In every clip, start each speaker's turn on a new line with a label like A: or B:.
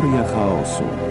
A: Teoria chaosu.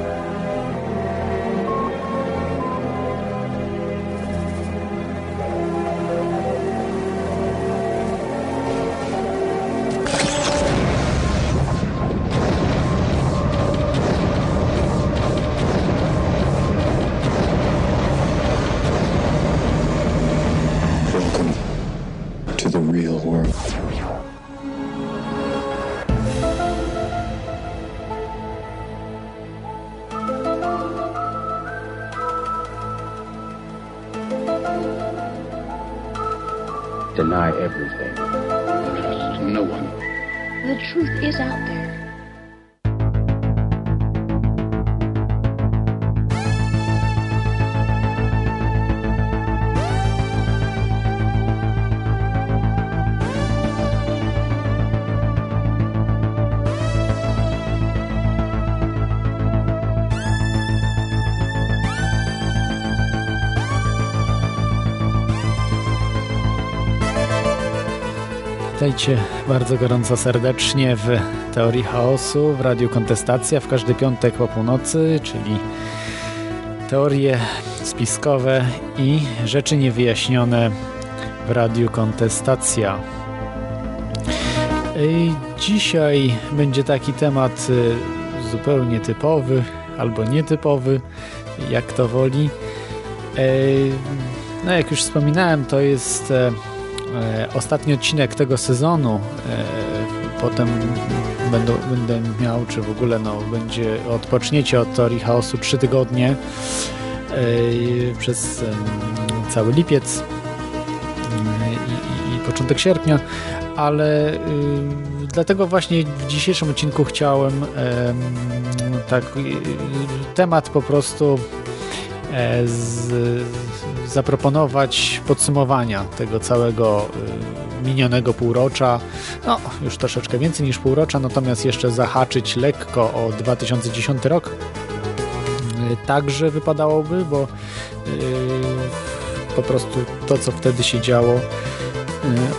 B: Witajcie bardzo gorąco serdecznie w Teorii Chaosu, w Radiu Kontestacja w każdy piątek po północy, czyli teorie spiskowe i rzeczy niewyjaśnione w Radiu Kontestacja. I dzisiaj będzie taki temat y, zupełnie typowy albo nietypowy, jak to woli. Ej, No jak już wspominałem, to jest e, ostatni odcinek tego sezonu. E, potem będą, będę miał, czy w ogóle no, będzie odpoczniecie od teorii chaosu 3 tygodnie e, przez cały lipiec e, i, i, początek sierpnia, ale y, dlatego właśnie w dzisiejszym odcinku chciałem em, tak y, temat po prostu e, z, zaproponować podsumowania tego całego y, minionego półrocza. No, już troszeczkę więcej niż półrocza, natomiast jeszcze zahaczyć lekko o 2010 rok. Y, Także wypadałoby, bo y, po prostu to, co wtedy się działo,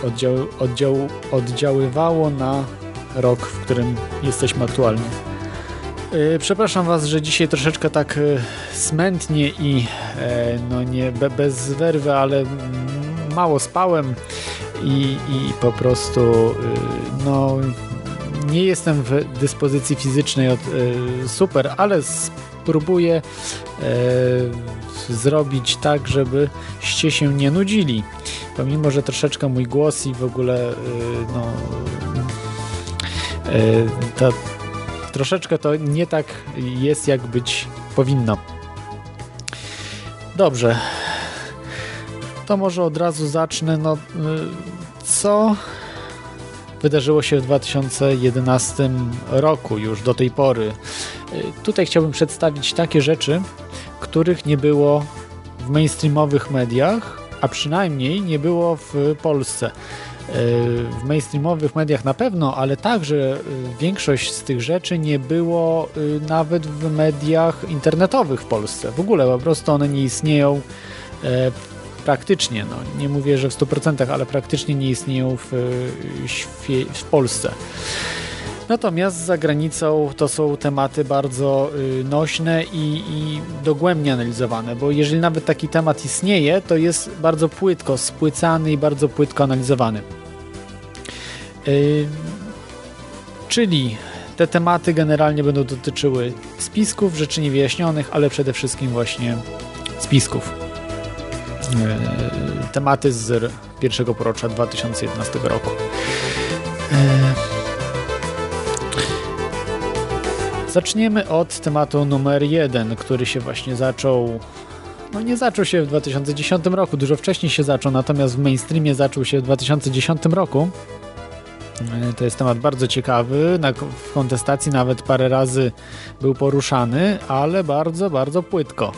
B: oddział, oddział, oddziaływało na rok, w którym jesteśmy aktualnie. Y, Przepraszam Was, że dzisiaj troszeczkę tak y, smętnie i e, no nie be, bez werwy, ale mało spałem i, i po prostu y, no nie jestem w dyspozycji fizycznej od, super, ale spróbuję e, zrobić tak, żebyście się nie nudzili. Pomimo, że troszeczkę mój głos i w ogóle no ta, troszeczkę to nie tak jest, jak być powinno. Dobrze. To może od razu zacznę. No, y, co wydarzyło się w 2011 roku już do tej pory? Y, Tutaj chciałbym przedstawić takie rzeczy, których nie było w mainstreamowych mediach, a przynajmniej nie było w Polsce w mainstreamowych mediach na pewno, ale także y, większość z tych rzeczy nie było y, nawet w mediach internetowych w Polsce. W ogóle po prostu one nie istnieją e, praktycznie. No, nie mówię, że w 100%, ale praktycznie nie istnieją w, y, w Polsce. Natomiast za granicą to są tematy bardzo nośne i, i dogłębnie analizowane, bo jeżeli nawet taki temat istnieje, to jest bardzo płytko spłycany i bardzo płytko analizowany. Y, czyli te tematy generalnie będą dotyczyły spisków, rzeczy niewyjaśnionych, ale przede wszystkim właśnie spisków. Y, tematy z pierwszego porocza 2011 roku. Y, Zaczniemy od tematu numer jeden, który się właśnie zaczął. No nie zaczął się w 2010 roku, dużo wcześniej się zaczął, natomiast w mainstreamie zaczął się w 2010 roku. E, To jest temat bardzo ciekawy. W kontestacji nawet parę razy był poruszany, ale bardzo, bardzo płytko.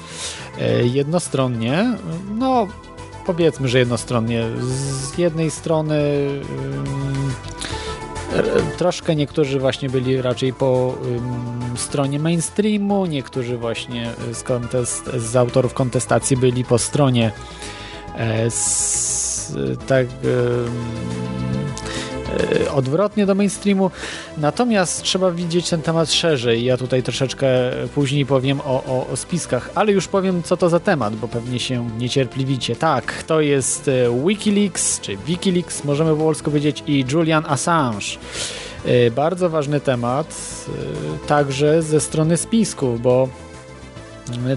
B: E, Jednostronnie, no powiedzmy, że jednostronnie. Z jednej strony. ym, Troszkę niektórzy właśnie byli raczej po stronie mainstreamu, niektórzy właśnie z, kontest, z autorów kontestacji byli po stronie e, s, tak e, odwrotnie do mainstreamu. Natomiast trzeba widzieć ten temat szerzej. Ja tutaj troszeczkę później powiem o, o, o spiskach, ale już powiem, co to za temat, bo pewnie się niecierpliwicie. Tak, to jest e, Wikileaks, czy Wikileaks, możemy po polsku powiedzieć, i Julian Assange. E, bardzo ważny temat, także ze strony spisków, bo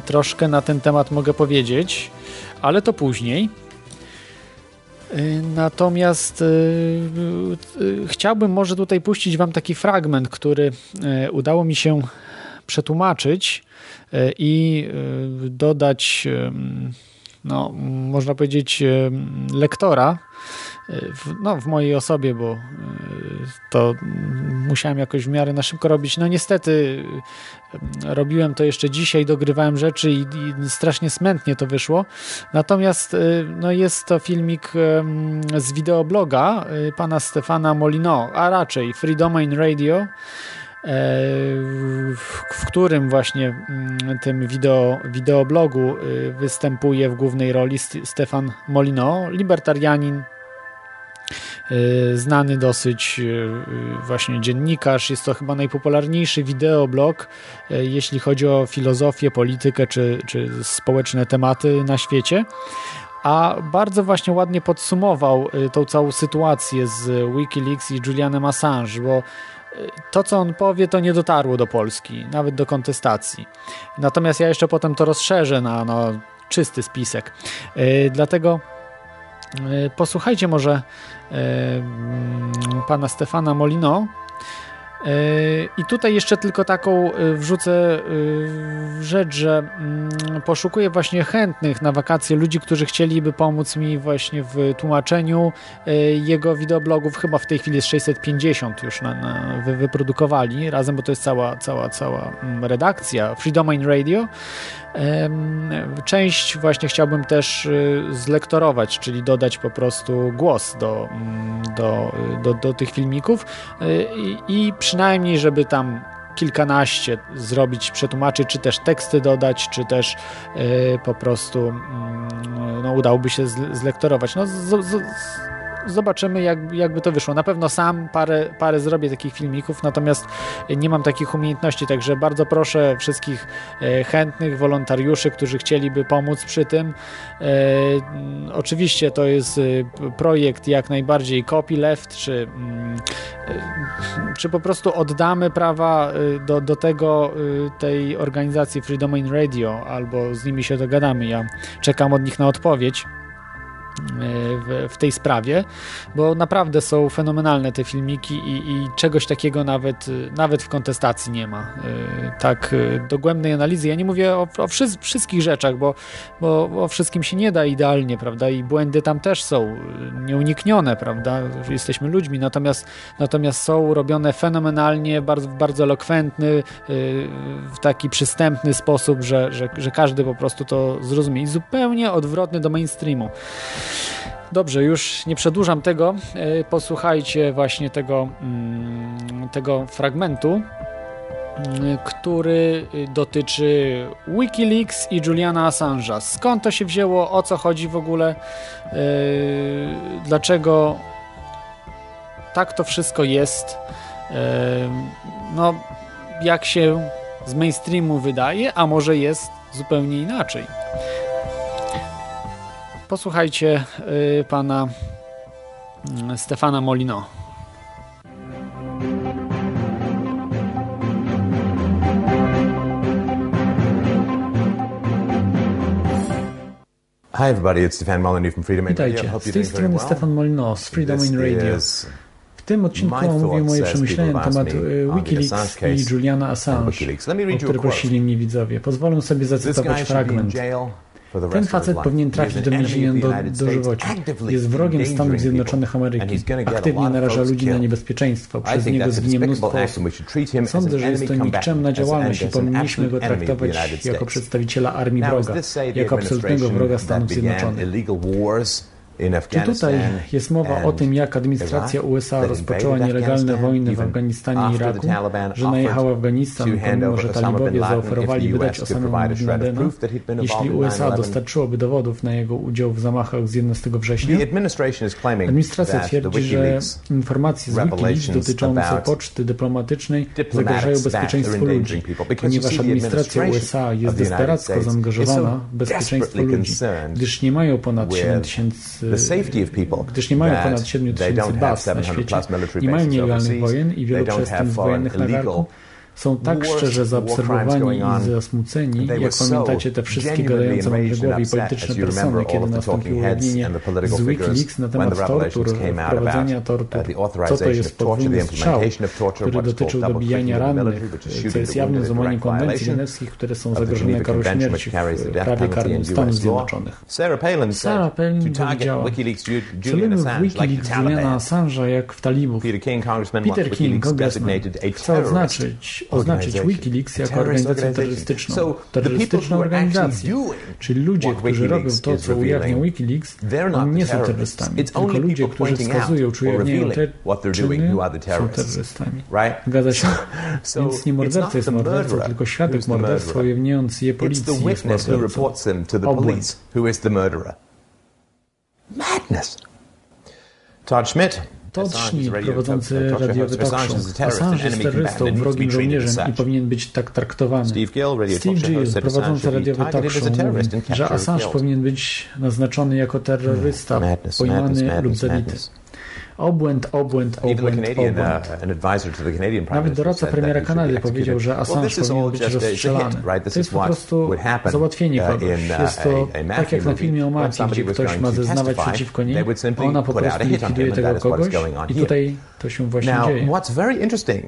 B: troszkę na ten temat mogę powiedzieć, ale to później. Y, natomiast y, y, chciałbym może tutaj puścić Wam taki fragment, który udało mi się przetłumaczyć i dodać, no, można powiedzieć, lektora w, no, w mojej osobie, bo e, to musiałem jakoś w miarę na szybko robić. No niestety e, robiłem to jeszcze dzisiaj, dogrywałem rzeczy i, i strasznie smętnie to wyszło. Natomiast e, no, jest to filmik z wideobloga pana Stefana Molino, a raczej Free Domain Radio, w którym właśnie mm, tym wideo, wideoblogu występuje w głównej roli Stefan Molino, libertarianin, znany dosyć e, właśnie dziennikarz. Jest to chyba najpopularniejszy wideoblog, e, jeśli chodzi o filozofię, politykę czy, czy społeczne tematy na świecie. A bardzo właśnie ładnie podsumował tą całą sytuację z Wikileaks i Julianem Assange, bo to, co on powie, to nie dotarło do Polski, nawet do kontestacji. Natomiast ja jeszcze potem to rozszerzę na no, czysty spisek. Dlatego posłuchajcie może pana Stefana Molino. I tutaj jeszcze tylko taką e, wrzucę e, rzecz, że mm, poszukuję właśnie chętnych na wakacje ludzi, którzy chcieliby pomóc mi właśnie w tłumaczeniu e, jego wideoblogów. Chyba w tej chwili jest 650 już na, na wyprodukowali razem, bo to jest cała, cała, cała mm, redakcja Free Domain Radio. Część właśnie chciałbym też y, zlektorować, czyli dodać po prostu głos do, mm, do, do, do tych filmików y, i, i przynajmniej, żeby tam kilkanaście zrobić, przetłumaczyć, czy też teksty dodać, czy też y, po prostu mm, no, udałoby się zlektorować. No, z, z, zobaczymy, jak, jakby to wyszło. Na pewno sam parę, parę zrobię takich filmików, natomiast nie mam takich umiejętności, także bardzo proszę wszystkich e, chętnych wolontariuszy, którzy chcieliby pomóc przy tym. E, oczywiście to jest e, projekt jak najbardziej copyleft, czy, mm, czy po prostu oddamy prawa do, do tego tej organizacji Free Domain Radio, albo z nimi się dogadamy. Ja czekam od nich na odpowiedź w, w, tej sprawie, bo naprawdę są fenomenalne te filmiki i, i, czegoś takiego nawet, nawet w kontestacji nie ma. Y, tak y, dogłębnej analizy. Ja nie mówię o, o wszy wszystkich rzeczach, bo, bo o wszystkim się nie da idealnie, prawda? I błędy tam też są y, nieuniknione, prawda? Jesteśmy ludźmi, natomiast, natomiast są robione fenomenalnie, bardzo, bardzo elokwentny, w taki przystępny sposób, że, że, że każdy po prostu to zrozumie. I zupełnie odwrotny do mainstreamu. Dobrze, już nie przedłużam tego. E, posłuchajcie właśnie tego, mm, tego fragmentu, mm, który dotyczy Wikileaks i Juliana Assange'a. Skąd to się wzięło, o co chodzi w ogóle, e, dlaczego tak to wszystko jest. E, no, jak się z mainstreamu wydaje, a może jest zupełnie inaczej. Posłuchajcie y, pana y, Stefana Molino.
A: Hi everybody, it's Stefan Molyneux from Freedom
C: Witajcie, Radio. z tej strony Stefan Molyneux z Freedom in Radio. W tym odcinku omówię moje przemyślenia na temat y, Wikileaks i Juliana Assange, o które prosili mnie widzowie. Pozwolę sobie zacytować fragment. Ten facet powinien trafić do więzienia do, dożywocia. Jest wrogiem Stanów Zjednoczonych Ameryki. Aktywnie naraża ludzi na niebezpieczeństwo. Przez niego zginie mnóstwo osób. Sądzę, że jest to nikczemna działalność i powinniśmy go traktować jako przedstawiciela armii wroga, jako absolutnego wroga Stanów Zjednoczonych. Czy tutaj jest mowa o tym, jak administracja USA rozpoczęła nielegalne wojny w Afganistanie i Iraku, że najechała Afganistan, pomimo że talibowie zaoferowali wydać Osamę Bin Ladena, jeśli USA dostarczyłoby dowodów na jego udział w zamachach z 11 września? Administracja twierdzi, że informacje z Wikileaks dotyczące poczty dyplomatycznej zagrażają bezpieczeństwu ludzi, ponieważ administracja USA jest desperacko zaangażowana w bezpieczeństwo ludzi, gdyż nie mają ponad 7 tysięcy gdyż nie mają ponad 7 tysięcy baz na świecie, nie mają nielegalnych wojen i wielu przestępstw wojennych na są tak szczerze zaobserwowani i zasmuceni, jak pamiętacie te wszystkie gadające mądre głowy i polityczne persony, kiedy nastąpiło ujawnienie z Wikileaks na temat tortur, wprowadzenia tortur, co to jest podwójny strzał, który dotyczył dobijania rannych, co jest jawnym złamaniem konwencji genewskich, które są zagrożone karą śmierci w prawie karnym Stanów Zjednoczonych. Sarah Palin powiedziała, celujemy w Wikileaks Juliana Assange'a jak w talibów. Peter King, congressman, chce oznaczyć oznaczyć Wikileaks jako organizację terrorystyczną. Terrorystyczną organizację. Czyli ludzie, którzy robią to, co ujawnia Wikileaks, nie są terrorystami. Tylko ludzie, którzy wskazują, czy ujawniają te czyny, są terrorystami. Zgadza się? Więc nie morderca jest mordercą, tylko świadek morderstwa ujawniający je policji jest mordercą. Obłęd.
A: Madness. Todd Schmidt
C: Schmidt, prowadzący radiowy talk show. Assange jest terrorystą, wrogim żołnierzem i powinien być tak traktowany. Steve Gill, prowadzący radiowy talk show, mówi, że Assange powinien być naznaczony jako terrorysta, pojmany lub zabity. Obłęd, obłęd, obłęd, obłęd. Uh, Nawet doradca premiera Kanady powiedział, że Assange powinien być rozstrzelany. To jest po prostu załatwienie uh, kogoś. Uh, jest to tak jak na filmie o mafii, gdzie ktoś ma zeznawać przeciwko niej, ona po prostu likwiduje tego kogoś i tutaj to się właśnie dzieje.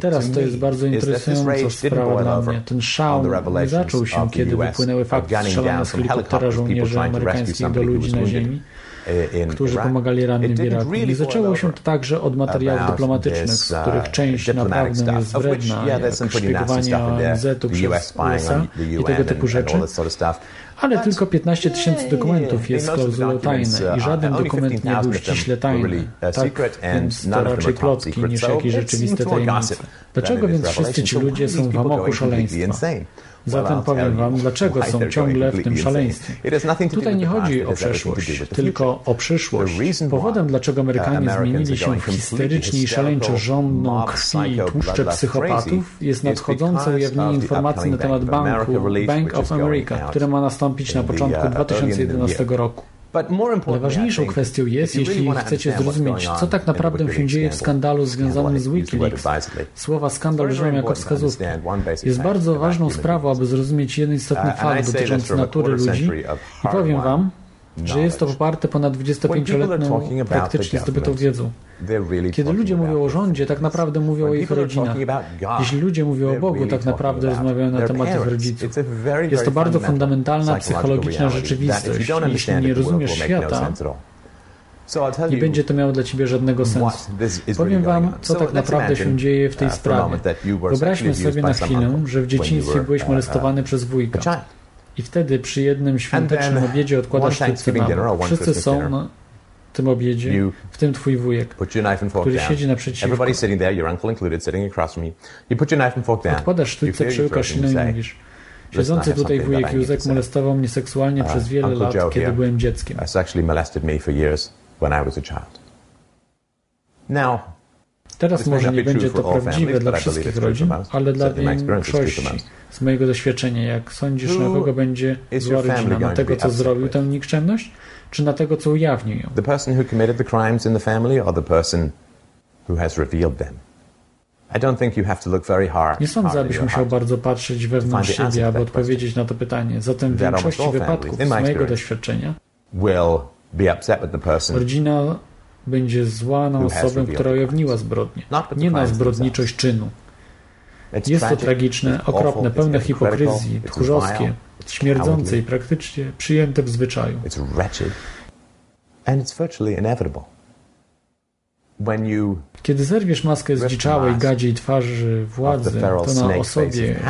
C: Teraz to jest bardzo interesująca sprawa dla mnie. Ten szał nie zaczął się, kiedy wypłynęły fakty strzelania z helikoptera żołnierzy amerykańskich do ludzi na ziemi, którzy pomagali rannym w Iraku. I zaczęło się to także od materiałów dyplomatycznych, z których część naprawdę jest wredna, jak szpiegowanie ONZ-u przez USA i tego typu rzeczy. Ale tylko 15 tysięcy dokumentów jest klauzulą tajne i żaden dokument nie był ściśle tajny. Tak, więc to raczej plotki niż jakieś rzeczywiste tajemnice. Dlaczego więc wszyscy ci ludzie są w amoku szaleństwa? Zatem powiem Wam, dlaczego są ciągle w tym szaleństwie. Tutaj nie chodzi o przeszłość, tylko o przyszłość. Powodem, dlaczego Amerykanie zmienili się w histeryczni i szaleńczo żądną krwi i tłuszcze psychopatów, jest nadchodzące ujawnienie informacji na temat banku Bank of America, które ma nastąpić na początku 2011 roku. Najważniejszą kwestią jest, jeśli chcecie zrozumieć, co tak naprawdę się dzieje w skandalu związanym z Wikileaks. Słowa skandal brzmią jako wskazówka. Jest bardzo ważną sprawą, aby zrozumieć jeden istotny fakt dotyczący natury ludzi i powiem Wam, że jest to poparte ponad 25-letnią praktycznie zdobytą wiedzą. Kiedy ludzie mówią o rządzie, tak naprawdę mówią o ich rodzinach. Jeśli ludzie mówią o Bogu, tak naprawdę rozmawiają na temat ich rodziców. Jest to bardzo fundamentalna psychologiczna rzeczywistość. Jeśli nie rozumiesz świata, nie będzie to miało dla Ciebie żadnego sensu. Powiem Wam, co tak naprawdę się dzieje w tej uh, sprawie. Wyobraźmy sobie na chwilę, że w dzieciństwie byłeś uh, molestowany przez wujka. I wtedy przy jednym świątecznym obiedzie odkładasz sztućce na Wszyscy są na tym obiedzie, w tym twój wujek, który siedzi naprzeciwko. Odkładasz sztućce, przełykasz inną i mówisz Siedzący tutaj wujek Józek molestował mnie seksualnie uh, przez wiele lat, kiedy byłem dzieckiem. Teraz może nie będzie to prawdziwe dla wszystkich rodzin, ale dla większości. Z mojego doświadczenia, jak sądzisz, na kogo będzie zła rodzina? Na tego, co zrobił tę nikczemność? Czy na tego, co ujawnił ją? The person who committed the crimes in the family or the person who has revealed them? Nie sądzę, abyś musiał bardzo patrzeć wewnątrz siebie, aby odpowiedzieć na to pytanie. Zatem w większości wypadków, z mojego doświadczenia, rodzina będzie zła na osobę, która ujawniła zbrodnię, nie na zbrodniczość czynu. Jest to tragiczne, okropne, pełne hipokryzji, tchórzowskie, śmierdzące i praktycznie przyjęte w zwyczaju. Kiedy zerwiesz maskę zdziczałej, gadziej twarzy władzy, to na osobie,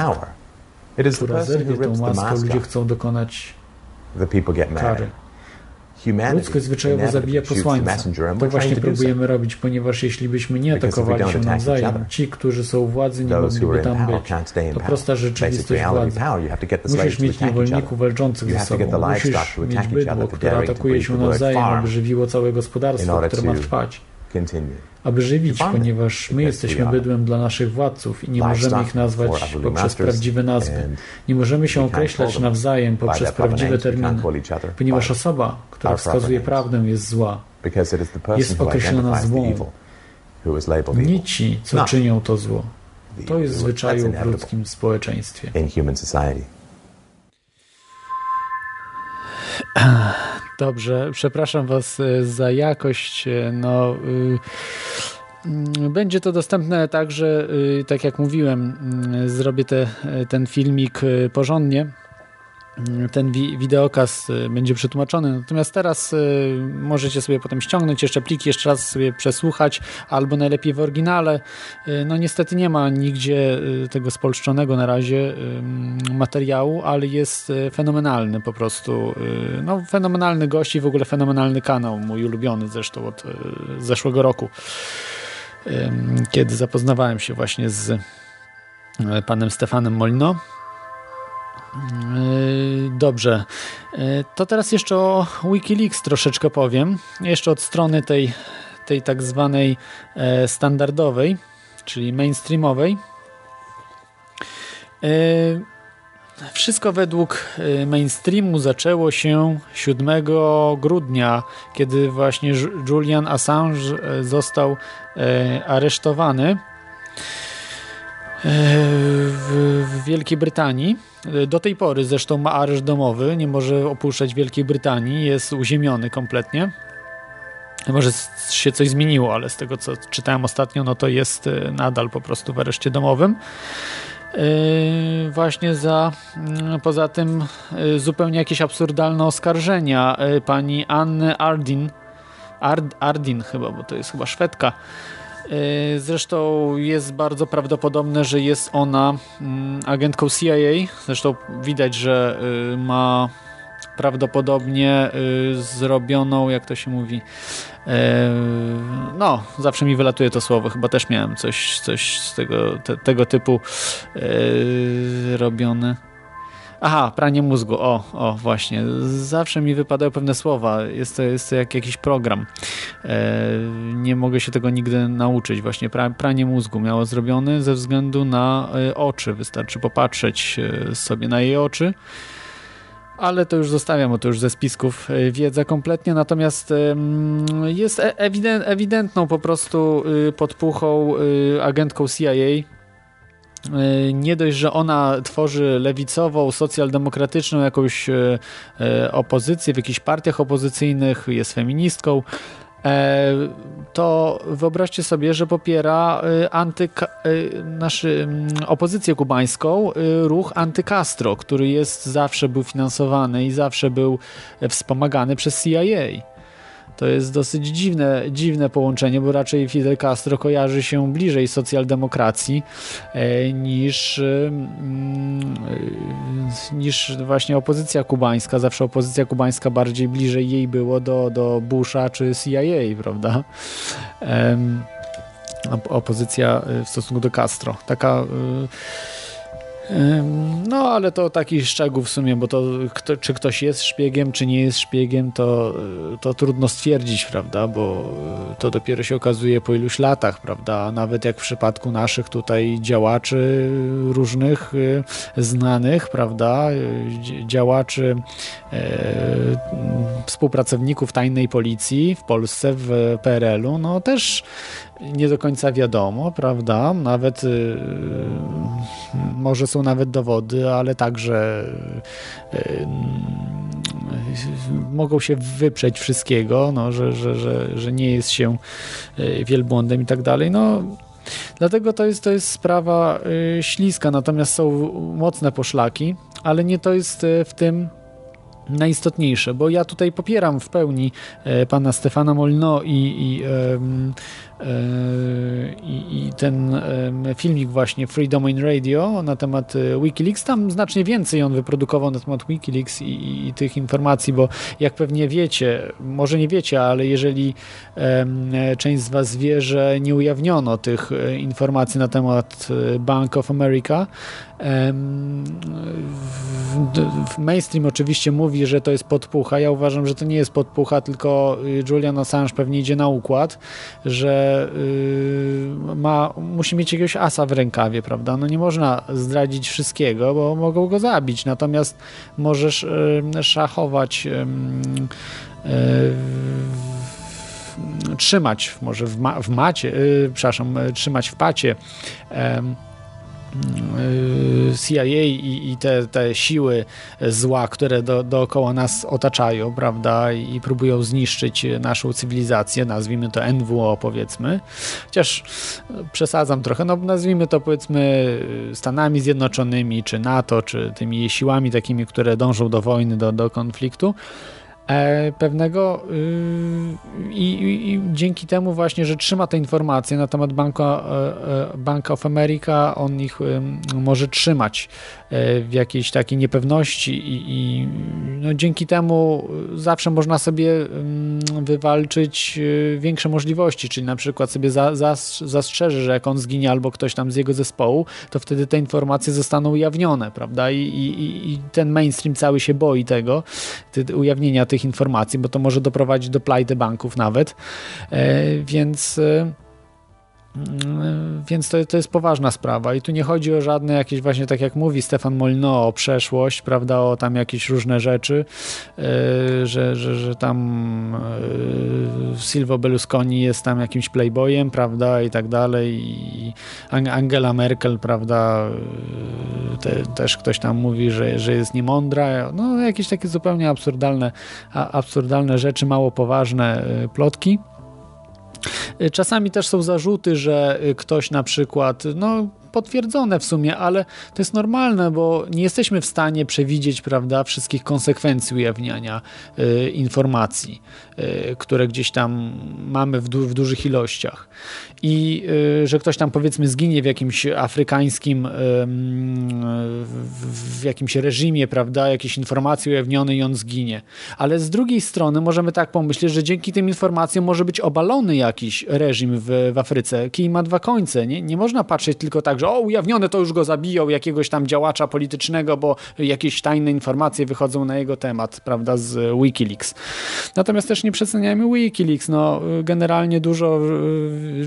C: która zerwie tą maskę, ludzie chcą dokonać kary. Ludzkość zwyczajowo zabija posłańca. To właśnie próbujemy robić, ponieważ jeśli byśmy nie atakowali się nawzajem, ci, którzy są u władzy, nie mogliby tam być. To prosta rzeczywistość władzy. Musisz mieć niewolników walczących ze sobą. Musisz mieć bydło, które atakuje się nawzajem, aby żywiło całe gospodarstwo, które ma trwać aby żywić, ponieważ my jesteśmy bydłem dla naszych władców i nie możemy ich nazwać poprzez prawdziwe nazwy. Nie możemy się określać nawzajem poprzez prawdziwe terminy, ponieważ osoba, która wskazuje prawdę, jest zła. Jest określona złą. Nie ci, co czynią to zło. To jest zwyczaju w ludzkim społeczeństwie.
B: Dobrze, przepraszam Was e, za jakość. E, no, y, mm, będzie to dostępne także, tak jak mówiłem, mm, zrobię te, ten filmik porządnie ten wi wideokaz y, będzie przetłumaczony. Natomiast teraz y, możecie sobie potem ściągnąć jeszcze pliki, jeszcze raz sobie przesłuchać, albo najlepiej w oryginale. Y, no niestety nie ma nigdzie tego spolszczonego na razie materiału, ale jest fenomenalny po prostu. No fenomenalny gość i w ogóle fenomenalny kanał, mój ulubiony zresztą od zeszłego roku, kiedy zapoznawałem się właśnie z panem Stefanem Molino. Yy, dobrze. Yy, to teraz jeszcze o Wikileaks troszeczkę powiem. Jeszcze od strony tej, tej tak zwanej e, standardowej, czyli mainstreamowej. Yy, wszystko według mainstreamu zaczęło się 7 grudnia, kiedy właśnie Julian Assange został e, aresztowany w Wielkiej Brytanii. Do tej pory zresztą ma areszt domowy, nie może opuszczać Wielkiej Brytanii, jest uziemiony kompletnie. Może się coś zmieniło, ale z tego co czytałem ostatnio, no to jest e, nadal po prostu w areszcie domowym. Yy, właśnie za yy, poza tym yy, zupełnie jakieś absurdalne oskarżenia pani Anny Ardin Ard, Ardin chyba, bo to jest chyba Szwedka zresztą jest bardzo prawdopodobne, że jest ona mm, agentką CIA. Zresztą widać, że y, ma prawdopodobnie y, zrobioną, jak to się mówi, no, zawsze mi wylatuje to słowo, chyba też miałem coś, coś z tego, te, tego typu robione Aha, pranie mózgu. O, o, właśnie. Zawsze mi wypadają pewne słowa. Jest to, jest to jak jakiś program. E, nie mogę się tego nigdy nauczyć. Właśnie pra, pranie mózgu miało zrobione ze względu na e, oczy. Wystarczy popatrzeć e, sobie na jej oczy. Ale to już zostawiam, bo to już ze spisków e, wiedza kompletnie. Natomiast jest ewident, ewidentną po prostu y, podpuchą y, agentką CIA nie dość, że ona tworzy lewicową, socjaldemokratyczną jakąś e, e, opozycję w jakichś partiach opozycyjnych, jest feministką, to wyobraźcie sobie, że popiera antyka, naszy, opozycję kubańską, ruch anty-Castro, który jest zawsze był finansowany i zawsze był wspomagany przez CIA. To jest dosyć dziwne, dziwne połączenie, bo raczej Fidel Castro kojarzy się bliżej socjaldemokracji e, niż, mm, e, niż właśnie opozycja kubańska. Zawsze opozycja kubańska bardziej bliżej jej było do, do Busha czy CIA, prawda? opozycja w stosunku do Castro. Taka no, ale to taki szczegół w sumie, bo to kto, czy ktoś jest szpiegiem, czy nie jest szpiegiem, to, to trudno stwierdzić, prawda, bo to dopiero się okazuje po iluś latach, prawda, nawet jak w przypadku naszych tutaj działaczy różnych y, znanych, prawda, działaczy, e, współpracowników tajnej policji w Polsce, w PRL-u, no też nie do końca wiadomo, prawda? Nawet y, może są nawet dowody, ale także y, mogą się wyprzeć wszystkiego, no, że, że, że, że nie jest się y, wielbłądem i tak dalej. No, Dlatego to jest, to jest sprawa y, śliska, natomiast są mocne poszlaki, ale nie to jest y, w tym najistotniejsze, bo ja tutaj popieram w pełni pana Stefana Molino i, i I, i ten filmik właśnie Free Domain Radio na temat Wikileaks, tam znacznie więcej on wyprodukował na temat Wikileaks i, i tych informacji, bo jak pewnie wiecie, może nie wiecie, ale jeżeli część z Was wie, że nie ujawniono tych informacji na temat Bank of America, mainstream oczywiście mówi, że to jest podpucha. Ja uważam, że to nie jest podpucha, tylko Julian Assange pewnie idzie na układ, że y, ma, musi mieć jakiegoś asa w rękawie, prawda? No nie można zdradzić wszystkiego, bo mogą go zabić. Natomiast możesz szachować y, trzymać może w, ma, w macie, przepraszam, trzymać w pacie Y, CIA i, i te, te, siły zła, które do, dookoła nas otaczają, prawda, i próbują zniszczyć naszą cywilizację, nazwijmy to NWO powiedzmy, chociaż przesadzam trochę, no nazwijmy to powiedzmy Stanami Zjednoczonymi, czy NATO, czy tymi siłami takimi, które dążą do wojny, do, do konfliktu, E, pewnego yy, i, dzięki temu właśnie, że trzyma te informacje na temat Banka, e, e, Bank of America, on ich może trzymać w jakiejś takiej niepewności i, i no dzięki temu zawsze można sobie wywalczyć większe możliwości, czyli na przykład sobie za, zastrzeże, że jak on zginie albo ktoś tam z jego zespołu, to wtedy te informacje zostaną ujawnione, prawda? I, i, i ten mainstream cały się boi tego, ujawnienia tych informacji, bo to może doprowadzić do plajty banków nawet. E, więc e, Mm, więc to, to jest poważna sprawa. I tu nie chodzi o żadne jakieś właśnie, tak jak mówi Stefan Molino, o przeszłość, prawda, o tam jakieś różne rzeczy, yy, że, że, że tam yy, Silvio Berlusconi jest tam jakimś playboyem, prawda, i tak dalej. I Angela Merkel, prawda, yy, te, też ktoś tam mówi, że, że jest niemądra, no jakieś takie zupełnie absurdalne, absurdalne rzeczy, mało poważne plotki. Czasami też są zarzuty, że y, ktoś na przykład, no potwierdzone w sumie, ale to jest normalne, bo nie jesteśmy w stanie przewidzieć, prawda, wszystkich konsekwencji ujawniania y, informacji, y, które gdzieś tam mamy w, du w dużych ilościach. I y, że ktoś tam powiedzmy zginie w jakimś afrykańskim w jakimś reżimie, prawda, jakieś informacje ujawnione i on zginie. Ale z drugiej strony możemy tak pomyśleć, że dzięki tym informacjom może być obalony jakiś reżim w, w Afryce. Kij ma dwa końce. Nie, nie można patrzeć tylko tak, że o, ujawnione to już go zabiją, jakiegoś tam działacza politycznego, bo jakieś tajne informacje wychodzą na jego temat, prawda, z Wikileaks. Natomiast też nie przeceniajmy Wikileaks, no generalnie dużo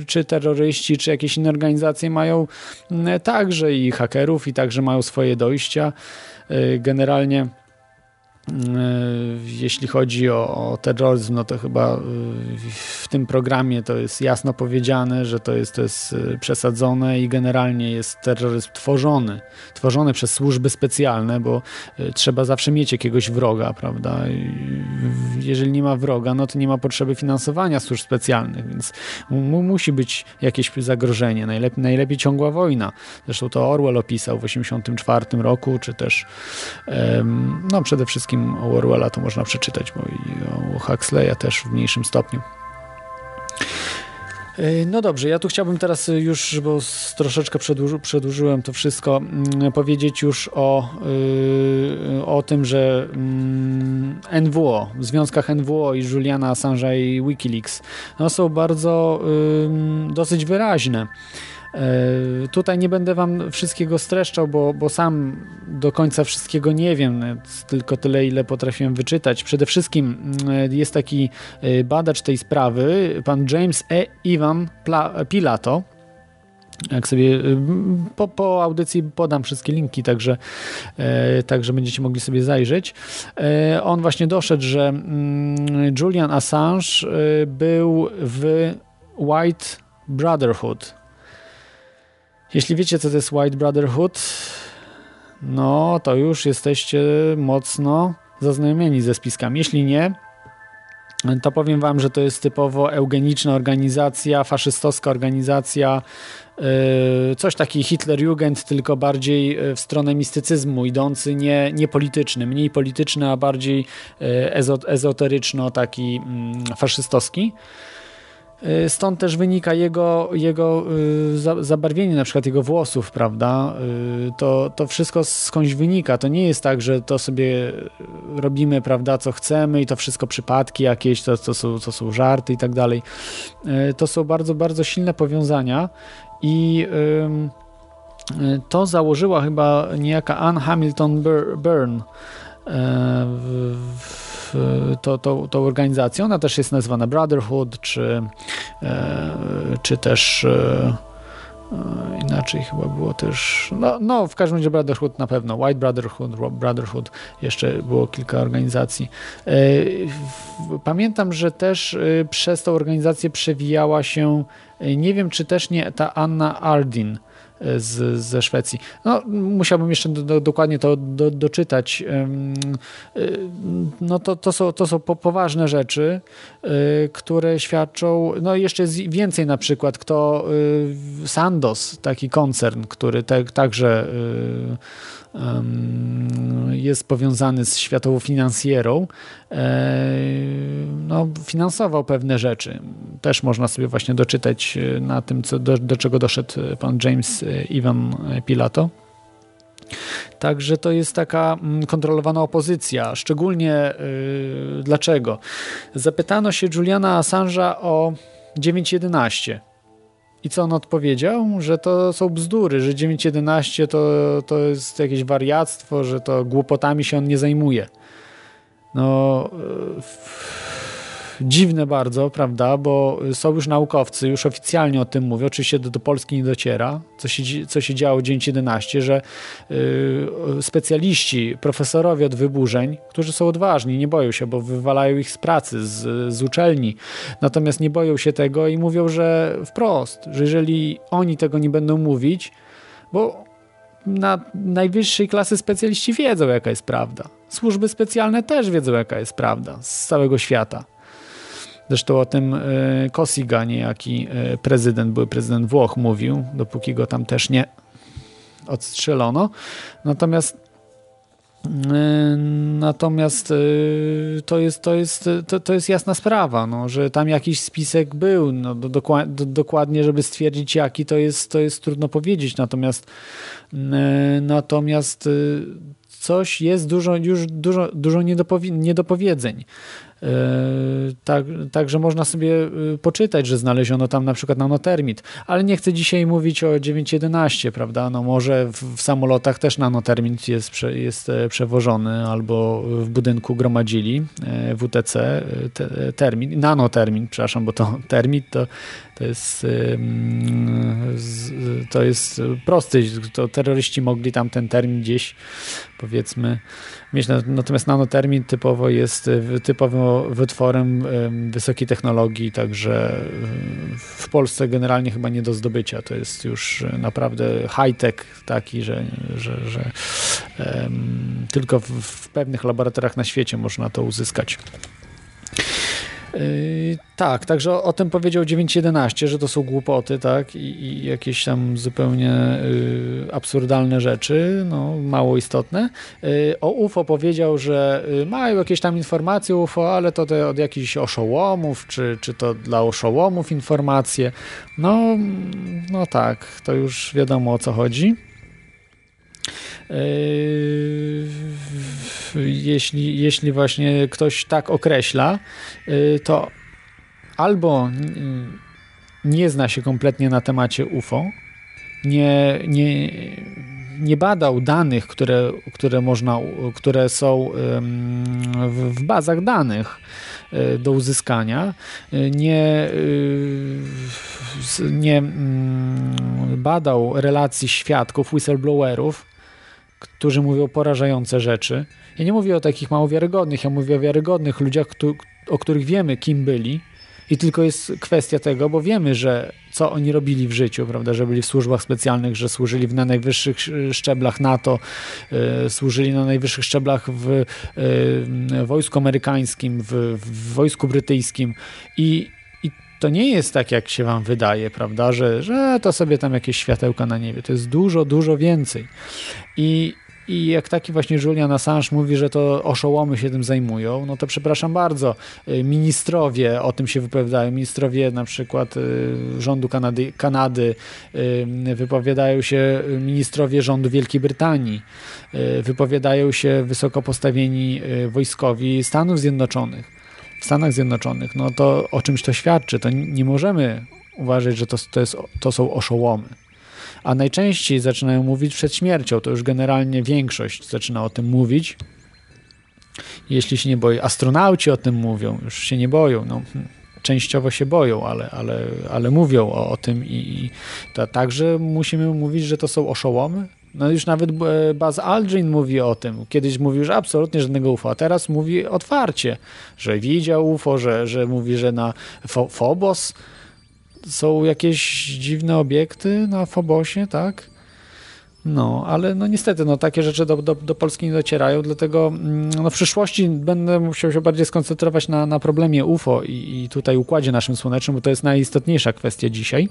B: czy terroryści, czy jakieś inne organizacje mają także i hakerów i także mają swoje dojścia. Generalnie jeśli chodzi o, o, terroryzm, no to chyba y, w tym programie to jest jasno powiedziane, że to jest, to jest y, przesadzone i generalnie jest terroryzm tworzony, tworzony przez służby specjalne, bo trzeba zawsze mieć jakiegoś wroga, prawda? Jeżeli nie ma wroga, no to nie ma potrzeby finansowania służb specjalnych, więc mu, musi być jakieś zagrożenie, najlepiej, najlepiej ciągła wojna. Zresztą to Orwell opisał w 1984 roku, czy też no przede wszystkim wszystkim o Orwella to można przeczytać, bo i o Huxleya też w mniejszym stopniu. E, no dobrze, ja tu chciałbym teraz już, bo troszeczkę przedłuży, przedłużyłem to wszystko, mm, powiedzieć już o, yy, o tym, że yy, NWO, w związkach NWO i Juliana Assange'a i Wikileaks no, są bardzo yy, dosyć wyraźne. E, tutaj nie będę wam wszystkiego streszczał, bo, bo sam do końca wszystkiego nie wiem, tylko tyle, ile potrafiłem wyczytać. Przede wszystkim mm, jest taki e, badacz tej sprawy, pan James E. Ivan Pilato, jak sobie e, po, po, audycji podam wszystkie linki, także, e, także będziecie mogli sobie zajrzeć. E, on właśnie doszedł, że mm, Julian Assange był w White Brotherhood. Jeśli wiecie, co to jest White Brotherhood, no to już jesteście mocno zaznajomieni ze spiskami. Jeśli nie, to powiem wam, że to jest typowo eugeniczna organizacja, faszystowska organizacja, yy, coś taki Hitlerjugend, tylko bardziej w stronę mistycyzmu idący, nie, nie polityczny, mniej polityczny, a bardziej yy, ezoteryczno taki mm, faszystowski. Y, stąd też wynika jego, jego y, zabarwienie, na przykład jego włosów, prawda? Y, to, to wszystko skądś wynika. To nie jest tak, że to sobie robimy, prawda, co chcemy i to wszystko przypadki jakieś, to, to, są, to są żarty i tak dalej. To są bardzo, bardzo silne powiązania i to założyła chyba niejaka Anne Hamilton Byrne to, to, tą organizacją. Ona też jest nazywana Brotherhood, czy, e, czy też e, e, inaczej chyba było też, no, no w każdym razie Brotherhood na pewno, White Brotherhood, Brotherhood, jeszcze było kilka organizacji. Pamiętam, że też przez tą organizację przewijała się, nie wiem czy też nie ta Anna Ardin, z, ze Szwecji. No, musiałbym jeszcze do, do, dokładnie to do, doczytać. Y, no to, to są, to są poważne rzeczy, y, które świadczą, no jeszcze więcej na przykład, kto y, Sandos, taki koncern, który te, także jest powiązany z światową finansjerą, e, no, finansował pewne rzeczy. Też można sobie właśnie doczytać e, na tym, co, do, do czego doszedł pan James Ivan Pilato. Także to jest taka mm, kontrolowana opozycja. Szczególnie yy, dlaczego? Zapytano się Juliana Assange'a o 9.11 i co on odpowiedział? Że to są bzdury, że 9.11 to, to jest jakieś wariactwo, że to głupotami się on nie zajmuje. No, dziwne bardzo, prawda, bo są już naukowcy, już oficjalnie o tym mówią, oczywiście do, do Polski nie dociera, co się, co się działo 9.11, że y, specjaliści, profesorowie od wyburzeń, którzy są odważni, nie boją się, bo wywalają ich z pracy, z, z uczelni, natomiast nie boją się tego i mówią, że wprost, że jeżeli oni tego nie będą mówić, bo na najwyższej klasy specjaliści wiedzą, jaka jest prawda. Służby specjalne też wiedzą, jaka jest prawda z całego świata. Zresztą o tym Kosiga, e, niejaki e, prezydent, były prezydent Włoch, mówił, dopóki go tam też nie odstrzelono. Natomiast e, Natomiast to jest, to jest, to, to jest jasna sprawa, no, że tam jakiś spisek był. No, do, do, dokładnie, żeby stwierdzić jaki, to jest, to jest trudno powiedzieć. Natomiast, natomiast coś jest dużo, już dużo, dużo niedopowiedzeń. E, tak, także można sobie e, poczytać, że znaleziono tam na przykład nanotermit, ale nie chcę dzisiaj mówić o 911, prawda? No może w, w samolotach też nanotermit jest, jest e, przewożony albo w budynku gromadzili WTC te, termin, nanotermin, przepraszam, bo to termit to, to jest to jest prosty, to terroryści mogli tam ten termin gdzieś powiedzmy mieć, natomiast nanotermin typowo jest typowym wytworem wysokiej technologii, także w Polsce generalnie chyba nie do zdobycia. To jest już naprawdę high-tech taki, że, że, że um, tylko w, w pewnych laboratoriach na świecie można to uzyskać. Yy, tak, także o, o, tym powiedział 9.11, że to są głupoty, tak, i, i jakieś tam zupełnie y, absurdalne rzeczy, no, mało istotne. Y, o UFO powiedział, że mają jakieś tam informacje UFO, ale to te od jakichś oszołomów, czy, czy to dla oszołomów informacje. No, no tak, to już wiadomo o co chodzi. Yy, jeśli, jeśli właśnie ktoś tak określa, yy, to albo nie zna się kompletnie na temacie UFO, nie, nie, nie badał danych, które, które, można, które są w bazach danych yy, do uzyskania, nie, nie mm, badał relacji świadków, whistleblowerów, którzy mówią porażające rzeczy. Ja nie mówię o takich mało wiarygodnych, ja mówię o wiarygodnych ludziach, o których wiemy, kim byli. I tylko jest kwestia tego, bo wiemy, że co oni robili w życiu, prawda, że byli w służbach specjalnych, że służyli na najwyższych szczeblach NATO, y, służyli na najwyższych szczeblach w y, wojsku amerykańskim, w, w wojsku brytyjskim i to nie jest tak, jak się wam wydaje, prawda, że, że to sobie tam jakieś światełka na niebie. To jest dużo, dużo więcej. I I jak taki właśnie Julian Assange mówi, że to oszołomy się tym zajmują, no to przepraszam bardzo, y, ministrowie o tym się wypowiadają, ministrowie na przykład y, rządu Kanady, Kanady wypowiadają się ministrowie rządu Wielkiej Brytanii, wypowiadają się wysoko postawieni wojskowi Stanów Zjednoczonych. W Stanach Zjednoczonych, no to o czymś to świadczy. To nie możemy uważać, że to, to, jest, to są oszołomy. A najczęściej zaczynają mówić przed śmiercią. To już generalnie większość zaczyna o tym mówić. Jeśli się nie boi, astronauci o tym mówią, już się nie boją. No, hmm, częściowo się boją, ale, ale, ale mówią o, o tym i, i to także musimy mówić, że to są oszołomy. No już nawet e, Buzz Aldrin mówi o tym. Kiedyś mówił, że absolutnie żadnego UFO, a teraz mówi otwarcie, że widział UFO, że, że mówi, że na Phobos są jakieś dziwne obiekty na Fobosie, tak? No, ale no niestety, no takie rzeczy do, do, do Polski nie docierają, dlatego mm, no, w przyszłości będę musiał się bardziej skoncentrować na, na problemie UFO i, i tutaj układzie naszym słonecznym, bo to jest najistotniejsza kwestia dzisiaj.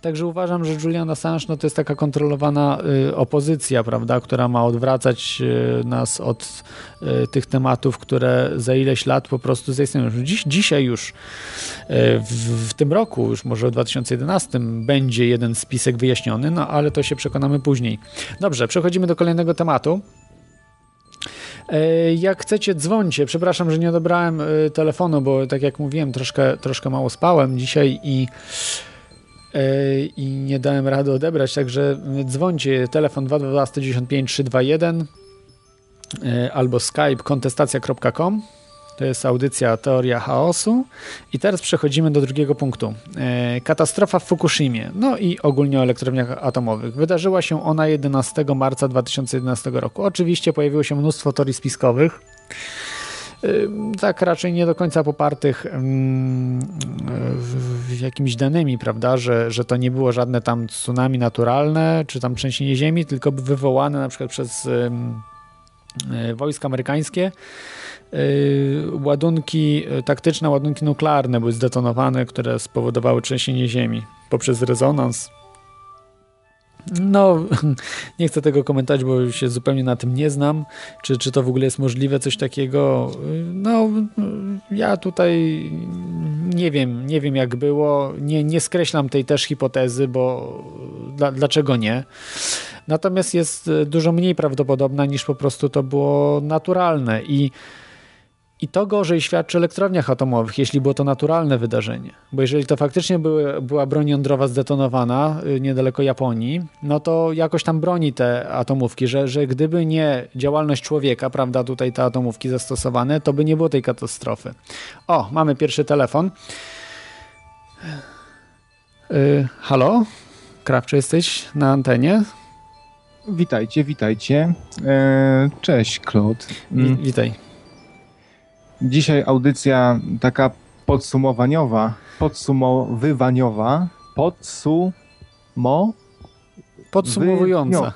B: Także uważam, że Julian Assange no, to jest taka kontrolowana y, opozycja, prawda, która ma odwracać y, nas od y, tych tematów, które za ileś lat po prostu zaistnieją. Dziś, dzisiaj już y, w, w, tym roku, już może w 2011 będzie jeden spisek wyjaśniony, no ale to się przekonamy później. Dobrze, przechodzimy do kolejnego tematu. Y, jak chcecie, dzwońcie. Przepraszam, że nie odebrałem y, telefonu, bo tak jak mówiłem, troszkę, troszkę mało spałem dzisiaj i E, i nie dałem rady odebrać, także dzwońcie, telefon 222 195 321 albo skype kontestacja.com to jest audycja Teoria Chaosu. I teraz przechodzimy do drugiego punktu. E, katastrofa w Fukushimie, no i ogólnie o elektrowniach atomowych. Wydarzyła się ona 11 marca 2011 roku. Oczywiście pojawiło się mnóstwo teorii spiskowych tak raczej nie do końca popartych jakimiś danymi, prawda, że, że to nie było żadne tam tsunami naturalne, czy tam trzęsienie ziemi, tylko wywołane na przykład przez e, wojska amerykańskie. E, ładunki e, taktyczne, ładunki nuklearne były zdetonowane, które spowodowały trzęsienie ziemi poprzez rezonans no, nie chcę tego komentować, bo się zupełnie na tym nie znam. Czy, czy to w ogóle jest możliwe, coś takiego? No, ja tutaj nie wiem, nie wiem jak było. Nie, nie skreślam tej też hipotezy, bo dla, dlaczego nie? Natomiast jest dużo mniej prawdopodobna niż po prostu to było naturalne i i to gorzej świadczy o elektrowniach atomowych, jeśli było to naturalne wydarzenie. Bo jeżeli to faktycznie były, była broń jądrowa zdetonowana y, niedaleko Japonii, no to jakoś tam broni te atomówki, że, że gdyby nie działalność człowieka, prawda, tutaj te atomówki zastosowane, to by nie było tej katastrofy. O, mamy pierwszy telefon. Yy, halo? Krawczy, jesteś na antenie?
D: Witajcie, witajcie. Eee, cześć, Claude.
B: Mm. Witaj.
D: Dzisiaj audycja taka podsumowaniowa, podsumowywaniowa, podsumo...
B: Podsumowująca. Wy...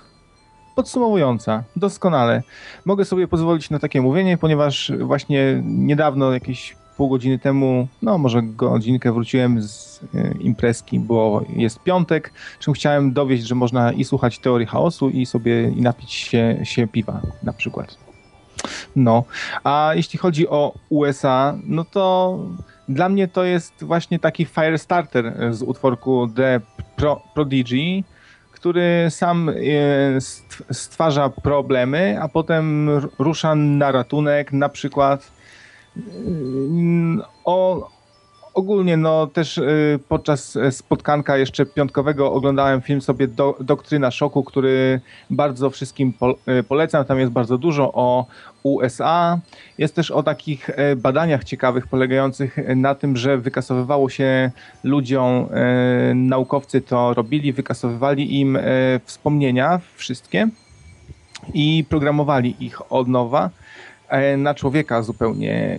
D: Podsumowująca, doskonale. Mogę sobie pozwolić na takie mówienie, ponieważ właśnie niedawno, jakieś pół godziny temu, no może godzinkę wróciłem z e, imprezki, bo jest piątek, czym chciałem dowieść, że można i słuchać teorii chaosu i sobie i napić się, się piwa na przykład. No, a jeśli chodzi o USA, no to dla mnie to jest właśnie taki Firestarter z utworku The Pro Prodigy, który sam e, stwarza problemy, a potem rusza na ratunek, na przykład mm, o ogólnie no też y, podczas e, spotkanka jeszcze piątkowego oglądałem film sobie do, Doktryna Szoku, który bardzo wszystkim y, polecam. Tam jest bardzo dużo o USA. Jest też o takich e, badaniach ciekawych polegających na tym, że wykasowywało się ludziom, e, naukowcy to robili, wykasowywali im wspomnienia wszystkie i programowali ich od nowa na człowieka zupełnie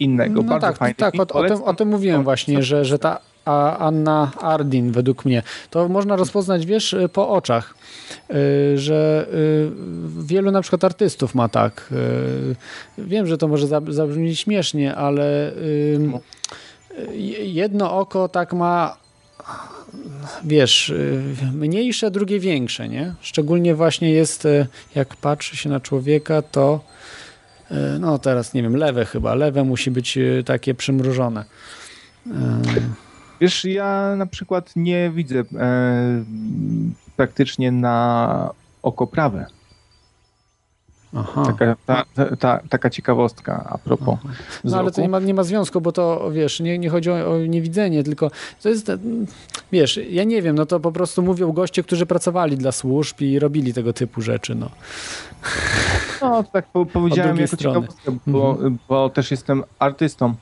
D: innego. No Bardzo
B: tak,
D: fajny
B: tak, o, o, tym, o tym mówiłem właśnie, że, że ta Anna Ardin według mnie, to można rozpoznać, wiesz, po oczach, y, że y, wielu na przykład artystów ma tak. Y, wiem, że to może zabrzmieć śmiesznie, ale jedno oko tak ma wiesz, mniejsze, drugie większe, nie? Szczególnie właśnie jest, jak patrzy się na człowieka, to no teraz nie wiem, lewe chyba, lewe musi być takie przymrużone.
D: Wiesz, ja na przykład nie widzę e, praktycznie na oko prawe. Aha. Taka, ta, ta, ta, taka ciekawostka a propos. Aha.
B: No ale to nie ma, nie ma związku, bo to wiesz, nie, nie chodzi o, o niewidzenie, tylko to jest, wiesz, ja nie wiem, no to po prostu mówią goście, którzy pracowali dla służb i robili tego typu rzeczy. No,
D: no tak po, powiedziałem jako ciekawostkę, bo, mhm. bo też jestem artystą.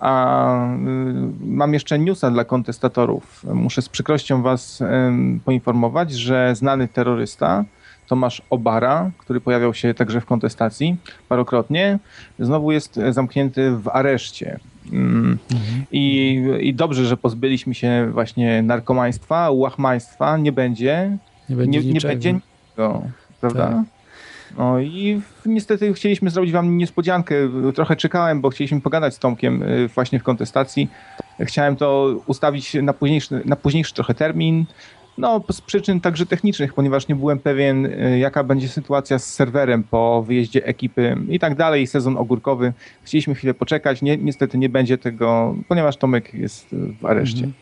D: A y, mam jeszcze newsa dla kontestatorów. Muszę z przykrością was poinformować, że znany terrorysta Tomasz Obara, który pojawiał się także w kontestacji parokrotnie, znowu jest zamknięty w areszcie. Mm. Mhm. I, I dobrze, że pozbyliśmy się właśnie narkomaństwa, łachmaństwa. Nie będzie.
B: Nie będzie nie, nie będzie
D: niczego, prawda? Tak. No i niestety chcieliśmy zrobić wam niespodziankę. Trochę czekałem, bo chcieliśmy pogadać z Tomkiem y, właśnie w kontestacji. Chciałem to ustawić na późniejszy, na późniejszy trochę termin. No, z przyczyn także technicznych, ponieważ nie byłem pewien, y, jaka będzie sytuacja z serwerem po wyjeździe ekipy i tak dalej, sezon ogórkowy. Chcieliśmy chwilę poczekać, nie, niestety nie będzie tego, ponieważ Tomek jest w areszcie. Mhm.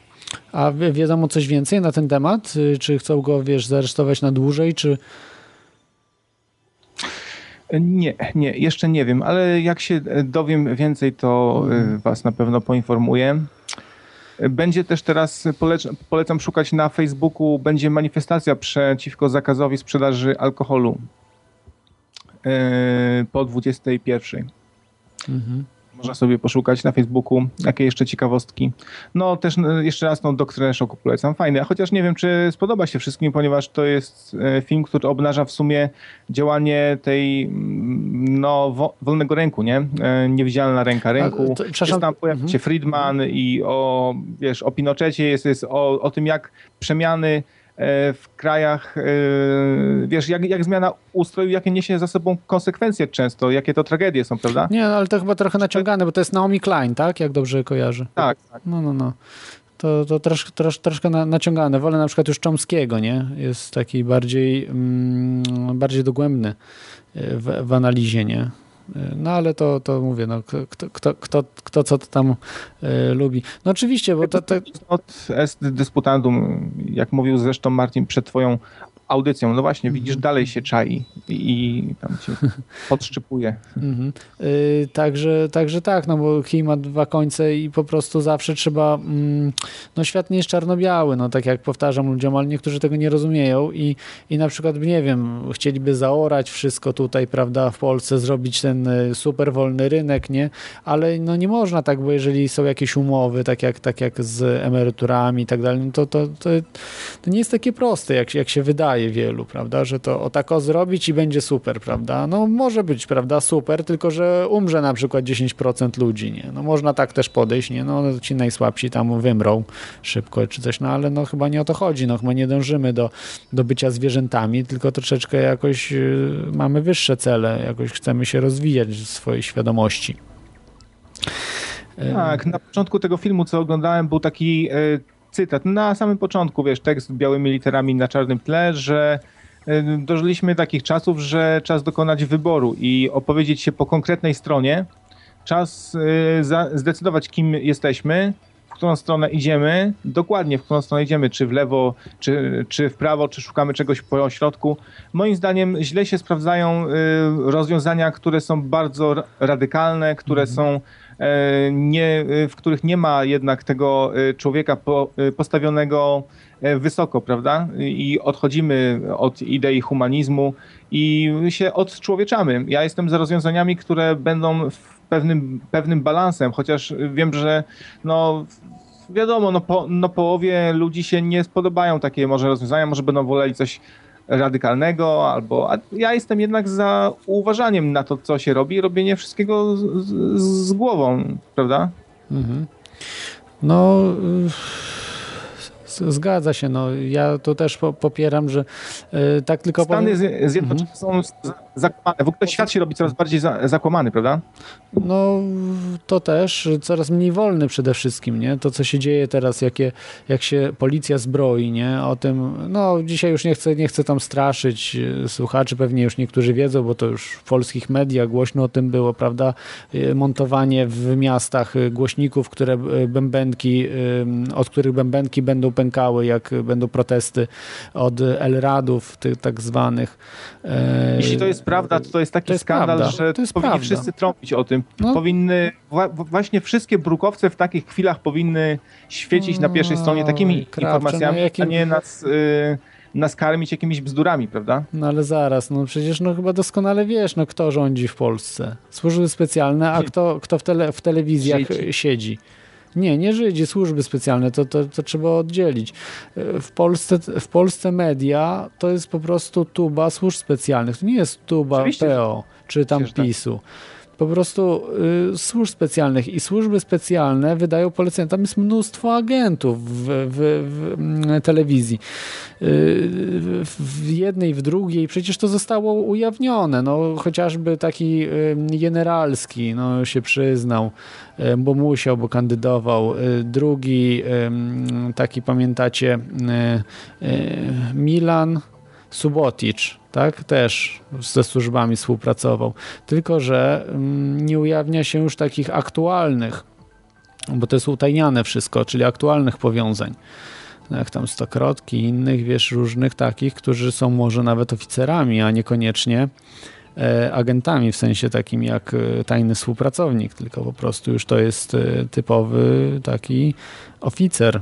B: A wiadomo coś więcej na ten temat? Y, czy chcą go, wiesz, zaresztować na dłużej, czy...
D: Nie, nie, jeszcze nie wiem, ale jak się dowiem więcej, to mhm. was na pewno poinformuję. Będzie też teraz, polecam, szukać na Facebooku, będzie manifestacja przeciwko zakazowi sprzedaży alkoholu e, po 21. Mhm. Można sobie poszukać na Facebooku, jakie jeszcze ciekawostki. No też no, jeszcze raz tą doktrynę szoku polecam. Fajny, a chociaż nie wiem, czy spodoba się wszystkim, ponieważ to jest e, film, który obnaża w sumie działanie tej mm, no, wolnego ręku, nie? E, niewidzialna ręka ręku. To, jest tam pojawia mhm. się Friedman i o, wiesz, o Pinochecie, jest, jest o, o tym, jak przemiany E, w krajach, e, wiesz, jak, jak zmiana ustroju, jakie niesie za sobą konsekwencje często, jakie to tragedie są, prawda?
B: Nie, no, ale to chyba trochę naciągane, bo to jest Naomi Klein, tak? Jak dobrze kojarzy.
D: Tak, tak.
B: No, no, no. To, to trosz, trosz, troszkę na, naciągane. Wolę na przykład już Chomskiego, nie? Jest taki bardziej, mm, bardziej dogłębny w, w analizie, nie? No ale to, to mówię, no, kto, kto, kto, kto co to tam y, lubi. No oczywiście, bo to... to...
D: Od est dysputandum, jak mówił zresztą Martin przed twoją audycją. No właśnie, widzisz, mhm. dalej się czai i, tam cię podszczypuje. Mhm.
B: Yy, także, także tak, no bo kij ma dwa końce i po prostu zawsze trzeba, mm, no świat nie jest czarno-biały, no tak jak powtarzam ludziom, ale niektórzy tego nie rozumieją i, i na przykład, nie wiem, chcieliby zaorać wszystko tutaj, prawda, w Polsce, zrobić ten y, super wolny rynek, nie? Ale no nie można tak, bo jeżeli są jakieś umowy, tak jak, tak jak z emeryturami i tak dalej, no to, to, to, to nie jest takie proste, jak, jak się wydaje wydaje wielu, prawda, że to o tako zrobić i będzie super, prawda? No może być, prawda, super, tylko że umrze na przykład 10% ludzi, nie? No można tak też podejść, nie? No ci najsłabsi tam wymrą szybko czy coś, no ale no chyba nie o to chodzi, no chyba nie dążymy do, do bycia zwierzętami, tylko troszeczkę jakoś y, mamy wyższe cele, jakoś chcemy się rozwijać w swojej świadomości.
D: Tak, na początku tego filmu, co oglądałem, był taki y, cytat na samym początku, wiesz, tekst białymi literami na czarnym tle, że y, dożyliśmy takich czasów, że czas dokonać wyboru i opowiedzieć się po konkretnej stronie. Czas y, zdecydować, kim jesteśmy, w którą stronę idziemy, dokładnie w którą stronę idziemy, czy w lewo, czy, czy w prawo, czy szukamy czegoś po środku. Moim zdaniem źle się sprawdzają y, rozwiązania, które są bardzo radykalne, które mhm. są E, nie, w których nie ma jednak tego e, człowieka po, e, postawionego wysoko, prawda? I odchodzimy od idei humanizmu i się odczłowieczamy. Ja jestem za rozwiązaniami, które będą pewnym, pewnym balansem, chociaż wiem, że no, wiadomo, no, po, no połowie ludzi się nie spodobają takie może rozwiązania, może będą woleli coś radykalnego, albo a ja jestem jednak za uważaniem na to, co się robi, robienie wszystkiego z, z, z głową, prawda? Mhm.
B: No, Zgadza się, no ja to też popieram, że yy, tak tylko
D: Stany powiem... Zjednoczone mhm. są zakłamane. W ogóle świat się robi coraz bardziej za, zakłamany, prawda?
B: No to też, coraz mniej wolny przede wszystkim, nie? To, co się dzieje teraz, jakie, jak się policja zbroi, nie? O tym, no dzisiaj już nie chcę, nie chcę tam straszyć e, słuchaczy, pewnie już niektórzy wiedzą, bo to już w polskich mediach głośno o tym było, prawda? E, montowanie w miastach e, głośników, które bębenki, od których bębenki będą pękały, jak będą protesty od Elradów, tych tak zwanych.
D: Jeśli to jest prawda, to to jest taki to jest skandal, prawda. że to jest powinni prawda. wszyscy trąbić o tym. No. Powinny, właśnie wszystkie brukowce w takich chwilach powinny świecić na pierwszej stronie takimi Krapcze, informacjami, no jakim... a nie nas... Y nas karmić jakimiś bzdurami, prawda?
B: No ale zaraz, no przecież no chyba doskonale wiesz, no kto rządzi w Polsce. Służby specjalne, a kto, kto w, tele, w telewizjach Żydzi. siedzi. Nie, nie Żydzi, służby specjalne, to, to, to trzeba oddzielić. W Polsce, w Polsce media to jest po prostu tuba służb specjalnych. To nie jest tuba Oczywiście. PO czy tam Przecież tak. PiSu. Tak po prostu y, służb specjalnych i służby specjalne wydają polecenia. Tam jest mnóstwo agentów w, w, w mm, telewizji. Y, w jednej, w drugiej. Przecież to zostało ujawnione. No, chociażby taki y, generalski no, się przyznał, y, bo musiał, bo kandydował. Y, drugi, y, taki pamiętacie, Milan Subotic, tak, też ze służbami współpracował, tylko że mm, nie ujawnia się już takich aktualnych, bo to jest utajniane wszystko, czyli aktualnych powiązań. Jak tam Stokrotki i innych, wiesz, różnych takich, którzy są może nawet oficerami, a niekoniecznie e, agentami, w sensie takim jak e, tajny współpracownik, tylko po prostu już to jest e, typowy taki oficer,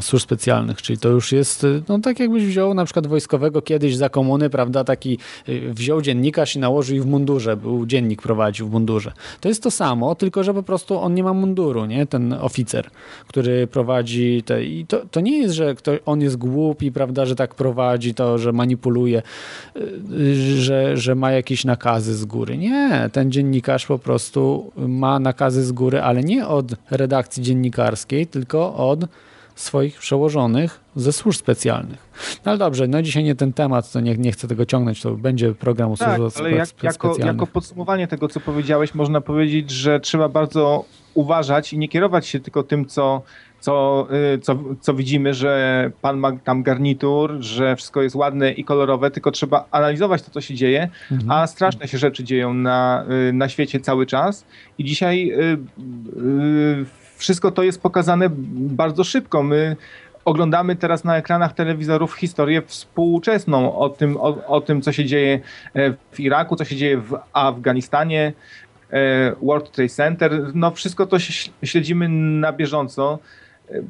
B: służb specjalnych, czyli to już jest, y, no tak jakbyś wziął na przykład wojskowego kiedyś za komuny, prawda, taki y, wziął dziennikarz i nałożył ich w mundurze, był dziennik prowadził w mundurze. To jest to samo, tylko że po prostu on nie ma munduru, nie, ten oficer, który prowadzi te, i to, to nie jest, że kto, on jest głupi, prawda, że tak prowadzi to, że manipuluje, y, że, że ma jakieś nakazy z góry. Nie, ten dziennikarz po prostu ma nakazy z góry, ale nie od redakcji dziennikarskiej, tylko od swoich przełożonych ze służb specjalnych. No ale dobrze, no dzisiaj nie ten temat, to nie, nie chcę tego ciągnąć, to będzie program o tak, służbach ale jak,
D: jako, jako podsumowanie tego, co powiedziałeś, można powiedzieć, że trzeba bardzo uważać i nie kierować się tylko tym, co, co, y, co, co widzimy, że pan ma tam garnitur, że wszystko jest ładne i kolorowe, tylko trzeba analizować to, co się dzieje, mhm. a straszne się rzeczy dzieją na, y, na świecie cały czas i dzisiaj yy, yy, wszystko to jest pokazane bardzo szybko. My oglądamy teraz na ekranach telewizorów historię współczesną o tym, o, o tym co się dzieje e, w Iraku, co się dzieje w Afganistanie, e, World Trade Center. No wszystko to śledzimy na bieżąco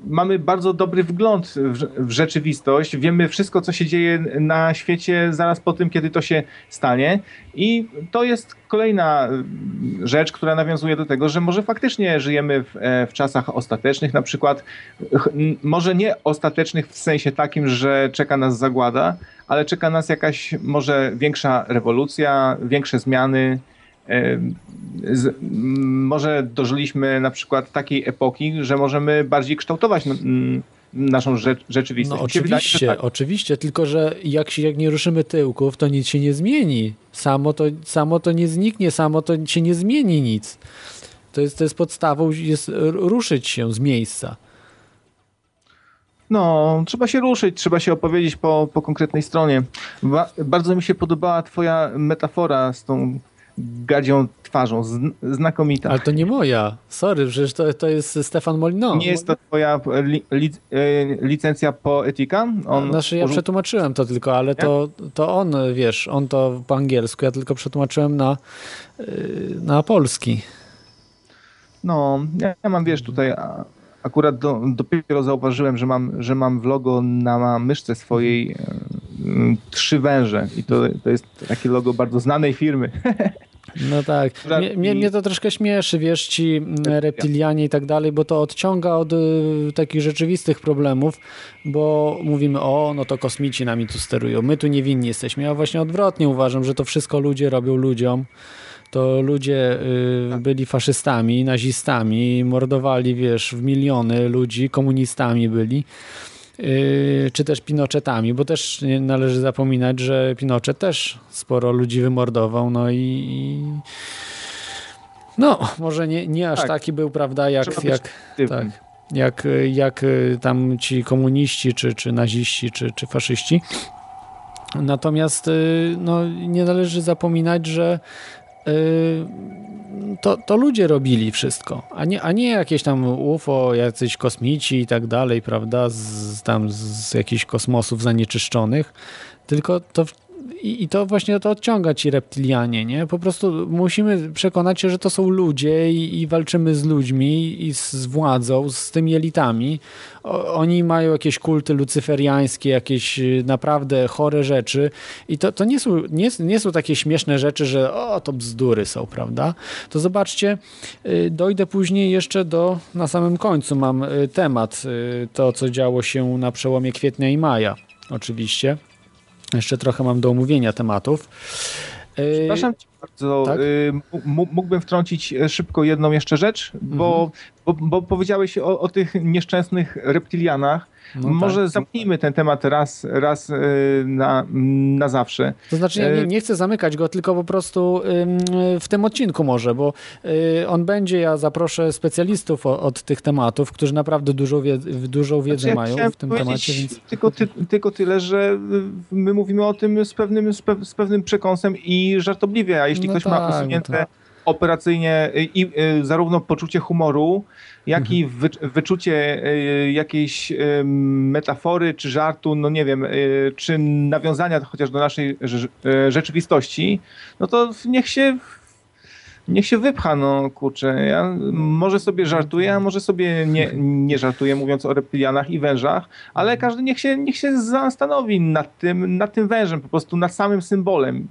D: mamy bardzo dobry wgląd w, rzeczywistość, wiemy wszystko, co się dzieje na świecie zaraz po tym, kiedy to się stanie. I to jest kolejna rzecz, która nawiązuje do tego, że może faktycznie żyjemy w, e, w czasach ostatecznych, na przykład może nie ostatecznych w sensie takim, że czeka nas zagłada, ale czeka nas jakaś może większa rewolucja, większe zmiany, z, może dożyliśmy na przykład takiej epoki, że możemy bardziej kształtować naszą rzeczywistość.
B: No oczywiście, wydaje, tak. oczywiście, tylko że jak, się, jak nie ruszymy tyłków, to nic się nie zmieni. Samo to, samo to nie zniknie, samo to się nie zmieni nic. To jest, to jest podstawą, jest ruszyć się z miejsca.
D: No, trzeba się ruszyć, trzeba się opowiedzieć po, po konkretnej stronie. Ba bardzo mi się podobała twoja metafora z tą gadzią twarzą. Znakomita.
B: Ale to nie moja. Sorry, przecież to, to jest Stefan Molino.
D: Nie jest to twoja li, li, e, licencja poetyka?
B: On znaczy ja przetłumaczyłem to tylko, ale to, to on, wiesz, on to po angielsku, ja tylko przetłumaczyłem na, e, na polski.
D: No, ja, ja mam, wiesz, tutaj akurat do, dopiero zauważyłem, że mam, że mam w logo na myszce swojej e, trzy węże i to, to jest takie logo bardzo znanej firmy.
B: No tak. Mnie, mnie, mnie, to troszkę śmieszy, wiesz, ci mm, reptilianie i tak dalej, bo to odciąga od y, takich rzeczywistych problemów, bo mówimy, o, no to kosmici nami tu sterują, my tu niewinni jesteśmy. Ja właśnie odwrotnie uważam, że to wszystko ludzie robią ludziom. To ludzie y, tak. byli faszystami, nazistami, mordowali, wiesz, w miliony ludzi, komunistami byli. Yy, czy też Pinochetami, bo też nie należy zapominać, że Pinochet też sporo ludzi wymordował, no i, no, może nie, nie aż tak. taki był, prawda, jak, jak, tak, jak, jak y, tam ci komuniści, czy, czy naziści, czy, czy faszyści. Natomiast y, no, nie należy zapominać, że y, to, to ludzie robili wszystko, a nie, a nie jakieś tam UFO, jacyś kosmici i tak dalej, prawda, z, tam z jakichś kosmosów zanieczyszczonych, tylko to i, I, to właśnie to odciąga ci reptilianie, nie? Po prostu musimy przekonać się, że to są ludzie i, i walczymy z ludźmi i z, władzą, z tymi elitami. O, oni mają jakieś kulty lucyferiańskie, jakieś y, naprawdę chore rzeczy i to, to nie, są, nie, nie są takie śmieszne rzeczy, że o, to bzdury są, prawda? To zobaczcie, y, dojdę później jeszcze do, na samym końcu mam y, temat, to co działo się na przełomie kwietnia i maja, oczywiście. Jeszcze trochę mam do omówienia tematów.
D: Przepraszam cię bardzo, tak? Y, mógłbym wtrącić e, szybko jedną jeszcze rzecz, bo, mhm. bo, bo powiedziałeś o, o tych nieszczęsnych reptilianach. No Może tak. zamknijmy ten temat raz, raz e, na, na zawsze.
B: To znaczy, ja nie, e, nie, chcę zamykać go, tylko po prostu w tym odcinku może, bo y, on będzie, ja zaproszę specjalistów od tych tematów, którzy naprawdę dużo wie, dużą wiedzę znaczy, ja mają w tym temacie. Więc...
D: Tylko, ty, tylko tyle, że my mówimy o tym z pewnym, z, pe, z pewnym przekąsem i żartobliwie, a jeśli no ktoś tak, ma usunięte no tak. Operacyjnie i, i, zarówno poczucie humoru, jak i mhm. wy, wyczucie y, jakiejś y, metafory czy żartu, no nie wiem, y, czy nawiązania chociaż do naszej rzeczywistości, no to niech się niech się wypcha, no kurczę. Ja może sobie żartuję, a może sobie nie, nie żartuję, mówiąc o reptilianach i wężach, ale każdy niech się, niech się zastanowi nad tym, nad tym wężem, po prostu nad samym symbolem.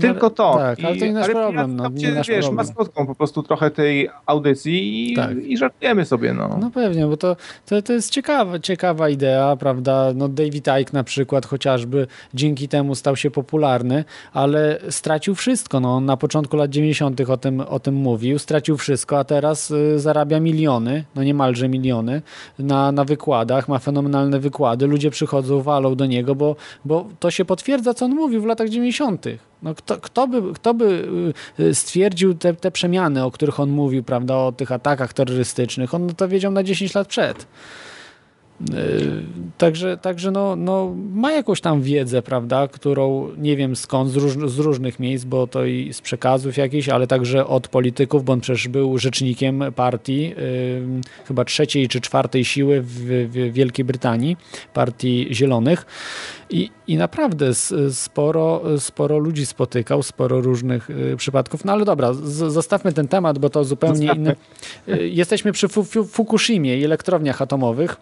D: Tylko to.
B: Tak, ale to nie nasz problem. No, nie nasz
D: wiesz,
B: problem.
D: maskotką po prostu trochę tej audycji i, tak. i żartujemy sobie. No,
B: no pewnie, bo to, to, to jest ciekawa, ciekawa idea, prawda? No David Icke na przykład chociażby dzięki temu stał się popularny, ale stracił wszystko. No, na początku lat 90. o tym, o tym mówił, stracił wszystko, a teraz y, zarabia miliony, no niemalże miliony na, na wykładach, ma fenomenalne wykłady, ludzie przychodzą, walą do niego, bo, bo to się potwierdza, co on mówił w latach 90. No kto, kto, by, kto by y, stwierdził te, te przemiany, o których on mówił, prawda, o tych atakach terrorystycznych? On to wiedział na 10 lat przed. Y, także, także no, no, ma jakąś tam wiedzę, prawda, którą nie wiem skąd, z, róż, z, różnych miejsc, bo to i z przekazów jakichś, ale także od polityków, bo on przecież był rzecznikiem partii, yy, chyba trzeciej czy czwartej siły w, w Wielkiej Brytanii, partii Zielonych. I, i naprawdę sporo, sporo ludzi spotykał, sporo różnych y, przypadków. No ale dobra, z, zostawmy ten temat, bo to zupełnie inny. Y, jesteśmy przy Fukushimie i elektrowniach atomowych.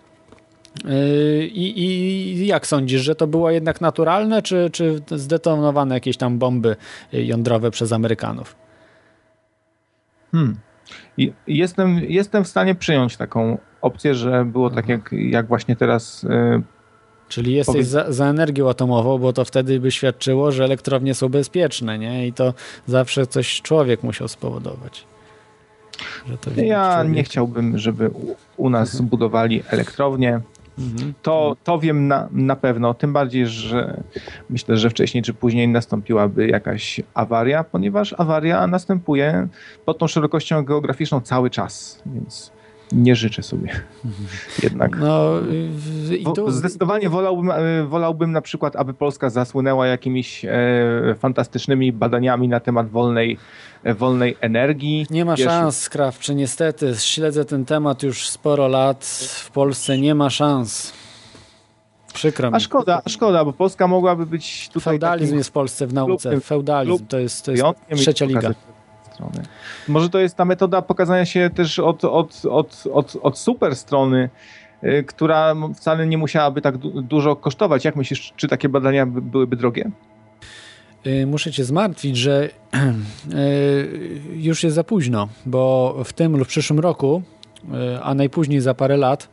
B: Yy, I, I, jak sądzisz, że to było jednak naturalne, czy, czy zdetonowane jakieś tam bomby jądrowe przez Amerykanów?
D: Hmm. Jestem, jestem w stanie przyjąć taką opcję, że było tak, jak, jak właśnie teraz. Yy,
B: Czyli jesteś za, za, energią atomową, bo to wtedy by świadczyło, że elektrownie są bezpieczne, nie? I to zawsze coś człowiek musiał spowodować.
D: ja nie chciałbym, żeby u, u nas mhm. budowali elektrownie. To, to wiem na, na pewno, tym bardziej, że myślę, że wcześniej czy później nastąpiłaby jakaś awaria, ponieważ awaria następuje pod tą szerokością geograficzną cały czas, więc nie życzę sobie jednak. No, tu... Zdecydowanie wolałbym, e, wolałbym na przykład, aby Polska zasłynęła jakimiś e, fantastycznymi badaniami na temat wolnej, e, wolnej energii.
B: Nie ma Wiesz... szans, Skrawczy, niestety. Śledzę ten temat już sporo lat. W Polsce nie ma szans. Przykro mi.
D: A szkoda, a szkoda, bo Polska mogłaby być tutaj...
B: Feudalizm jest w Polsce w nauce. Feudalizm to jest, to jest trzecia liga
D: strony. Może to jest ta metoda pokazania się też od, od, od, od, od super strony, y, która wcale nie musiałaby tak du dużo kosztować. Jak myślisz, czy takie badania byłyby drogie?
B: muszę cię zmartwić, że już jest za późno, bo w tym lub przyszłym roku, a najpóźniej za parę lat,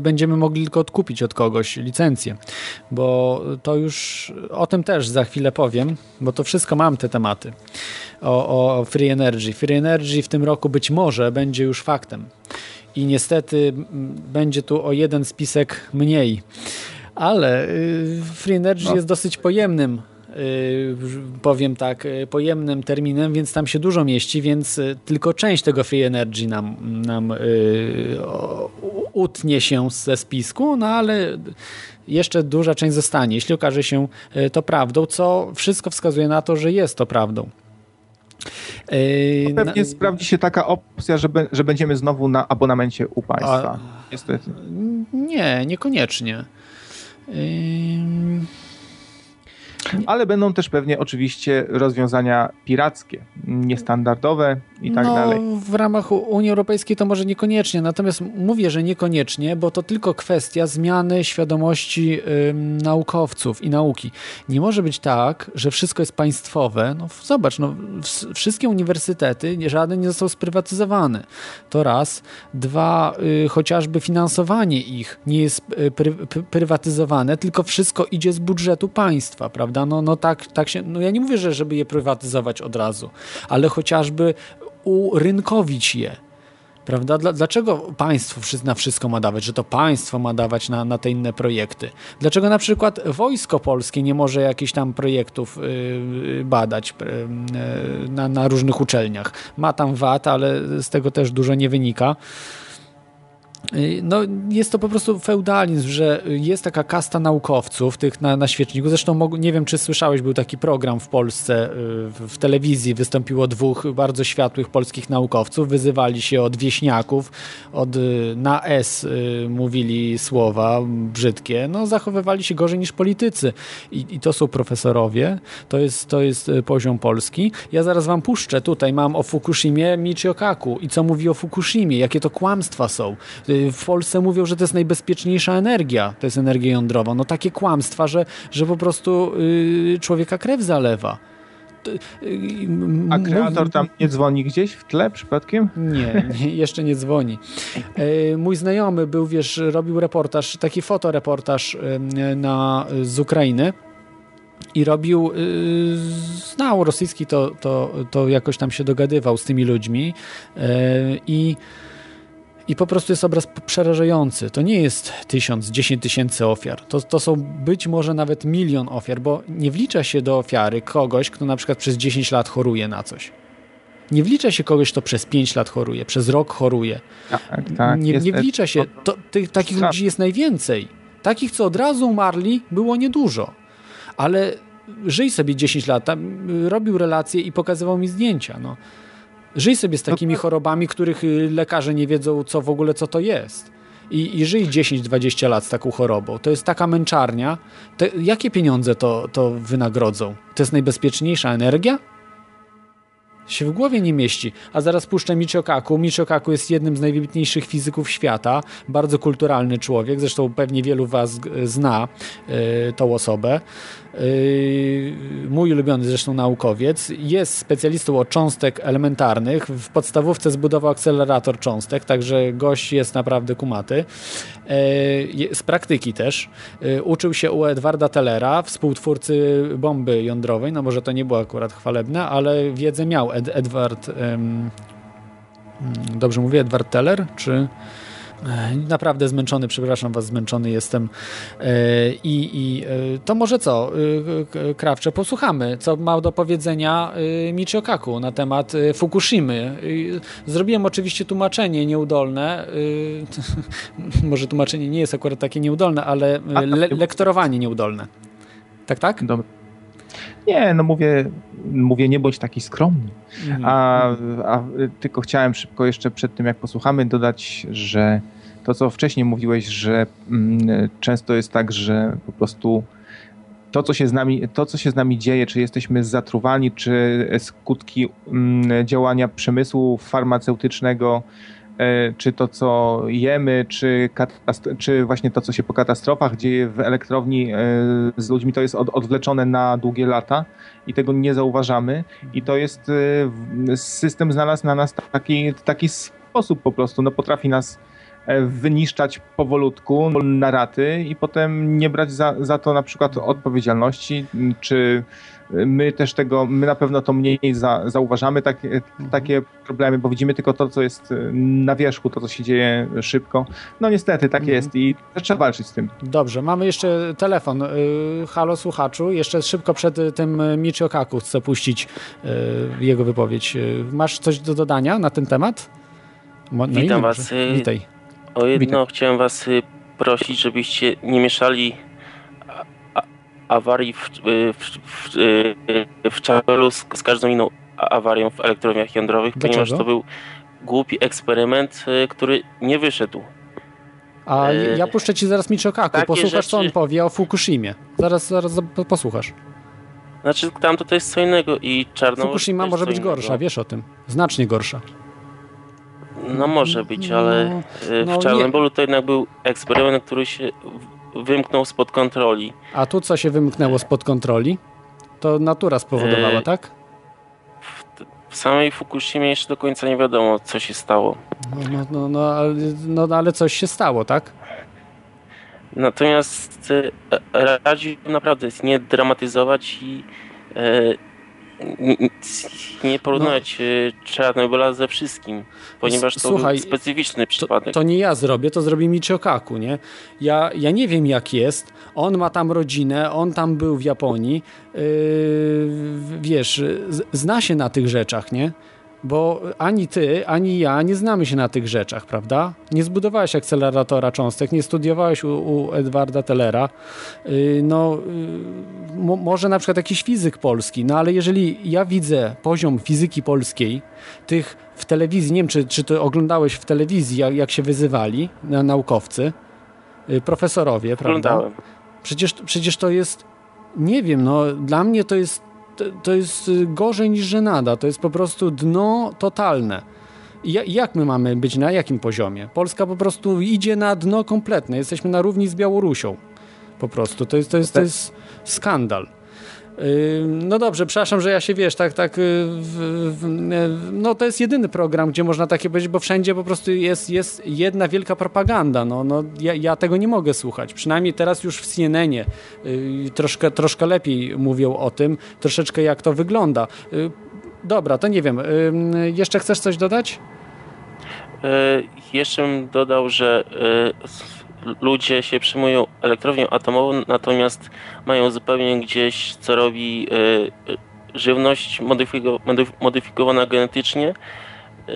B: będziemy mogli tylko odkupić od kogoś licencję, bo to już o tym też za chwilę powiem, bo to wszystko mam te tematy o, o Free Energy. Free Energy w tym roku być może będzie już faktem i niestety będzie tu o jeden spisek mniej. Ale y, Free Energy no. jest dosyć pojemnym y, powiem tak, y, pojemnym terminem, więc tam się dużo mieści, więc tylko część tego Free Energy nam, nam utnie się ze spisku, no ale jeszcze duża część zostanie, jeśli okaże się to prawdą, co wszystko wskazuje na to, że jest to prawdą.
D: No pewnie na... sprawdzi się taka opcja, że, be, że będziemy znowu na abonamencie u państwa. A... Niestety.
B: Nie, niekoniecznie. Yy...
D: Ale będą też pewnie oczywiście rozwiązania pirackie, niestandardowe i tak no, dalej.
B: W ramach Unii Europejskiej to może niekoniecznie, natomiast mówię, że niekoniecznie, bo to tylko kwestia zmiany świadomości naukowców i nauki. Nie może być tak, że wszystko jest państwowe. No, zobacz, no, wszystkie uniwersytety, żaden nie został sprywatyzowany. To raz. Dwa, y, chociażby finansowanie ich nie jest y, pry, prywatyzowane, tylko wszystko idzie z budżetu państwa, prawda? No, no tak, tak się, no ja nie mówię, że żeby je prywatyzować od razu, ale chociażby urynkowić je. Prawda? Dlaczego państwo na wszystko ma dawać, że to państwo ma dawać na, na te inne projekty? Dlaczego na przykład Wojsko Polskie nie może jakichś tam projektów yy, badać yy, na, na różnych uczelniach? Ma tam VAT, ale z tego też dużo nie wynika. Y, no, jest to po prostu feudalizm, że jest taka kasta naukowców tych na, na świeczniku. Zresztą nie wiem, czy słyszałeś, był taki program w Polsce, y, w telewizji. Wystąpiło dwóch bardzo światłych polskich naukowców, wyzywali się od wieśniaków, od y, na S mówili słowa brzydkie, no zachowywali się gorzej niż politycy. I, i to są profesorowie, to jest, to jest poziom polski. Ja zaraz wam puszczę, tutaj mam o Fukushimie Michio Kaku i co mówi o Fukushimie, jakie to kłamstwa są w Polsce mówią, że to jest najbezpieczniejsza energia, to jest energia jądrowa. No takie kłamstwa, że, że po prostu yy, człowieka krew zalewa.
D: A kreator tam nie dzwoni gdzieś w tle przypadkiem?
B: Nie, nie jeszcze nie dzwoni. Y, mój znajomy był, wiesz, robił reportaż, taki fotoreportaż y, na, z Ukrainy i robił, yy, znał rosyjski, to, to, to jakoś tam się dogadywał z tymi ludźmi yy, i i po prostu jest obraz przerażający. To nie jest tysiąc, dziesięć tysięcy ofiar. To, to są być może nawet milion ofiar, bo nie wlicza się do ofiary kogoś, kto na przykład przez 10 lat choruje na coś. Nie wlicza się kogoś, kto przez 5 lat choruje, przez rok choruje. Tak, tak, nie, nie wlicza się. To, tych, takich ludzi jest najwięcej. Takich, co od razu umarli, było niedużo. Ale żyj sobie 10 lat, tam, robił relacje i pokazywał mi zdjęcia. No. Żyj sobie z takimi chorobami, których y, lekarze nie wiedzą, co w ogóle co to jest. I, i żyj 10-20 lat z taką chorobą. To jest taka męczarnia. To jakie pieniądze to, to wynagrodzą? To jest najbezpieczniejsza energia? się w głowie nie mieści. A zaraz puszczę Michio Kaku. Michio Kaku jest jednym z najwybitniejszych fizyków świata, bardzo kulturalny człowiek, zresztą pewnie wielu was zna y, tą osobę. Y, mój ulubiony zresztą naukowiec, jest specjalistą od cząstek elementarnych. W podstawówce zbudował akcelerator cząstek, także gość jest naprawdę kumaty. Y, z praktyki też. Uczył się u Edwarda Tellera, współtwórcy bomby jądrowej, no może to nie było akurat chwalebne, ale wiedzę miał Ed Edward, um, dobrze mówię, Edward Teller, czy naprawdę zmęczony, przepraszam was, zmęczony jestem. E, I, i e, to może co, Krawcze, posłuchamy, co ma do powiedzenia Michio Kaku na temat Fukushimy. Zrobiłem oczywiście tłumaczenie nieudolne. Może tłumaczenie nie jest akurat takie nieudolne, ale le lektorowanie nieudolne. Tak, tak?
D: Dobra. Nie, no mówię, mówię nie bądź taki skromny. Mhm. A, a tylko chciałem szybko jeszcze przed tym, jak posłuchamy, dodać, że to, co wcześniej mówiłeś, że mm, często jest tak, że po prostu to co, się z nami, to, co się z nami dzieje, czy jesteśmy zatruwani, czy skutki mm, działania przemysłu farmaceutycznego czy to, co jemy, czy, czy właśnie to, co się po katastrofach dzieje w elektrowni z ludźmi, to jest od, odwleczone na długie lata i tego nie zauważamy. I to jest system znalazł na nas taki, taki sposób po prostu, no potrafi nas E, wyniszczać powolutku na raty i potem nie brać za, za to na przykład odpowiedzialności, czy my też tego, my na pewno to mniej za, zauważamy, tak, takie problemy, bo widzimy tylko to, co jest na wierzchu, to, co się dzieje szybko. No niestety, tak mhm. jest i trzeba walczyć z tym.
B: Dobrze, mamy jeszcze telefon. Y, halo słuchaczu, jeszcze szybko przed tym Michio Kaku chcę puścić y, jego wypowiedź. Y, masz coś do dodania na ten temat?
E: No Witam was.
B: Witaj.
E: O jedno Witam. chciałem was y, prosić, żebyście nie mieszali awarii w, y, w, w, y, w czapelu z, z, każdą inną awarią w elektrowniach jądrowych, Dlaczego? ponieważ to był głupi eksperyment, który nie wyszedł.
B: A e... ja puszczę ci zaraz Michiokaku, posłuchasz rzeczy... co on powie o Fukushimie. Zaraz, zaraz posłuchasz.
E: Znaczy tam to jest co innego i czarno.
B: Fukushima może być gorsza, wiesz o tym. Znacznie gorsza.
E: No może być, ale no, e, w no, Czarnobylu to jednak był eksperyment, który się wymknął spod kontroli.
B: A tu co się wymknęło spod kontroli? To natura spowodowała, e... tak?
E: W, samej Fukushimie jeszcze do końca nie wiadomo, co się stało.
B: No, no, no, no, ale, no ale coś się stało, tak?
E: Natomiast e, radzi naprawdę nie dramatyzować i e, nie porównywać no. Czarnobyla ze wszystkim, ponieważ to Słuchaj, był specyficzny przypadek.
B: To, to, nie ja zrobię, to zrobi Michiokaku, nie? Ja, ja nie wiem jak jest, on ma tam rodzinę, on tam był w Japonii, yy, wiesz, zna się na tych rzeczach, nie? Bo ani ty, ani ja nie znamy się na tych rzeczach, prawda? Nie zbudowałeś akceleratora cząstek, nie studiowałeś u, u Edwarda Tellera. Yy, no, yy, może na przykład jakiś fizyk polski, no ale jeżeli ja widzę poziom fizyki polskiej, tych w telewizji, nie wiem czy, czy to oglądałeś w telewizji, jak, jak się wyzywali na, naukowcy, yy, profesorowie, prawda? Przecież, przecież to jest, nie wiem, no dla mnie to jest to, to jest y, gorzej niż żenada. To jest po prostu dno totalne. jak my mamy być na jakim poziomie? Polska po prostu idzie na dno kompletne. Jesteśmy na równi z Białorusią. Po prostu. To jest, to jest, to jest skandal. No dobrze, przepraszam, że ja się wiesz, tak, tak. Y, w, w, no to jest jedyny program, gdzie można takie powiedzieć, bo wszędzie po prostu jest, jest jedna wielka propaganda. No, no ja, ja tego nie mogę słuchać. Przynajmniej teraz już w CNN-ie y, troszkę, troszkę lepiej mówią o tym, troszeczkę jak to wygląda. Y, dobra, to nie wiem. Jeszcze chcesz coś dodać?
E: Jeszcze bym dodał, że ludzie się przyjmują elektrownią atomową, natomiast mają zupełnie gdzieś, co robi e, e, żywność modyfikowana genetycznie e,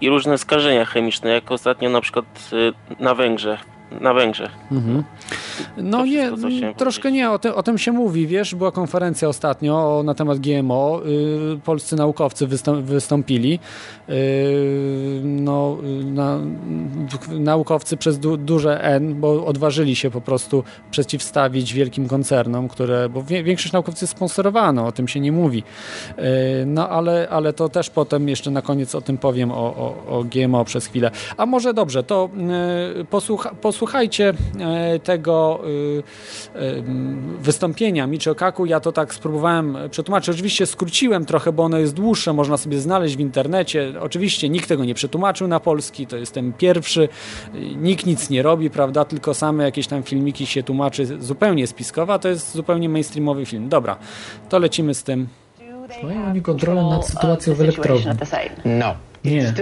E: i różne skażenia chemiczne, jak ostatnio na przykład na Węgrzech na Węgrzech. Mhm.
B: No nie, troszkę nie, o, te, o, tym się mówi, wiesz, była konferencja ostatnio na temat GMO, y, polscy naukowcy wystąp, wystąpili, y, no, na, naukowcy przez du, duże N, bo odważyli się po prostu przeciwstawić wielkim koncernom, które, bo większość naukowców jest sponsorowana, o tym się nie mówi, y, no ale, ale to też potem jeszcze na koniec o tym powiem, o, o, o GMO przez chwilę. A może dobrze, to y, posłucha, posłucha posłuchajcie e, tego e, e, wystąpienia Michio Kaku. Ja to tak spróbowałem przetłumaczyć. Oczywiście skróciłem trochę, bo ono jest dłuższe, można sobie znaleźć w internecie. Oczywiście nikt tego nie przetłumaczył na polski, to jestem pierwszy. Nikt nic nie robi, prawda, tylko same jakieś tam filmiki się tłumaczy zupełnie spiskowa. To jest zupełnie mainstreamowy film. Dobra, to lecimy z tym.
C: Mają oni kontrolę nad sytuacją w elektrowni.
A: No.
C: Nie,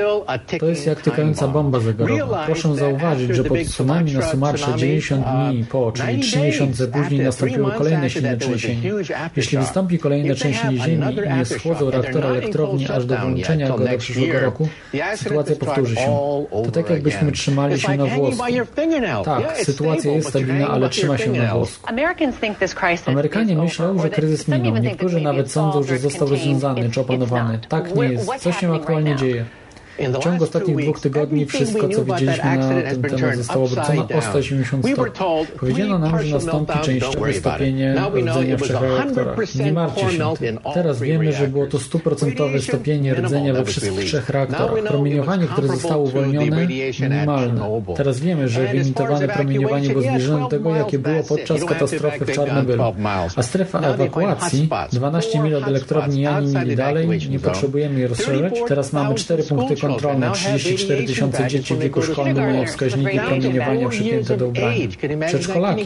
C: to jest jak tykająca bomba zegarowa. Proszę zauważyć, że po tsunami na Sumarsze 90 dni po, czyli 3 miesiące później nastąpiło kolejne silne trzęsienie. Jeśli wystąpi kolejne trzęsienie ziemi i nie schłodzą reaktora elektrowni aż do wyłączenia go do przyszłego roku, sytuacja powtórzy się. To tak jakbyśmy trzymali się na włosku. Tak, sytuacja jest stabilna, ale trzyma się na włosku. Amerykanie myślą, że kryzys minął. Niektórzy nawet sądzą, że został rozwiązany czy opanowany. Tak nie jest. Co się aktualnie dzieje? W ciągu ostatnich dwóch tygodni wszystko, co widzieliśmy na ten temat zostało obrócone o 180 stopni. Powiedziano nam, że nastąpi częściowe stopienie rdzenia w trzech reaktorach. Nie martwcie się tym. Teraz wiemy, że było to stuprocentowe stopienie rdzenia we wszystkich trzech reaktorach. Promieniowanie, które zostało uwolnione, minimalne. Teraz wiemy, że wyemitowane promieniowanie było zbliżone do tego, jakie było podczas katastrofy w Czarnobylu. A strefa ewakuacji, 12 mil od elektrowni Jani mili dalej, nie potrzebujemy jej rozszerzać. Teraz mamy cztery punkty kontrolne, 34 tysiące dzieci w wieku szkolnym mają wskaźniki promieniowania przypięte do ubrania. Przedszkolaki,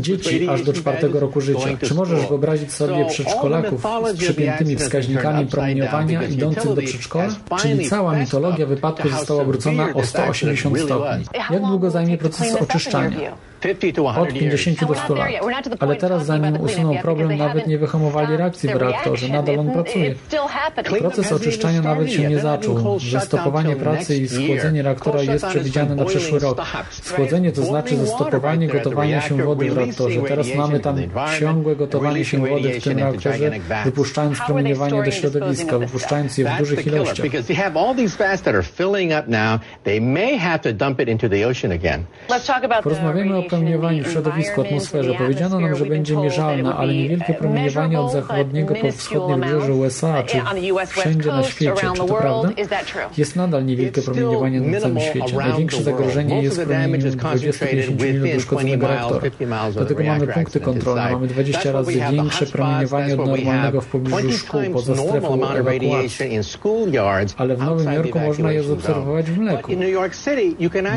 C: dzieci aż do czwartego roku życia. Czy możesz wyobrazić sobie przedszkolaków z przypiętymi wskaźnikami promieniowania idących do przedszkola? Czyli cała mitologia wypadku została obrócona o 180 stopni. Jak długo zajmie proces oczyszczania? Od 50 do 100 lat. Ale teraz, zanim usuną problem, nawet nie wyhamowali reakcji w reaktorze. Nadal on pracuje. Proces oczyszczania nawet się nie zaczął. Zastopowanie pracy i schłodzenie reaktora jest przewidziane na przyszły rok. Schłodzenie to znaczy zastopowanie gotowania się wody w reaktorze. Teraz mamy tam ciągłe gotowanie się wody w tym reaktorze, wypuszczając promieniowanie do środowiska, wypuszczając je w dużych ilościach. Porozmawiamy o promieniowanie w środowisku, atmosferze. Powiedziano nam, że będzie mierzalne, ale niewielkie promieniowanie od zachodniego po wschodnie wybrzeże USA, czy wszędzie na świecie. Czy to prawda? Jest nadal niewielkie promieniowanie na całym świecie. Największe zagrożenie jest promieniem 20-50 minut do uszkodzonego reaktora. Dlatego mamy punkty kontrolne. Mamy 20 razy większe promieniowanie od normalnego w pobliżu szkół, poza strefą ewakuacji. Ale w Nowym Jorku można je zaobserwować w mleku.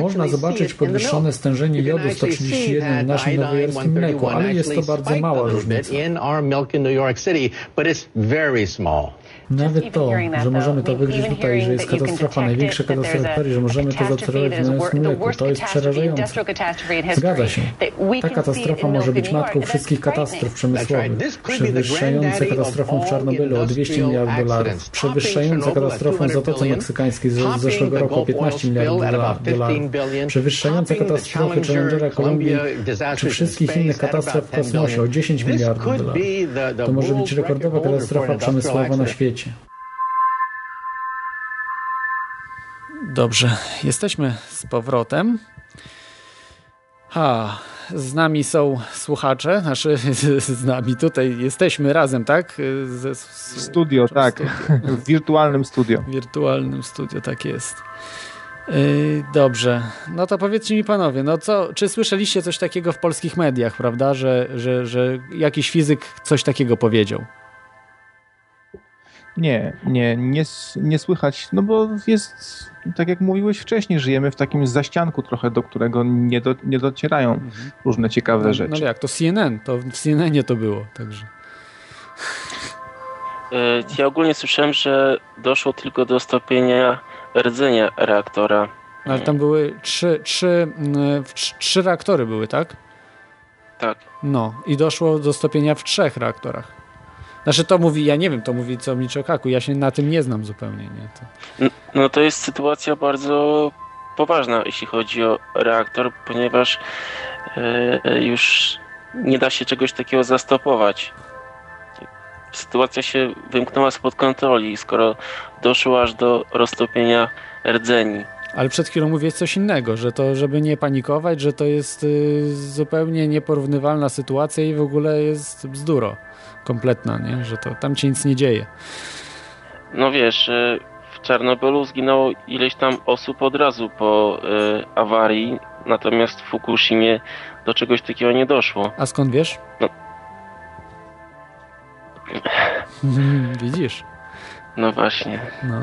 C: Można zobaczyć podwyższone stężenie jodu 131 w naszym nowojorskim mleku, ale jest to bardzo mała różnica. Nawet to, że możemy to wyjrzeć tutaj, że jest katastrofa, największa katastrofa w historii, że możemy to zaobserwować w naszym mleku, to jest przerażające. Zgadza się. Ta katastrofa może być matką wszystkich katastrof przemysłowych, przewyższająca katastrofą w Czarnobylu o 200 miliardów dolarów, przewyższająca katastrofą w Zatoce Meksykańskiej z zeszłego roku o 15 miliardów dolarów, przewyższająca katastrofy Challengera Kolumbii czy wszystkich innych katastrof w kosmosie o 10 miliardów dolarów. To może być rekordowa katastrofa przemysłowa na świecie.
B: Dobrze, jesteśmy z powrotem. Ha, z nami są słuchacze, znaczy z nami tutaj jesteśmy razem, tak?
D: Ze, studio, tak. Studio. W wirtualnym studio.
B: W wirtualnym studio, tak jest. Yy, dobrze, no to powiedzcie mi panowie, no co, czy słyszeliście coś takiego w polskich mediach, prawda, że, że, że jakiś fizyk coś takiego powiedział?
D: Nie, nie, nie, nie słychać, no bo jest, tak jak mówiłeś wcześniej, żyjemy w takim zaścianku trochę, do którego nie, do, nie docierają mhm. różne ciekawe
B: no,
D: rzeczy.
B: No jak, to CNN, to w CNN to było, także...
E: E, ja ogólnie słyszałem, że doszło tylko do stopienia rdzenia reaktora.
B: Ale tam były trzy, trzy, mm, trzy reaktory były, tak?
E: Tak.
B: No i doszło do stopienia w trzech reaktorach. Znaczy to mówi, ja nie wiem, to mówi co Michiokaku, ja się na tym nie znam zupełnie. Nie? To...
E: No, no to jest sytuacja bardzo poważna, jeśli chodzi o reaktor, ponieważ e, już nie da się czegoś takiego zastopować. Sytuacja się wymknęła spod kontroli, skoro doszło aż do roztopienia rdzeni.
B: Ale przed chwilą mówię coś innego, że to, żeby nie panikować, że to jest y, zupełnie nieporównywalna sytuacja i w ogóle jest bzduro kompletna, nie? że to tam się nic nie dzieje.
E: No wiesz, y, w Czarnobylu zginęło ileś tam osób od razu po y, awarii, natomiast w Fukushimie do czegoś takiego nie doszło.
B: A skąd wiesz? No. Widzisz?
E: No właśnie. No.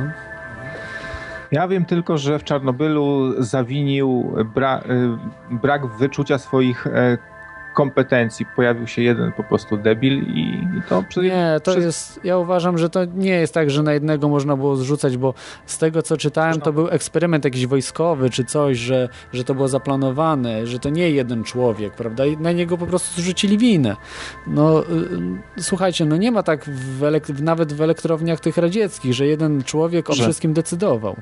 D: Ja wiem tylko, że w Czarnobylu zawinił bra y, brak wyczucia swoich e, kompetencji. Pojawił się jeden po prostu debil i, i to
B: przez, Nie, to jest, ja uważam, że to nie jest tak, że na jednego można było zrzucać, bo z tego co czytałem, to był eksperyment jakiś wojskowy czy coś, że, że to było zaplanowane, że to nie jeden człowiek, prawda? I na niego po prostu zrzucili winę. No, y, słuchajcie, no nie ma tak w nawet w elektrowniach tych radzieckich, że jeden człowiek o że... wszystkim decydował.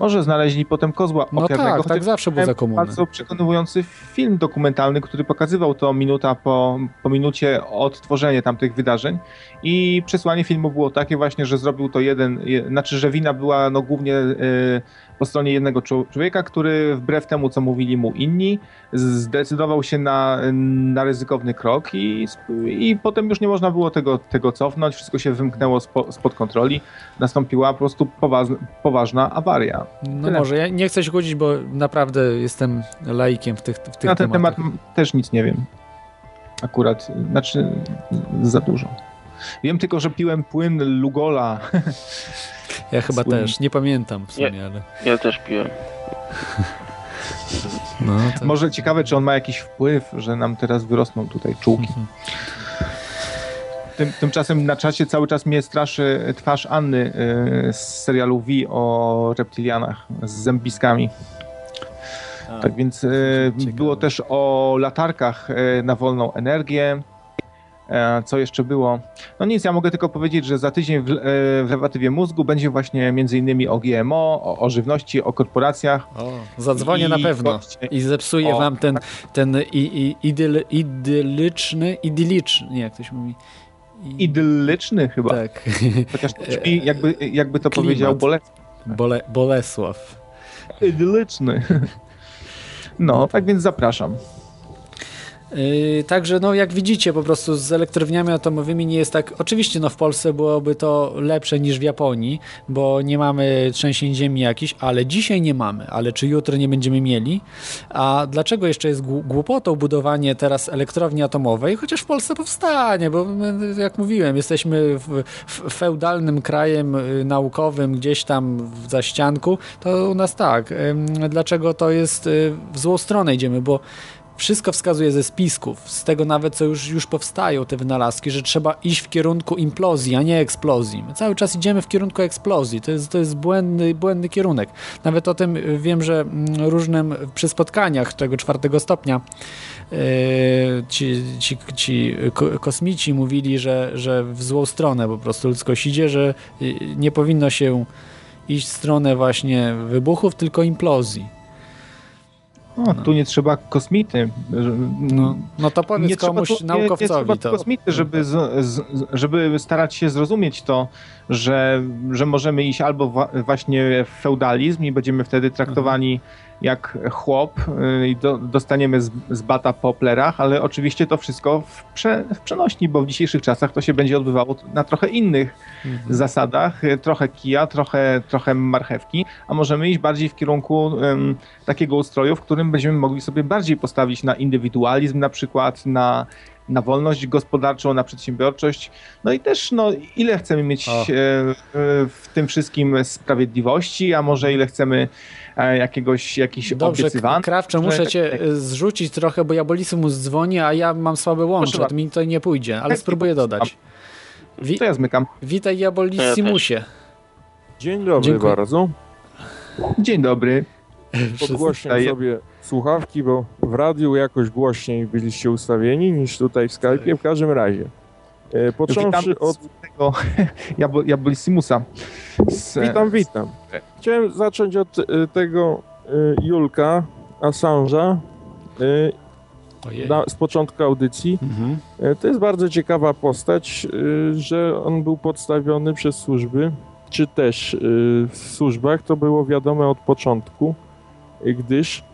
D: Może znaleźli potem kozła
B: no ofiarnego. tak, tak zawsze był za komuny.
D: Bardzo przekonujący film dokumentalny, który pokazywał to minuta po, po minucie odtworzenie tamtych wydarzeń i przesłanie filmu było takie właśnie, że zrobił to jeden, je, znaczy, że wina była no głównie y, po stronie jednego człowieka, który wbrew temu, co mówili mu inni, zdecydował się na, na ryzykowny krok i, i potem już nie można było tego, tego cofnąć, wszystko się wymknęło spo, spod kontroli, nastąpiła po prostu poważna, poważna awaria.
B: No Tyle. może, ja nie chcę się godzić, bo naprawdę jestem laikiem w tych, w tych
D: Na ten tematach. temat też nic nie wiem. Akurat, znaczy za dużo. Wiem tylko, że piłem płyn Lugola.
B: Ja chyba Słyn. też, nie pamiętam w sumie, ja, ale...
E: Ja też piłem.
D: No, to... Może ciekawe, czy on ma jakiś wpływ, że nam teraz wyrosną tutaj czułki. Mhm. Tym, tymczasem na czasie cały czas mnie straszy twarz Anny y, z serialu V o reptilianach z zębiskami. A, tak więc y, było też o latarkach y, na wolną energię. E, co jeszcze było? No nic, ja mogę tylko powiedzieć, że za tydzień w, w Lewatywie Mózgu będzie właśnie między innymi o GMO, o, o żywności, o korporacjach. O,
B: zadzwonię I na pewno właśnie, i zepsuję o, wam ten, tak. ten i, i, idyl, idylliczny, idyliczny, nie jak to się mówi,
D: idylliczny chyba. Tak. Chociaż to brzmi, jakby, jakby to Klimat. powiedział Bolesław.
B: Bole, Bolesław.
D: Idylliczny. No, tak więc zapraszam.
B: Yy, także no jak widzicie po prostu z elektrowniami atomowymi nie jest tak, oczywiście no w Polsce byłoby to lepsze niż w Japonii, bo nie mamy trzęsień ziemi jakichś, ale dzisiaj nie mamy, ale czy jutro nie będziemy mieli, a dlaczego jeszcze jest głupotą budowanie teraz elektrowni atomowej, chociaż w Polsce powstanie, bo my, jak mówiłem, jesteśmy w, w feudalnym krajem y, naukowym gdzieś tam w zaścianku, to u nas tak, dlaczego to jest y, w złą stronę idziemy, bo wszystko wskazuje ze spisków, z tego nawet, co już, już powstają te wynalazki, że trzeba iść w kierunku implozji, a nie eksplozji. My cały czas idziemy w kierunku eksplozji. To jest, to jest błędny, błędny kierunek. Nawet o tym wiem, że mm, różnym przy spotkaniach tego czwartego stopnia yy, ci, ci, ci kosmici mówili, że, że w złą stronę po prostu ludzkość idzie, że y, nie powinno się iść w stronę właśnie wybuchów, tylko implozji.
D: No, no. Tu nie trzeba kosmity.
B: No, no to powiedz nie komuś trzeba, naukowcowi. Nie, nie trzeba
D: kosmity, żeby, z, z, żeby starać się zrozumieć to, że, że możemy iść albo właśnie w feudalizm i będziemy wtedy traktowani mhm jak chłop y, i do, dostaniemy z, z, bata po plerach, ale oczywiście to wszystko w, prze, w przenośni, bo w dzisiejszych czasach to się będzie odbywało na trochę innych mhm. zasadach, y, trochę kija, trochę, trochę marchewki, a możemy iść bardziej w kierunku um, takiego ustroju, w którym będziemy mogli sobie bardziej postawić na indywidualizm na przykład, na na wolność gospodarczą, na przedsiębiorczość. No i też, no, ile chcemy mieć e, w tym wszystkim sprawiedliwości, a może ile chcemy jakiegoś, jakiś
B: Dobrze. Krawcze, muszę cię tak, tak. zrzucić trochę, bo mu dzwoni, a ja mam słabe łącze, to mi to nie pójdzie, ale spróbuję dodać.
D: Wi to ja zmykam.
B: Witaj Jabolissimusie.
F: Dzień dobry Dziękuję. bardzo.
D: Dzień dobry.
F: Podgłośniam sobie słuchawki, bo w radiu jakoś głośniej byliście ustawieni niż tutaj w Skype'ie. W każdym razie. E, począwszy od
D: tego Jabolissimusa.
F: Z... Witam, witam. Chciałem zacząć od y, tego y, Julka Assange'a na, z początku audycji. Mhm. To jest bardzo ciekawa postać, że on był podstawiony przez służby, czy też w służbach, to było wiadome od początku, gdyż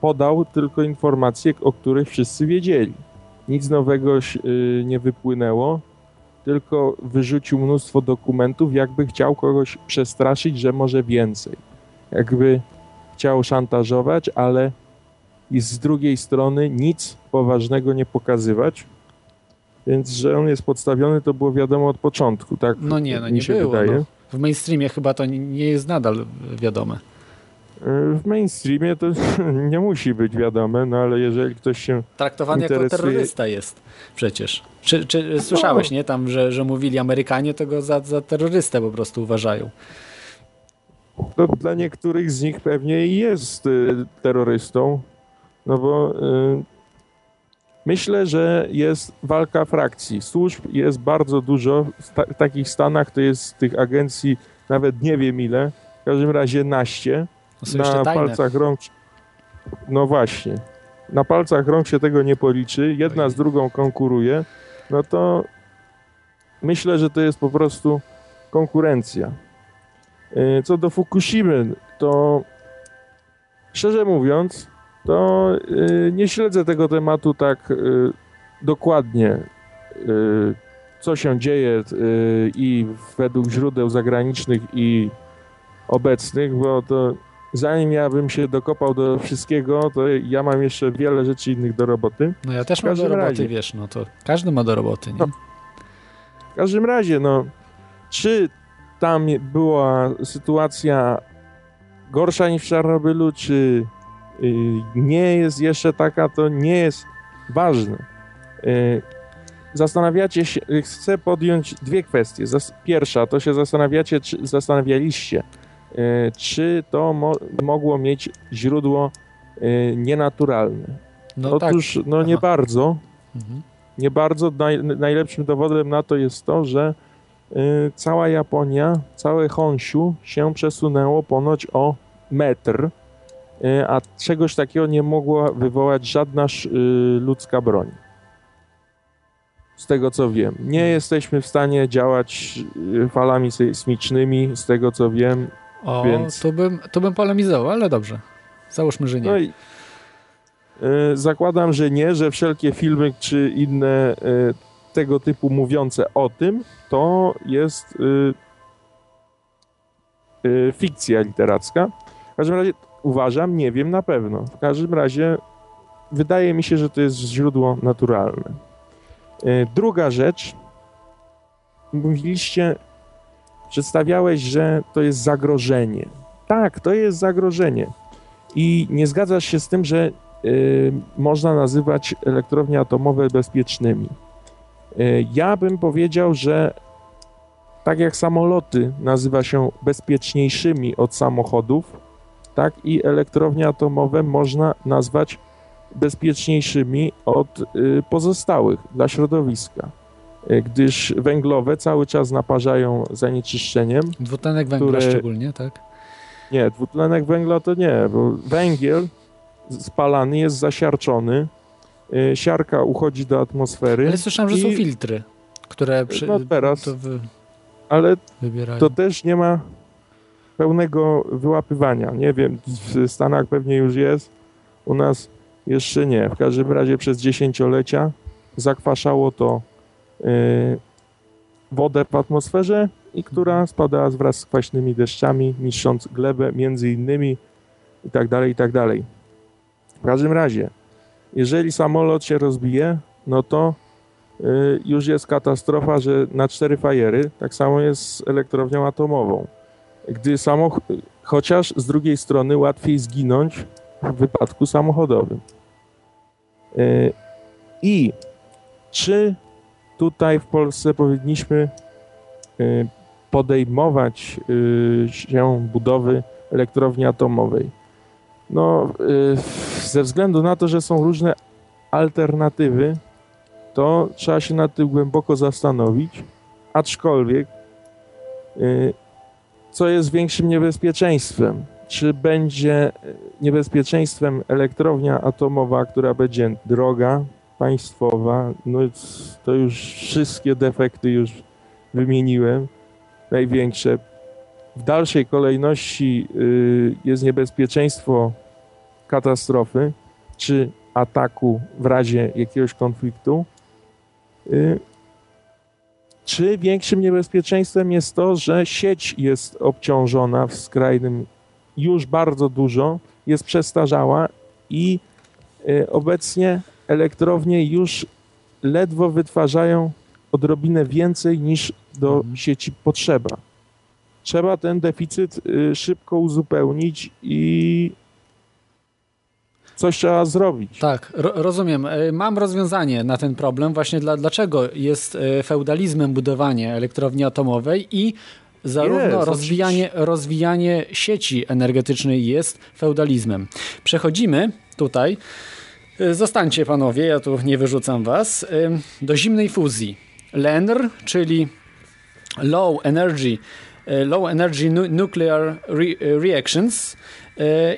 F: podał tylko informacje, o których wszyscy wiedzieli. Nic nowego nie wypłynęło tylko wyrzucił mnóstwo dokumentów, jakby chciał kogoś przestraszyć, że może więcej. Jakby chciał szantażować, ale i z drugiej strony nic poważnego nie pokazywać. Więc, że on jest podstawiony, to było wiadomo od początku, tak?
B: No nie, no nie się było. Wydaje. No. W mainstreamie chyba to nie jest nadal wiadome.
F: W mainstreamie to nie musi być wiadome, no ale jeżeli ktoś się.
B: Traktowany
F: interesuje...
B: jako terrorysta jest przecież. Czy, czy słyszałeś, no. nie? Tam, że, że mówili Amerykanie, to go za, za terrorystę po prostu uważają.
F: To dla niektórych z nich pewnie jest y, terrorystą, no bo y, myślę, że jest walka frakcji. Służb jest bardzo dużo. W, ta, w takich stanach to jest tych agencji nawet nie wiem ile każdym razie naście. Na palcach rąk. No właśnie. Na palcach rąk się tego nie policzy. Jedna z drugą konkuruje. No to myślę, że to jest po prostu konkurencja. E, co do Fukushimy, to szczerze mówiąc, to e, nie śledzę tego tematu tak e, dokładnie, co się dzieje i według źródeł zagranicznych i obecnych, bo to zanim ja bym się dokopał do wszystkiego, to ja mam jeszcze wiele rzeczy innych do roboty.
B: No ja też mam do roboty, razie. wiesz, no to każdy ma do roboty, nie? No,
F: w każdym razie, no, czy tam była sytuacja gorsza niż w Czarnobylu, czy y, nie jest jeszcze taka, to nie jest ważne. Y, zastanawiacie się, chcę podjąć dwie kwestie. Pierwsza, to się zastanawiacie, czy zastanawialiście, czy to mo mogło mieć źródło nienaturalne. No Otóż, tak. no nie Aha. bardzo. Mhm. Nie bardzo. Naj, najlepszym dowodem na to jest to, że Y, cała Japonia, całe Honshu się przesunęło ponoć o metr, y, a czegoś takiego nie mogła wywołać żadna y, ludzka broń. Z tego co wiem. Nie hmm. jesteśmy w stanie działać falami sejsmicznymi, z tego co wiem.
B: O,
F: więc...
B: to, bym, to bym polemizował, ale dobrze. Załóżmy, że nie. No i,
F: zakładam, że nie, że wszelkie filmy czy inne tego typu mówiące o tym, to jest y, y, fikcja literacka. W każdym razie uważam, nie wiem na pewno. W każdym razie wydaje mi się, że to jest źródło naturalne. Y, druga rzecz. Mówiliście, przedstawiałeś, że to jest zagrożenie. Tak, to jest zagrożenie. I nie zgadzasz się z tym, że y, można nazywać elektrownie atomowe bezpiecznymi. E, ja bym powiedział, że tak jak samoloty nazywa się bezpieczniejszymi od samochodów, tak i elektrownie atomowe można nazwać bezpieczniejszymi od y, pozostałych dla środowiska, gdyż węglowe cały czas naparzają zanieczyszczeniem.
B: Dwutlenek węgla które... szczególnie, tak?
F: Nie, dwutlenek węgla to nie, bo węgiel spalany jest zasiarczony, Y, siarka uchodzi do atmosfery.
B: Ale słyszałem, że i... są filtry, które
F: przy... no teraz, to wy... ale wybierają. to też nie ma pełnego wyłapywania. Nie wiem, w Stanach pewnie już jest, u nas jeszcze nie. W każdym razie przez dziesięciolecia zakwaszało to wodę w atmosferze i która mhm. spadała wraz z kwaśnymi deszczami, niszcząc glebę między innymi i tak dalej, i tak dalej. W każdym razie jeżeli samolot się rozbije, no to y, już jest katastrofa, że na cztery fajery, tak samo jest z elektrownią atomową. Gdy samochód, chociaż z drugiej strony łatwiej zginąć w wypadku samochodowym. Y, I czy tutaj w Polsce powinniśmy y, podejmować się budowy elektrowni atomowej? No, y, ze względu na to, że są różne alternatywy, to trzeba się nad tym głęboko zastanowić. Aczkolwiek, y, co jest większym niebezpieczeństwem? Czy będzie niebezpieczeństwem elektrownia atomowa, która będzie droga, państwowa? No, to już wszystkie defekty już wymieniłem, największe w dalszej kolejności y, jest niebezpieczeństwo katastrofy czy ataku w razie jakiegoś konfliktu, y, czy większym niebezpieczeństwem jest to, że sieć jest obciążona w skrajnym już bardzo dużo, jest przestarzała i y, obecnie elektrownie już ledwo wytwarzają odrobinę więcej niż do mhm. sieci potrzeba trzeba ten deficyt y, szybko uzupełnić i coś trzeba zrobić.
B: Tak, ro rozumiem. E, mam rozwiązanie na ten problem, właśnie dla, dlaczego jest e, feudalizmem budowanie elektrowni atomowej i zarówno rozwijanie, rozwijanie sieci energetycznej jest feudalizmem. Przechodzimy tutaj, zostańcie panowie, ja tu nie wyrzucam was, do zimnej fuzji. LENR, czyli Low Energy Low Energy Nuclear Reactions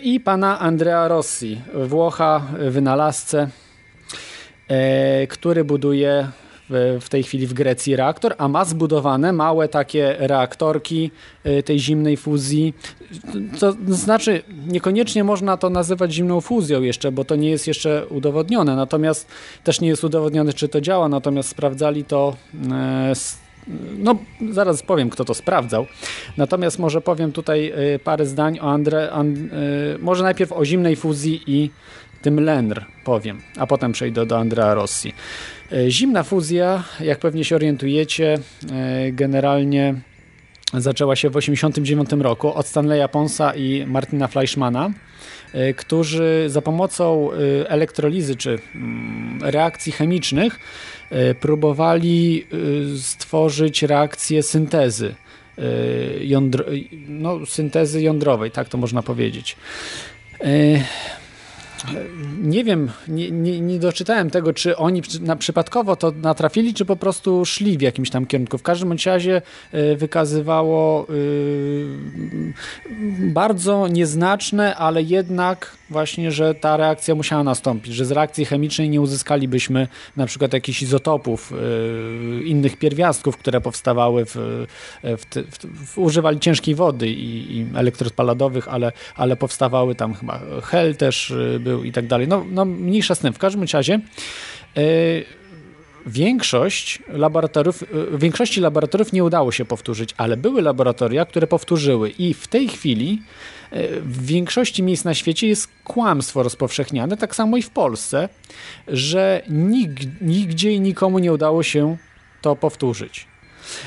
B: i pana Andrea Rossi, Włocha, wynalazcę, który buduje w, tej chwili w Grecji reaktor, a ma zbudowane małe takie reaktorki y, tej zimnej fuzji. To znaczy, niekoniecznie można to nazywać zimną fuzją jeszcze, bo to nie jest jeszcze udowodnione, natomiast też nie jest udowodnione, czy to działa, natomiast sprawdzali to e, no, zaraz powiem, kto to sprawdzał. Natomiast może powiem tutaj y, parę zdań o Andre, and, y, może najpierw o zimnej fuzji i tym Lenr powiem, a potem przejdę do Andrea Rossi. E, zimna fuzja, jak pewnie się orientujecie, e, generalnie zaczęła się w 1989 roku od Stanleya Ponsa i Martina Fleischmana, e, którzy za pomocą elektrolizy czy mm, reakcji chemicznych próbowali stworzyć reakcję syntezy. Jądro, no, syntezy jądrowej, tak to można powiedzieć. Nie wiem, nie, nie, nie, doczytałem tego, czy oni na, przypadkowo to natrafili, czy po prostu szli w jakimś tam kierunku. W każdym razie e, wykazywało yy, bardzo nieznaczne, ale jednak właśnie, że ta reakcja musiała nastąpić, że z reakcji chemicznej nie uzyskalibyśmy na przykład jakichś izotopów, yy, innych pierwiastków, które powstawały w, w, w, w używali ciężkiej wody i, i elektrod paladowych, ale, ale powstawały tam chyba hel też był i tak dalej. No, no mniejsza z tym. W każdym razie yy, większość laboratoriów, w większości laboratoriów nie udało się powtórzyć, ale były laboratoria, które powtórzyły i w tej chwili w większości miejsc na świecie jest kłamstwo rozpowszechniane, tak samo i w Polsce, że nig, nigdzie i nikomu nie udało się to powtórzyć.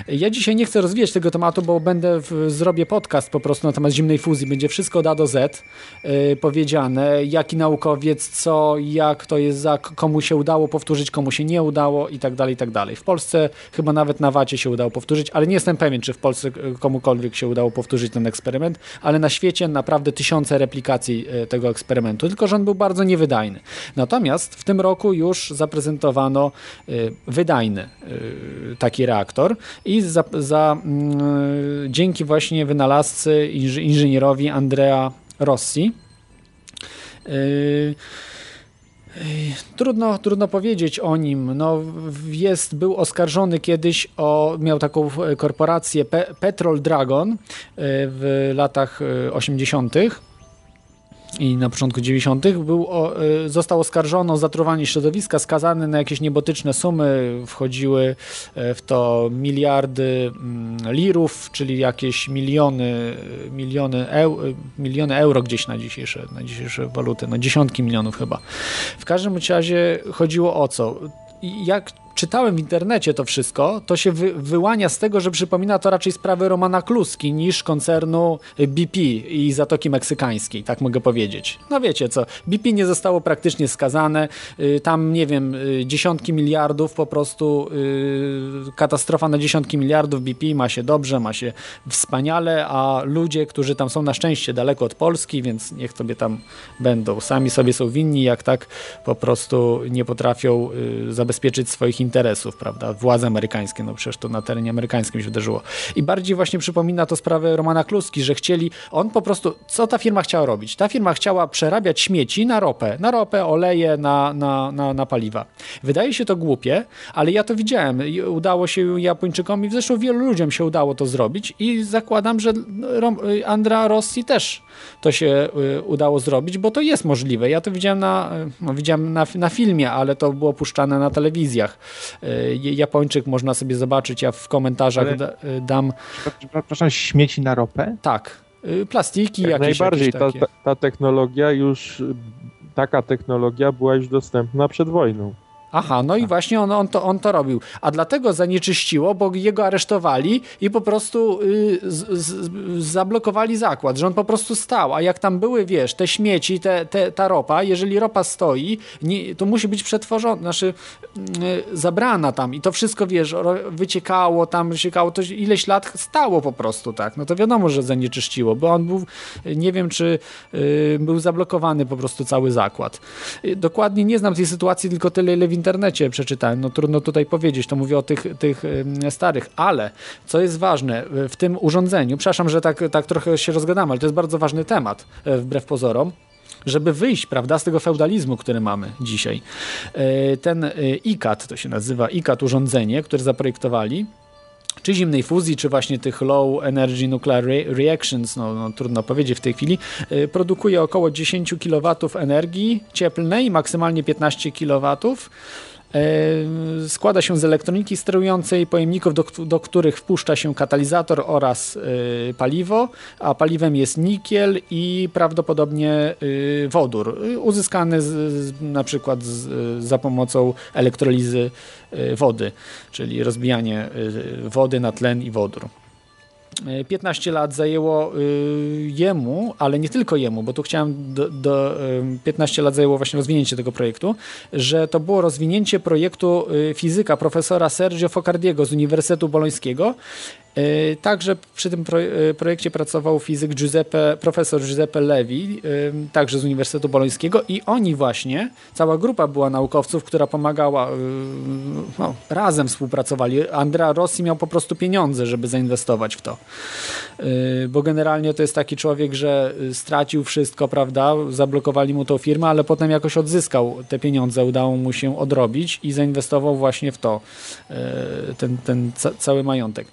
B: Ja dzisiaj nie chcę rozwijać tego tematu, bo będę w, zrobię podcast po prostu na temat zimnej fuzji. Będzie wszystko od A do Z yy, powiedziane, jaki naukowiec, co, jak to jest za, komu się udało powtórzyć, komu się nie udało i tak dalej, i tak dalej. W Polsce chyba nawet na Wacie się udało powtórzyć, ale nie jestem pewien, czy w Polsce y, komukolwiek się udało powtórzyć ten eksperyment, ale na świecie naprawdę tysiące replikacji yy, tego eksperymentu, tylko że on był bardzo niewydajny. Natomiast w tym roku już zaprezentowano wydajny taki reaktor, i za, za mm, dzięki właśnie wynalazcy, inżynierowi Andrea Rossi. Yy, Trudno, trudno powiedzieć o nim. No, jest, był oskarżony kiedyś o, miał taką korporację Petrol Dragon yy, w latach 80 i na początku 90. Był, o, y, został oskarżony o zatruwanie środowiska, skazany na jakieś niebotyczne sumy. Wchodziły e, w to miliardy mm, lirów, czyli jakieś miliony, miliony, eu, miliony euro gdzieś na dzisiejsze, na dzisiejsze waluty, no dziesiątki milionów chyba. W każdym razie chodziło o co? Jak czytałem w internecie to wszystko, to się wy, wyłania z tego, że przypomina to raczej sprawy Romana Kluski niż koncernu BP i Zatoki Meksykańskiej, tak mogę powiedzieć. No wiecie co, BP nie zostało praktycznie skazane, y, tam nie wiem, y, dziesiątki miliardów po prostu, y, katastrofa na dziesiątki miliardów, BP ma się dobrze, ma się wspaniale, a ludzie, którzy tam są na szczęście daleko od Polski, więc niech sobie tam będą, sami sobie są winni, jak tak po prostu nie potrafią zabezpieczyć swoich interesów, prawda? Władze amerykańskie, no przecież to na terenie amerykańskim się wydarzyło. I bardziej właśnie przypomina to sprawę Romana Kluski, że chcieli, on po prostu, co ta firma chciała robić? Ta firma chciała przerabiać śmieci na ropę, na ropę, oleje, na, na, na, na paliwa. Wydaje się to głupie, ale ja to widziałem. Udało się Japończykom i zresztą wielu ludziom się udało to zrobić i zakładam, że Andra Rossi też to się y, udało zrobić, bo to jest możliwe. Ja to widziałem na, no, widziałem na, na filmie, ale to było puszczane na telewizjach. Y, Japończyk można sobie zobaczyć, ja w komentarzach ale, da, y, dam...
D: Przepraszam, śmieci na ropę?
B: Tak. Plastiki
F: Jak
B: jakieś.
F: Najbardziej
B: jakieś
F: ta, ta, ta technologia już, taka technologia była już dostępna przed wojną.
B: Aha, no i tak. właśnie on, on, to, on to robił. A dlatego zanieczyściło, bo jego aresztowali i po prostu y, z, z, zablokowali zakład, że on po prostu stał. A jak tam były, wiesz, te śmieci, te, te, ta ropa, jeżeli ropa stoi, nie, to musi być przetworzona, znaczy y, zabrana tam i to wszystko, wiesz, wyciekało tam, wyciekało, to ileś lat stało po prostu, tak. No to wiadomo, że zanieczyściło, bo on był, nie wiem, czy y, był zablokowany po prostu cały zakład. Y, dokładnie nie znam tej sytuacji, tylko tyle, ile w internecie przeczytałem, no trudno tutaj powiedzieć, to mówię o tych, tych starych, ale co jest ważne w tym urządzeniu, przepraszam, że tak, tak trochę się rozgadamy, ale to jest bardzo ważny temat, e, wbrew pozorom, żeby wyjść prawda, z tego feudalizmu, który mamy dzisiaj. E, ten e, ICAT, to się nazywa ICAT urządzenie, które zaprojektowali, czy zimnej fuzji, czy właśnie tych low energy nuclear reactions, no, no, trudno powiedzieć w tej chwili, y, produkuje około 10 kW energii cieplnej, maksymalnie 15 kW składa się z elektroniki sterującej, pojemników, do, do których wpuszcza się katalizator oraz e, paliwo, a paliwem jest nikiel i prawdopodobnie e, wodór, uzyskany z, na przykład z, za pomocą elektrolizy wody, czyli rozbijanie wody na tlen i wodór. 15 lat zajęło y, jemu, ale nie tylko jemu, bo tu chciałem do, do 15 lat zajęło właśnie rozwinięcie tego projektu, że to było rozwinięcie projektu y, fizyka profesora Sergio Focardiego z Uniwersytetu Bolońskiego. E, także przy tym e, projekcie pracował fizyk Giuseppe, profesor Giuseppe Levi, e, także z Uniwersytetu Bolońskiego i oni właśnie, cała grupa była naukowców, która pomagała, no, razem współpracowali. Andrea Rossi miał po prostu pieniądze, żeby zainwestować w to. Bo generalnie to jest taki człowiek, że stracił wszystko, prawda, zablokowali mu tą firmę, ale potem jakoś odzyskał te pieniądze, udało mu się odrobić i zainwestował właśnie w to, ten, ten cały majątek.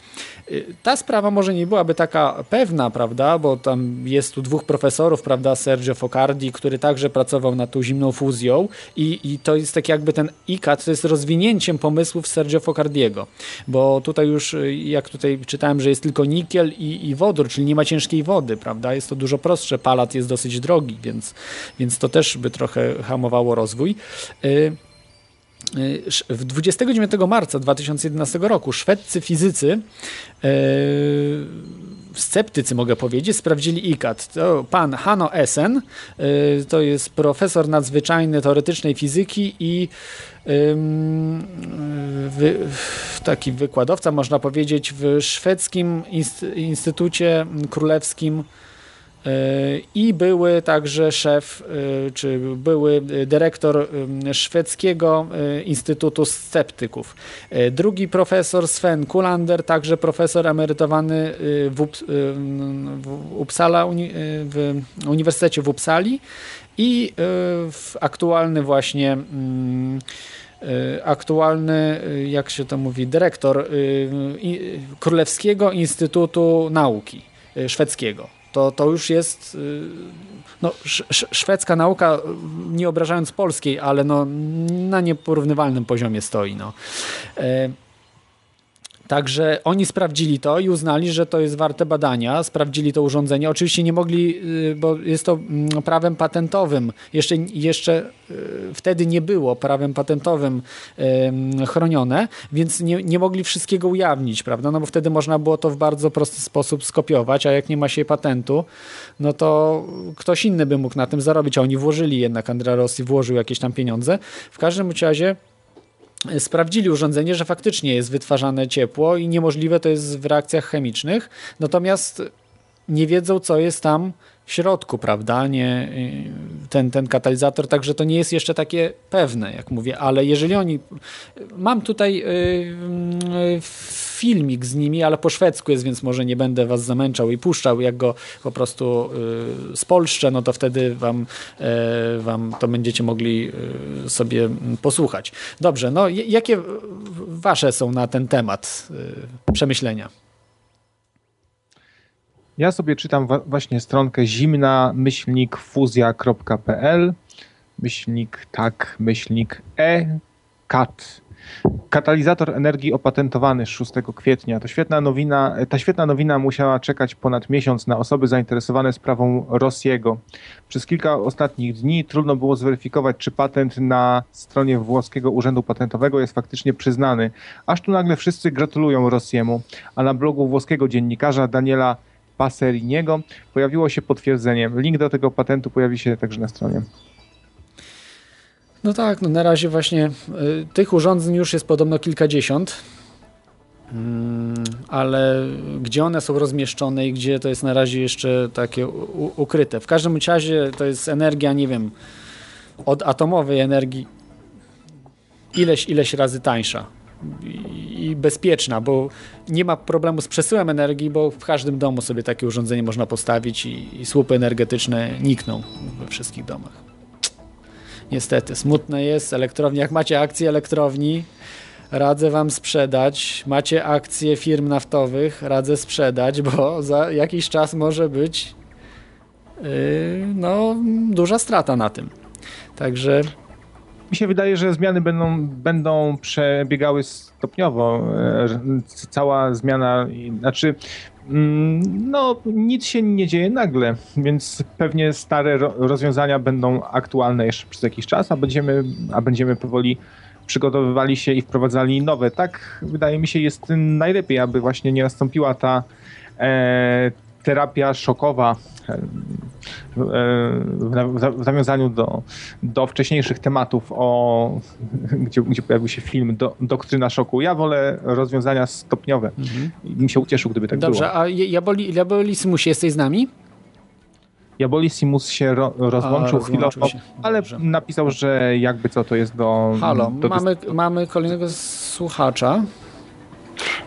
B: Ta sprawa może nie byłaby taka pewna, prawda, bo tam jest tu dwóch profesorów, prawda, Sergio Focardi, który także pracował nad tą zimną fuzją i, i to jest tak jakby ten ICAT, to jest rozwinięciem pomysłów Sergio Focardiego, bo tutaj już, jak tutaj czytałem, że jest tylko nikiel i, i wodór, czyli nie ma ciężkiej wody, prawda, jest to dużo prostsze, palat jest dosyć drogi, więc, więc to też by trochę hamowało rozwój. Y, w 29 marca 2011 roku szwedzcy fizycy, e, sceptycy mogę powiedzieć, sprawdzili ICAT. To pan Hanno Essen, e, to jest profesor nadzwyczajny teoretycznej fizyki i taki wykładowca, można powiedzieć, w szwedzkim Instytucie Królewskim i były także szef, y, czy były dyrektor szwedzkiego y, Instytutu Sceptyków. Y, drugi profesor Sven Kulander, także profesor emerytowany w, w Uppsala, w Uniwersytecie w Uppsali i aktualny właśnie mm, aktualny, jak się to mówi, dyrektor Królewskiego Instytutu Nauki Szwedzkiego to, to już jest y, no, szwedzka nauka, nie obrażając polskiej, ale no, na nieporównywalnym poziomie stoi. No. Także oni sprawdzili to i uznali, że to jest warte badania, sprawdzili to urządzenie. Oczywiście nie mogli, y, bo jest to mm, prawem patentowym. Jeszcze, jeszcze y, wtedy nie było prawem patentowym chronione, więc nie, nie mogli wszystkiego ujawnić, prawda? No bo wtedy można było to w bardzo prosty sposób skopiować, a jak nie ma się patentu, no to ktoś inny by mógł na tym zarobić, a oni włożyli jednak, Andrea Rossi włożył jakieś tam pieniądze. W każdym razie sprawdzili urządzenie, że faktycznie jest wytwarzane ciepło i niemożliwe to jest w reakcjach chemicznych, natomiast nie wiedzą, co jest tam środku, prawda, nie, ten, ten katalizator, także to nie jest jeszcze takie pewne, jak mówię, ale jeżeli oni, mam tutaj yy, filmik z nimi, ale po szwedzku jest, więc może nie będę was zamęczał i puszczał, jak go po prostu spolszczę, no to wtedy wam, yy, wam to będziecie mogli y, sobie posłuchać. Dobrze, no jakie wasze są na ten temat y, przemyślenia?
D: Ja sobie czytam właśnie stronkę zimna myślnik fuzja.pl myślnik tak myślnik e kat Katalizator energii opatentowany 6 kwietnia. To świetna nowina, ta świetna nowina musiała czekać ponad miesiąc na osoby zainteresowane sprawą Rosjego. Przez kilka ostatnich dni trudno było zweryfikować, czy patent na stronie włoskiego Urzędu Patentowego jest faktycznie przyznany. Aż tu nagle wszyscy gratulują Rosjemu, a na blogu włoskiego dziennikarza Daniela Passeriniego pojawiło się potwierdzenie. Link do tego patentu pojawi się także na stronie.
B: No tak, no na razie właśnie y, tych urządzeń już jest podobno kilkadziesiąt, mm, ale gdzie one są rozmieszczone i gdzie to jest na razie jeszcze takie ukryte. W każdym razie to jest energia, nie wiem, od atomowej energii ileś, ileś razy tańsza i bezpieczna, bo nie ma problemu z przesyłem energii, bo w każdym domu sobie takie urządzenie można postawić i, i słupy energetyczne nikną we wszystkich domach. Niestety, smutne jest, elektrownia, jak macie akcje elektrowni, radzę wam sprzedać. Macie akcje firm naftowych, radzę sprzedać, bo za jakiś czas może być yy, no, duża strata na tym. Także
D: mi się wydaje, że zmiany będą, będą przebiegały stopniowo. E, cała zmiana, znaczy, mm, no, nic się nie dzieje nagle, więc pewnie stare rozwiązania będą aktualne jeszcze przez jakiś czas, a będziemy, a będziemy powoli przygotowywali się i wprowadzali nowe. Tak, wydaje mi się, jest najlepiej, aby właśnie nie nastąpiła ta e, terapia szokowa w nawiązaniu do, do wcześniejszych tematów, o, gdzie, gdzie pojawił się film do, Doktryna Szoku. Ja wolę rozwiązania stopniowe. Mhm. Mi się ucieszył, gdyby tak
B: Dobrze,
D: było.
B: Dobrze, a Jaboli, Jabolissimus jesteś z nami?
D: Jabolissimus się ro, rozłączył chwilowo, ale napisał, że jakby co to jest do...
B: Halo,
D: do
B: mamy, mamy kolejnego słuchacza.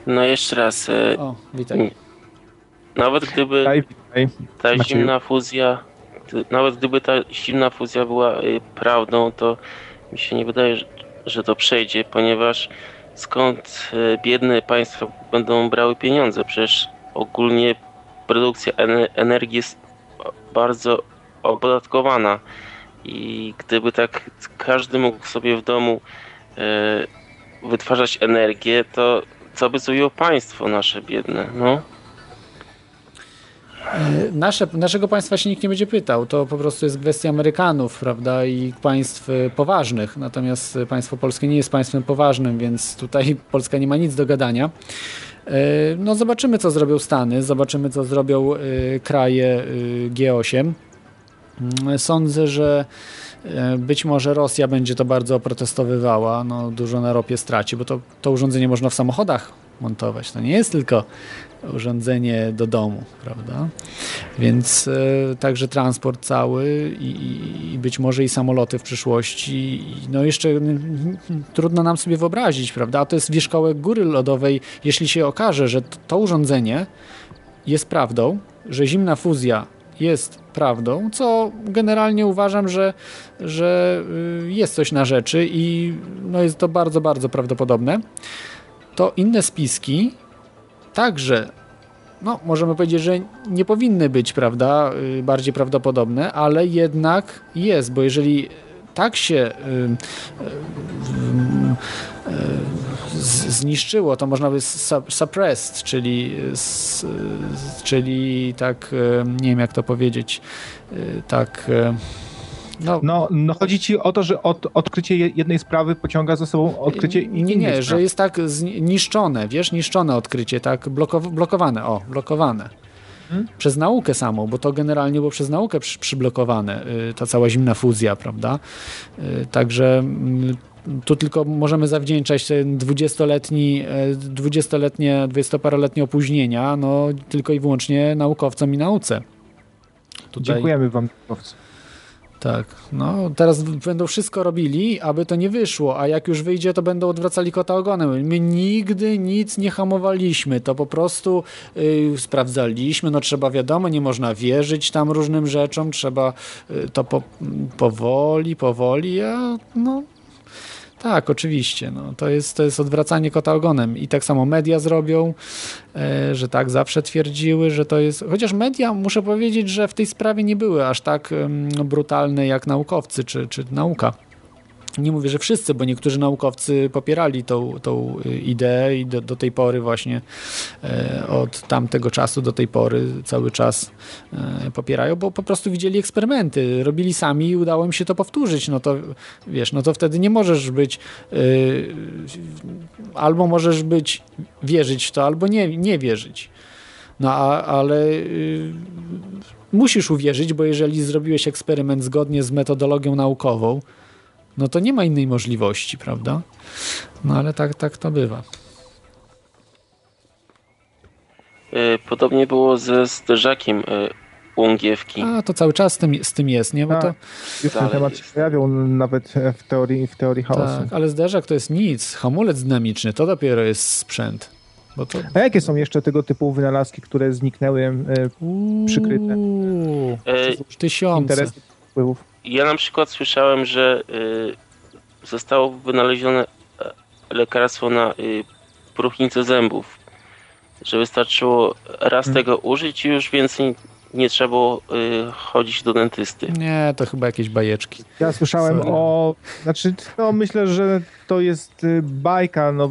E: No jeszcze raz. E,
B: o, witaj.
E: Nawet gdyby ta zimna fuzja, nawet gdyby ta zimna fuzja była y, prawdą, to mi się nie wydaje, że to przejdzie, ponieważ skąd y, biedne państwa będą brały pieniądze? Przecież ogólnie produkcja energii jest bardzo opodatkowana i gdyby tak każdy mógł sobie w domu y, wytwarzać energię, to co by zrobiło państwo nasze biedne, no?
B: E, nasze, naszego państwa się nikt nie będzie pytał. To po prostu jest kwestia Amerykanów, prawda, i państw e, poważnych. Natomiast państwo polskie nie jest państwem poważnym, więc tutaj Polska nie ma nic do gadania. E, no zobaczymy, co zrobią Stany, zobaczymy, co zrobią kraje G8. Mm, sądzę, że być może Rosja będzie to bardzo protestowywała, no, dużo na ropie straci, bo to, to urządzenie można w samochodach montować. To nie jest tylko urządzenie do domu, prawda? Więc e, także transport cały i, i, być może i samoloty w przyszłości. No jeszcze trudno nam sobie wyobrazić, prawda? A to jest wierzchołek góry lodowej. Jeśli się okaże, że to urządzenie jest prawdą, że zimna fuzja jest prawdą, co generalnie uważam, że, że y, jest coś na rzeczy i no jest to bardzo, bardzo prawdopodobne, to inne spiski także, no możemy powiedzieć, że nie powinny być, prawda, y, bardziej prawdopodobne, ale jednak jest, bo jeżeli tak się y, y, zniszczyło, to można by suppressed, czyli, czyli tak, nie wiem jak to powiedzieć, tak
D: no, no, no chodzi ci o to, że od, odkrycie jednej sprawy pociąga za sobą odkrycie
B: innej Nie, nie, że jest tak zniszczone, wiesz, niszczone odkrycie, tak blokowane, o, blokowane. Hmm? Przez naukę samą, bo to generalnie było przez naukę przy, przyblokowane, y, ta cała zimna fuzja, prawda? Y, także mm, tu tylko możemy zawdzięczać ten dwudziestoletni, e, dwudziestoletnie, dwudziestoparoletnie opóźnienia, no tylko i wyłącznie naukowcom i nauce.
D: Tutaj... Dziękujemy wam, naukowcy.
B: Tak, no teraz będą wszystko robili, aby to nie wyszło, a jak już wyjdzie, to będą odwracali kota ogonem. My nigdy nic nie hamowaliśmy, to po prostu yy, sprawdzaliśmy, no trzeba wiadomo, nie można wierzyć tam różnym rzeczom, trzeba yy, to po, powoli, powoli, a no tak, oczywiście. No, to, jest, to jest odwracanie kota ogonem. I tak samo media zrobią, e, że tak zawsze twierdziły, że to jest. Chociaż media, muszę powiedzieć, że w tej sprawie nie były aż tak brutalne jak naukowcy czy, czy nauka nie mówię, że wszyscy, bo niektórzy naukowcy popierali tą, tą y, ideę i do, do tej pory właśnie e, od tamtego czasu do tej pory cały czas e, popierają, bo po prostu widzieli eksperymenty, robili sami i udało im się to powtórzyć, no to wiesz, no to wtedy nie możesz być e, albo możesz być wierzyć w to, albo nie, nie wierzyć. No a, ale y, musisz uwierzyć, bo jeżeli zrobiłeś eksperyment zgodnie z metodologią naukową, no to nie ma innej możliwości, prawda? No ale tak, tak to bywa.
E: E, podobnie było ze zderzakiem e, łągiewki.
B: A, to cały czas z tym, z tym jest, nie? Bo
D: tak.
B: to...
D: Już ten temat się pojawiał nawet w teorii, w teorii chaosu.
B: Tak, ale zderzak to jest nic. Hamulec dynamiczny to dopiero jest sprzęt. To...
D: A jakie są jeszcze tego typu wynalazki, które zniknęły e, przykryte?
B: E, tysiące.
D: Wpływów?
E: Ja na przykład słyszałem, że y, zostało wynalezione e, lekarstwo na y, próchnicę zębów. Że wystarczyło raz hmm. tego użyć i już więcej nie trzeba było y, chodzić do dentysty.
B: Nie, to chyba jakieś bajeczki.
D: Ja słyszałem Sorry. o... Znaczy, no myślę, że to jest y, bajka. No,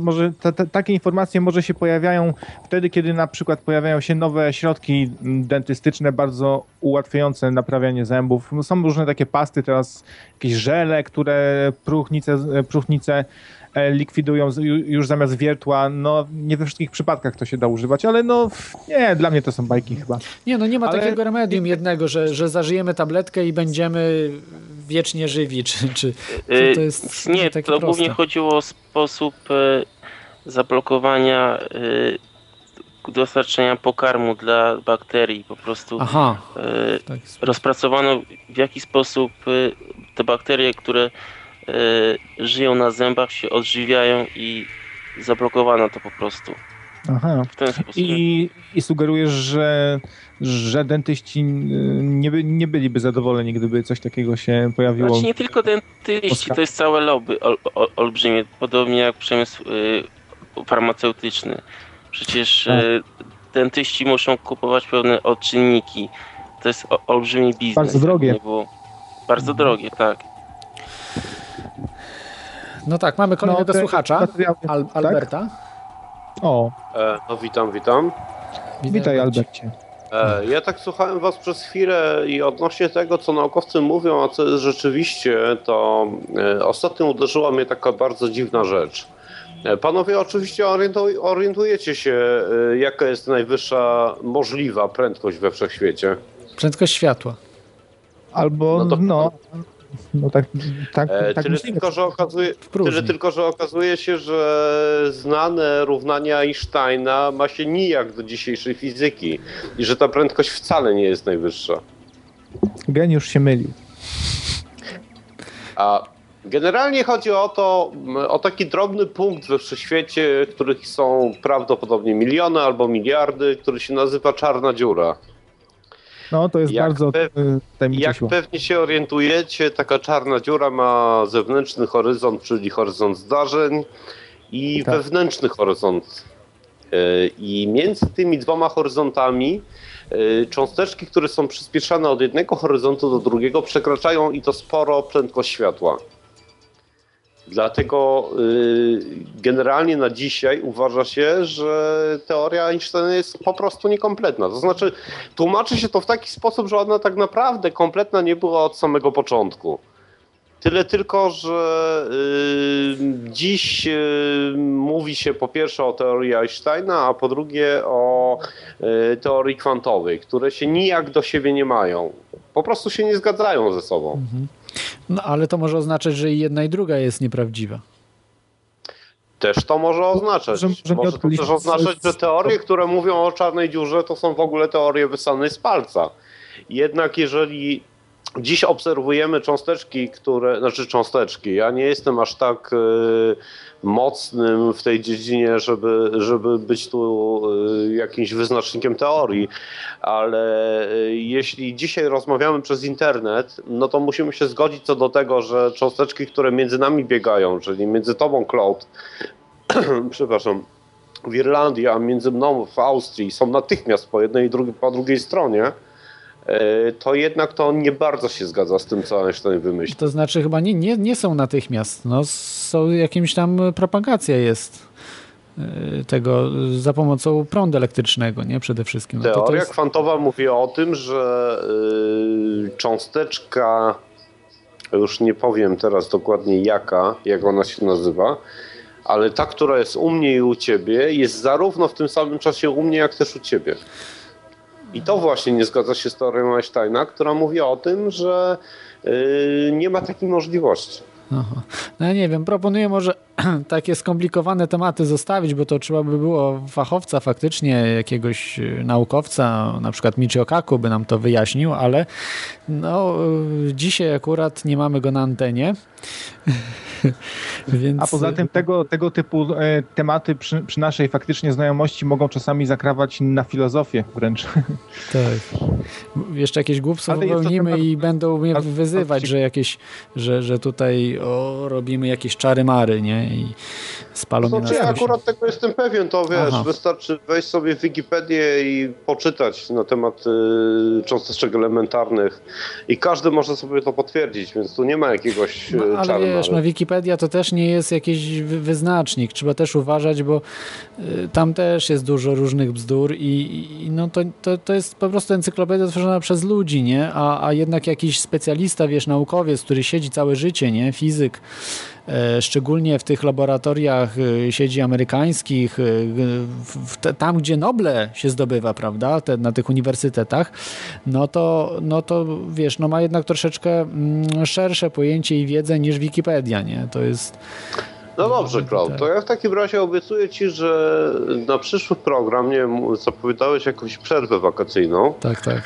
D: może ta, ta, takie informacje może się pojawiają wtedy, kiedy na przykład pojawiają się nowe środki dentystyczne, bardzo ułatwiające naprawianie zębów. No, są różne takie pasty teraz, jakieś żele, które próchnice, próchnice E, likwidują już zamiast wiertła. No, nie we wszystkich przypadkach to się da używać, ale no, nie, dla mnie to są bajki chyba.
B: Nie, no nie ma ale... takiego remedium jednego, że, że zażyjemy tabletkę i będziemy wiecznie żywi, czy, czy, to jest
E: Nie, to proste. głównie chodziło o sposób e, zablokowania e, dostarczenia pokarmu dla bakterii. Po prostu
B: Aha,
E: tak rozpracowano w jaki sposób te bakterie, które żyją na zębach, się odżywiają i zablokowano to po prostu.
D: Aha. W ten sposób. I, i sugerujesz, że, że dentyści nie, by, nie byliby zadowoleni, gdyby coś takiego się pojawiło?
E: Znaczy nie tylko dentyści, to jest całe lobby ol, ol, olbrzymie, podobnie jak przemysł y, farmaceutyczny. Przecież y, dentyści muszą kupować pewne odczynniki. To jest o, olbrzymi biznes.
D: Bardzo drogie.
E: Bardzo drogie, tak.
B: No tak, mamy kolejnego no, słuchacza, Al tak? Alberta.
D: O.
G: E, no witam, witam.
D: Witaj Albercie.
G: E, ja tak słuchałem was przez chwilę i odnośnie tego, co naukowcy mówią, a co jest rzeczywiście, to e, ostatnio uderzyła mnie taka bardzo dziwna rzecz. E, panowie oczywiście orientujecie się, e, jaka jest najwyższa możliwa prędkość we wszechświecie.
B: Prędkość światła.
D: Albo, no, to, no no tak, tak,
G: e,
D: tak
G: tyle, tylko, że okazuje, tyle tylko, że okazuje się, że znane równania Einsteina ma się nijak do dzisiejszej fizyki i że ta prędkość wcale nie jest najwyższa.
D: Geniusz się mylił.
G: A generalnie chodzi o to, o taki drobny punkt we wszechświecie, których są prawdopodobnie miliony albo miliardy, który się nazywa czarna dziura.
D: No, to jest jak bardzo
G: Jak pewnie się orientujecie, taka czarna dziura ma zewnętrzny horyzont, czyli horyzont zdarzeń i tak. wewnętrzny horyzont. E, I między tymi dwoma horyzontami e, cząsteczki, które są przyspieszane od jednego horyzontu do drugiego, przekraczają i to sporo prędkość światła. Dlatego y, generalnie na dzisiaj uważa się, że teoria Einsteina jest po prostu niekompletna. To znaczy, tłumaczy się to w taki sposób, że ona tak naprawdę kompletna nie była od samego początku. Tyle tylko, że y, dziś y, mówi się po pierwsze o teorii Einsteina, a po drugie o teorii kwantowej, które się nijak do siebie nie mają. Po prostu się nie zgadzają ze sobą. Mhm.
B: No ale to może oznaczać, że i jedna i druga jest nieprawdziwa.
G: Też to może oznaczać. Że, że może to też oznaczać, że teorie, które mówią o czarnej dziurze, to są w ogóle teorie wysane z palca. Jednak jeżeli dziś obserwujemy cząsteczki, które, znaczy cząsteczki, ja nie jestem aż tak y, mocnym w tej dziedzinie, żeby, żeby być tu y, jakimś wyznacznikiem teorii, ale y, jeśli dzisiaj rozmawiamy przez internet, no to musimy się zgodzić co do tego, że cząsteczki, które między nami biegają, czyli między tobą, Cloud, przepraszam, w Irlandii, a między mną w Austrii są natychmiast po jednej i drugiej, po drugiej stronie, to jednak to nie bardzo się zgadza z tym, co Einstein wymyślił.
B: To znaczy chyba nie, nie, nie są natychmiast, no, są jakimś tam propagacja jest e, tego za pomocą prądu elektrycznego, nie? Przede wszystkim.
G: No Teoria to to jest... kwantowa mówi o tym, że yy, cząsteczka, już nie powiem teraz dokładnie jaka, jak ona się nazywa, ale ta, która jest u mnie i u ciebie, jest zarówno w tym samym czasie u mnie, jak też u ciebie. I to właśnie nie zgadza się z teorią Einsteina, która mówi o tym, że yy, nie ma takiej możliwości.
B: Aha. No ja nie wiem, proponuję może takie skomplikowane tematy zostawić, bo to trzeba by było fachowca faktycznie, jakiegoś y, naukowca, na przykład Michio Kaku by nam to wyjaśnił, ale no, y, dzisiaj akurat nie mamy go na antenie.
D: Więc... A poza tym tego, tego typu e, tematy przy, przy, naszej faktycznie znajomości mogą czasami zakrawać na filozofię wręcz.
B: Tak. Jeszcze jakieś głupstwo popełnimy i będą mnie wyzywać, że jakieś, że, że tutaj o, robimy jakieś czary mary, nie? I spalą
G: to znaczy, ja akurat tego jestem pewien, to wiesz, Aha. wystarczy wejść sobie w Wikipedię i poczytać na temat y, cząsteczek elementarnych i każdy może sobie to potwierdzić, więc tu nie ma jakiegoś
B: no, ale czarna, wiesz, no Wikipedia to też nie jest jakiś wyznacznik, trzeba też uważać, bo y, tam też jest dużo różnych bzdur i, i no to, to, to jest po prostu encyklopedia tworzona przez ludzi, nie? A, a jednak jakiś specjalista, wiesz, naukowiec, który siedzi całe życie, nie? Fizyk, szczególnie w tych laboratoriach e, siedzi amerykańskich, e, tam gdzie Noble się zdobywa, prawda, Te, na tych uniwersytetach, no to, no to wiesz, no ma jednak troszeczkę mm, szersze pojęcie i wiedzę niż Wikipedia, nie? To jest...
G: No dobrze, Klaud, to ja w takim razie obiecuję Ci, że na przyszły program, nie wiem, zapowiadałeś jakąś przerwę wakacyjną.
B: Tak, tak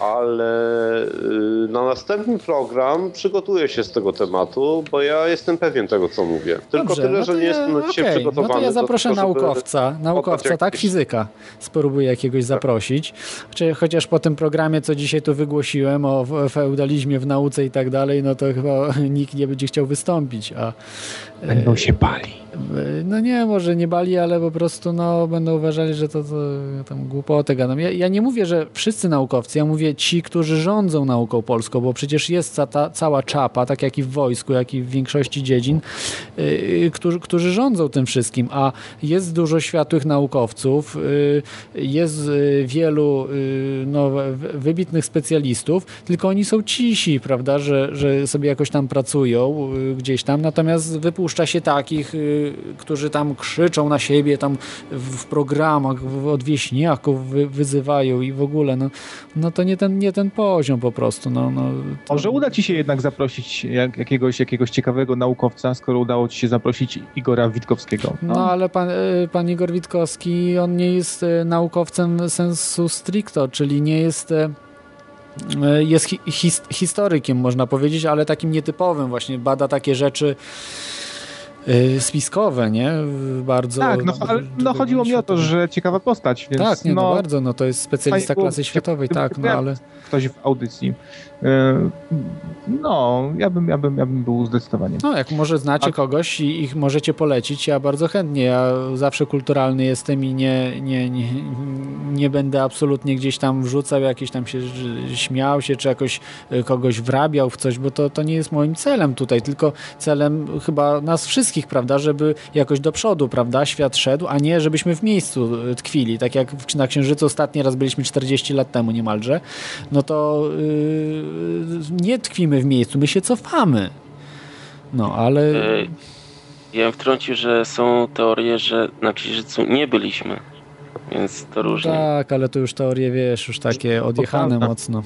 G: ale y, na następny program przygotuję się z tego tematu, bo ja jestem pewien tego, co mówię. Tylko Dobrze, tyle, no że nie ja, jestem okay. dzisiaj przygotowany.
B: No to ja zaproszę naukowca, naukowca, tak, fizyka. Spróbuję jakiegoś tak. zaprosić. Chociaż po tym programie, co dzisiaj tu wygłosiłem o feudalizmie w nauce i tak dalej, no to chyba nikt nie będzie chciał wystąpić, a
D: Będą się bali.
B: No nie, może nie bali, ale po prostu no, będą uważali, że to, to tam głupotę gadam. Ja, ja nie mówię, że wszyscy naukowcy, ja mówię ci, którzy rządzą nauką polską, bo przecież jest ta, cała czapa, tak jak i w wojsku, jak i w większości dziedzin, yy, którzy, którzy rządzą tym wszystkim, a jest dużo światłych naukowców, yy, jest wielu y, no, wybitnych specjalistów, tylko oni są cisi, prawda, że, że sobie jakoś tam pracują y, gdzieś tam, natomiast wypuszcza się takich, y, którzy tam krzyczą na siebie, tam w programach od wieśniaków wyzywają i w ogóle, no, no to nie ten, nie ten poziom po prostu. No, no,
D: to... Może uda ci się jednak zaprosić jak, jakiegoś, jakiegoś ciekawego naukowca, skoro udało ci się zaprosić Igora Witkowskiego.
B: No, no ale pan, y, pan Igor Witkowski, on nie jest y, naukowcem sensu stricto, czyli nie jest jest his historykiem, można powiedzieć, ale takim nietypowym, właśnie bada takie rzeczy spiskowe, nie? Bardzo.
D: Tak, no, ale, no chodziło mi o to, że ciekawa postać, więc.
B: Tak, nie,
D: no,
B: no bardzo, no to jest specjalista klasy światowej, tak, no ale.
D: Ktoś w audycji. E, no, ja bym, ja, bym, ja bym był zdecydowanie.
B: No, jak może znacie A... kogoś i ich możecie polecić, ja bardzo chętnie. Ja zawsze kulturalny jestem i nie, nie, nie, nie będę absolutnie gdzieś tam wrzucał, jakiś tam się śmiał się, czy jakoś e, kogoś wrabiał w coś, bo to, to nie jest moim celem tutaj, tylko celem chyba nas wszystkich, prawda, żeby jakoś do przodu, prawda, świat szedł, a nie żebyśmy w miejscu e, tkwili. Tak jak na Księżycu ostatni raz byliśmy 40 lat temu niemalże, no to yy, nie tkwimy w miejscu, my się cofamy. No, ale... E,
E: ja bym wtrącił, że są teorie, że na Księżycu nie byliśmy, więc to różnie.
B: Tak, ale to już teorie, wiesz, już takie odjechane mocno.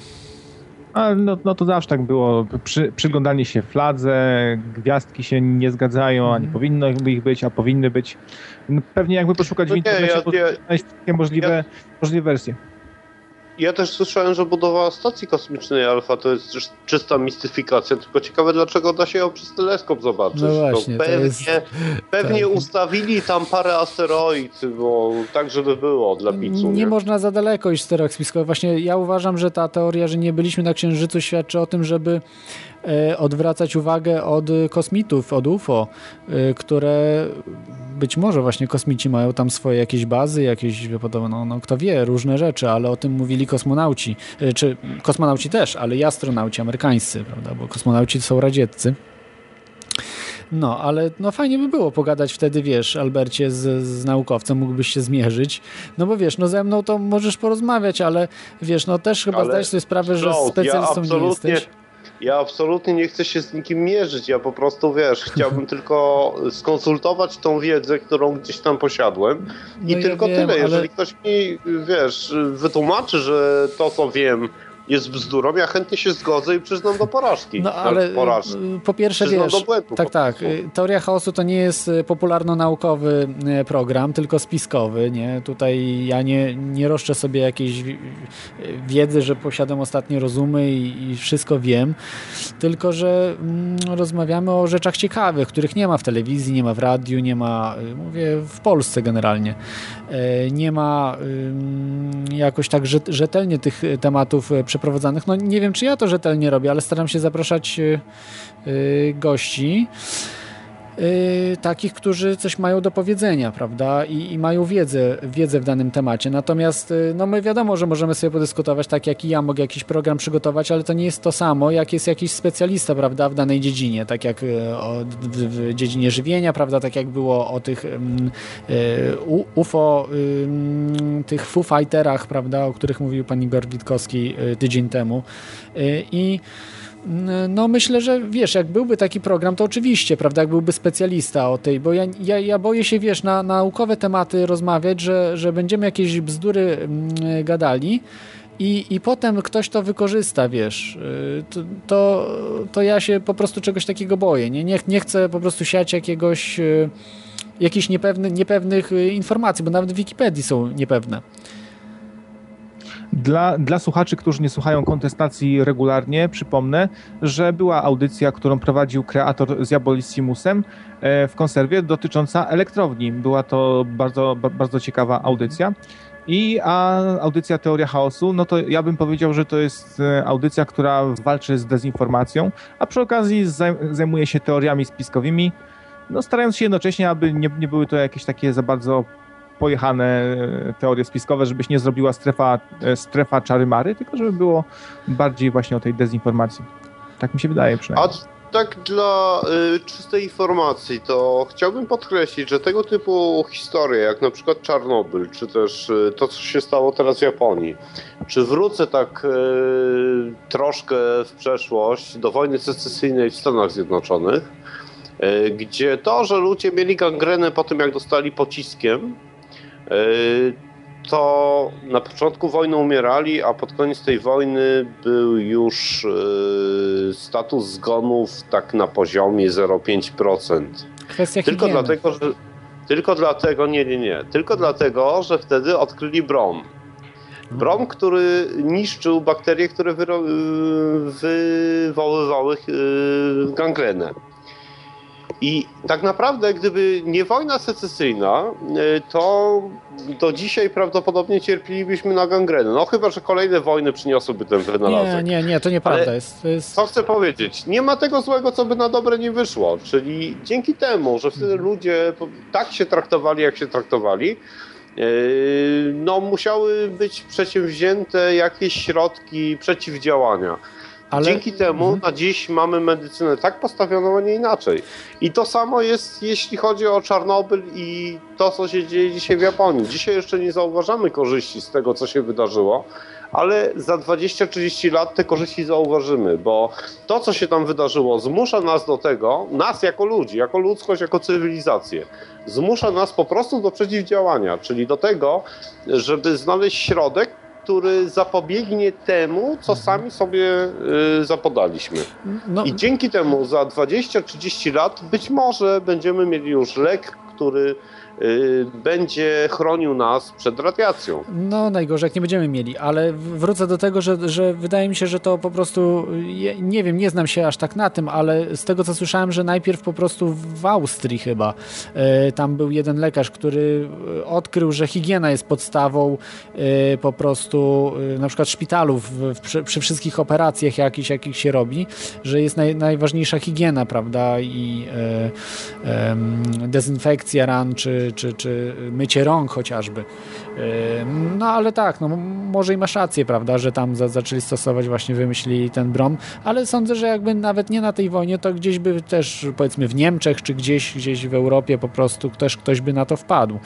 D: A, no, no to zawsze tak było. Przy, przyglądanie się fladze, gwiazdki się nie zgadzają, a nie mhm. powinno ich być, a powinny być. No, pewnie jakby poszukać no w internecie, ja, ja, wszystkie możliwe, ja, możliwe wersje.
G: Ja też słyszałem, że budowa stacji kosmicznej Alfa to jest czysta mistyfikacja, tylko ciekawe dlaczego da się ją przez teleskop zobaczyć.
B: No właśnie,
G: pewnie jest... pewnie tak. ustawili tam parę asteroid, bo tak żeby było dla picu.
B: Nie, nie, można za daleko iść z spiskowych. Właśnie ja uważam, że ta teoria, że nie byliśmy na Księżycu świadczy o tym, żeby odwracać uwagę od kosmitów, od UFO, e, które być może właśnie kosmici mają tam swoje jakieś bazy, jakieś, podobno, no, kto wie, różne rzeczy, ale o tym mówili kosmonauci, e, czy kosmonauci też, ale i astronauci amerykańscy, prawda, bo kosmonauci są radzieccy. No, ale no fajnie by było pogadać wtedy, wiesz, Albercie, z, z naukowcem, mógłbyś się zmierzyć. No bo wiesz, no ze mną to możesz porozmawiać, ale wiesz, no też chyba ale zdajesz sobie sprawę, że specjalistą ja nie jesteś.
G: Ja absolutnie nie chcę się z nikim mierzyć. Ja po prostu, wiesz, chciałbym tylko skonsultować tą wiedzę, którą gdzieś tam posiadłem. I no tylko ja wiem, tyle. Jeżeli ale... ktoś mi, wiesz, wytłumaczy, że to, co wiem, jest bzdurą, ja chętnie się zgodzę i przyznam do porażki.
B: No ale porażki. po pierwsze przyznam wiesz, błędu, tak, tak, Teoria Chaosu to nie jest popularno-naukowy program, tylko spiskowy, nie? Tutaj ja nie, nie roszczę sobie jakiejś wiedzy, że posiadam ostatnie rozumy i, i wszystko wiem, tylko, że mm, rozmawiamy o rzeczach ciekawych, których nie ma w telewizji, nie ma w radiu, nie ma, mówię, w Polsce generalnie. Nie ma jakoś tak rzetelnie tych tematów przeprowadzanych. No nie wiem, czy ja to rzetelnie robię, ale staram się zapraszać e, gości. Yy, takich, którzy coś mają do powiedzenia, prawda, I, i, mają wiedzę, wiedzę w danym temacie. Natomiast, yy, no my wiadomo, że możemy sobie podyskutować, tak jak i ja mogę jakiś program przygotować, ale to nie jest to samo, jak jest jakiś specjalista, prawda, w danej dziedzinie, tak jak yy, o, w, w, dziedzinie żywienia, prawda, tak jak było o tych yy, UFO, yy, tych Foo Fighterach, prawda, o których mówił pan Igor Witkowski yy, tydzień temu. I no myślę, że wiesz, jak byłby taki program, to oczywiście, prawda, jak byłby specjalista o tej, bo ja, ja, ja boję się, wiesz, na naukowe tematy rozmawiać, że, że będziemy jakieś bzdury mm, gadali i, i potem ktoś to wykorzysta, wiesz, y, to, to, to ja się po prostu czegoś takiego boję, nie, nie, nie chcę po prostu siać jakiegoś y, jakichś niepewny, niepewnych y, informacji, bo nawet w Wikipedii są niepewne.
D: Dla, dla słuchaczy, którzy nie słuchają kontestacji regularnie, przypomnę, że była audycja, którą prowadził kreator z Jabolissimusem e, w konserwie dotycząca elektrowni. Była to bardzo, bardzo ciekawa audycja. I a audycja Teoria Chaosu, no to ja bym powiedział, że to jest e, audycja, która walczy z dezinformacją, a przy okazji zajmuje się teoriami spiskowymi, no starając się jednocześnie, aby nie, nie były to jakieś takie za bardzo pojechane e, teorie spiskowe, żebyś nie zrobiła strefa, e, strefa czary-mary, tylko żeby było bardziej właśnie o tej dezinformacji. Tak mi się wydaje przynajmniej.
G: A tak dla y, czystej informacji, to chciałbym podkreślić, że tego typu historie, jak na przykład Czarnobyl, czy też y, to, co się stało teraz w Japonii, czy wrócę tak y, troszkę w przeszłość do wojny secesyjnej w Stanach Zjednoczonych, gdzie to, że ludzie mieli gangrenę po tym, jak dostali pociskiem, to na początku wojny umierali, a pod koniec tej wojny był już e, status zgonów tak na poziomie 0,5%.
B: Kwestia
G: tylko higieny. dlatego, że tylko dlatego, nie, nie, nie. Tylko dlatego, że wtedy odkryli brom. Brom, który niszczył bakterie, które e, wywoływały gangrenę. I tak naprawdę, gdyby nie wojna secesyjna, y, to do dzisiaj prawdopodobnie cierpielibyśmy na gangrenę. No chyba, że kolejne wojny przyniosłyby ten wynalazek.
B: Nie, nie, nie, to nieprawda. jest, jest...
G: Co chcę powiedzieć? Nie ma tego złego, co by na dobre nie wyszło. Czyli dzięki temu, że wtedy ludzie tak się traktowali, jak się traktowali, y, no musiały być przedsięwzięte jakieś środki przeciwdziałania. Ale... Dzięki temu mhm. na dziś mamy medycynę tak postawioną, a nie inaczej. I to samo jest, jeśli chodzi o Czarnobyl i to, co się dzieje dzisiaj w Japonii. Dzisiaj jeszcze nie zauważamy korzyści z tego, co się wydarzyło, ale za 20-30 lat te korzyści zauważymy, bo to, co się tam wydarzyło, zmusza nas do tego, nas jako ludzi, jako ludzkość, jako cywilizację, zmusza nas po prostu do przeciwdziałania, czyli do tego, żeby znaleźć środek, który zapobiegnie temu, co mhm. sami sobie y, zapodaliśmy. No. I dzięki temu za 20-30 lat być może będziemy mieli już lek, który będzie chronił nas przed radiacją.
B: No najgorzej jak nie będziemy mieli, ale wrócę do tego, że, że wydaje mi się, że to po prostu, nie wiem, nie znam się aż tak na tym, ale z tego co słyszałem, że najpierw po prostu w Austrii chyba, y, tam był jeden lekarz, który odkrył, że higiena jest podstawą y, po prostu na przykład szpitalów przy, przy wszystkich operacjach jakich się robi, że jest naj, najważniejsza higiena, prawda, i dezynfekcja ran, czy czy, czy mycie rąk chociażby. No ale tak, no, może i masz rację, prawda, że tam za, zaczęli stosować, właśnie wymyślili ten brom, ale sądzę, że jakby nawet nie na tej wojnie, to gdzieś by też powiedzmy w Niemczech, czy gdzieś, gdzieś w Europie po prostu ktoś, ktoś by na to wpadł.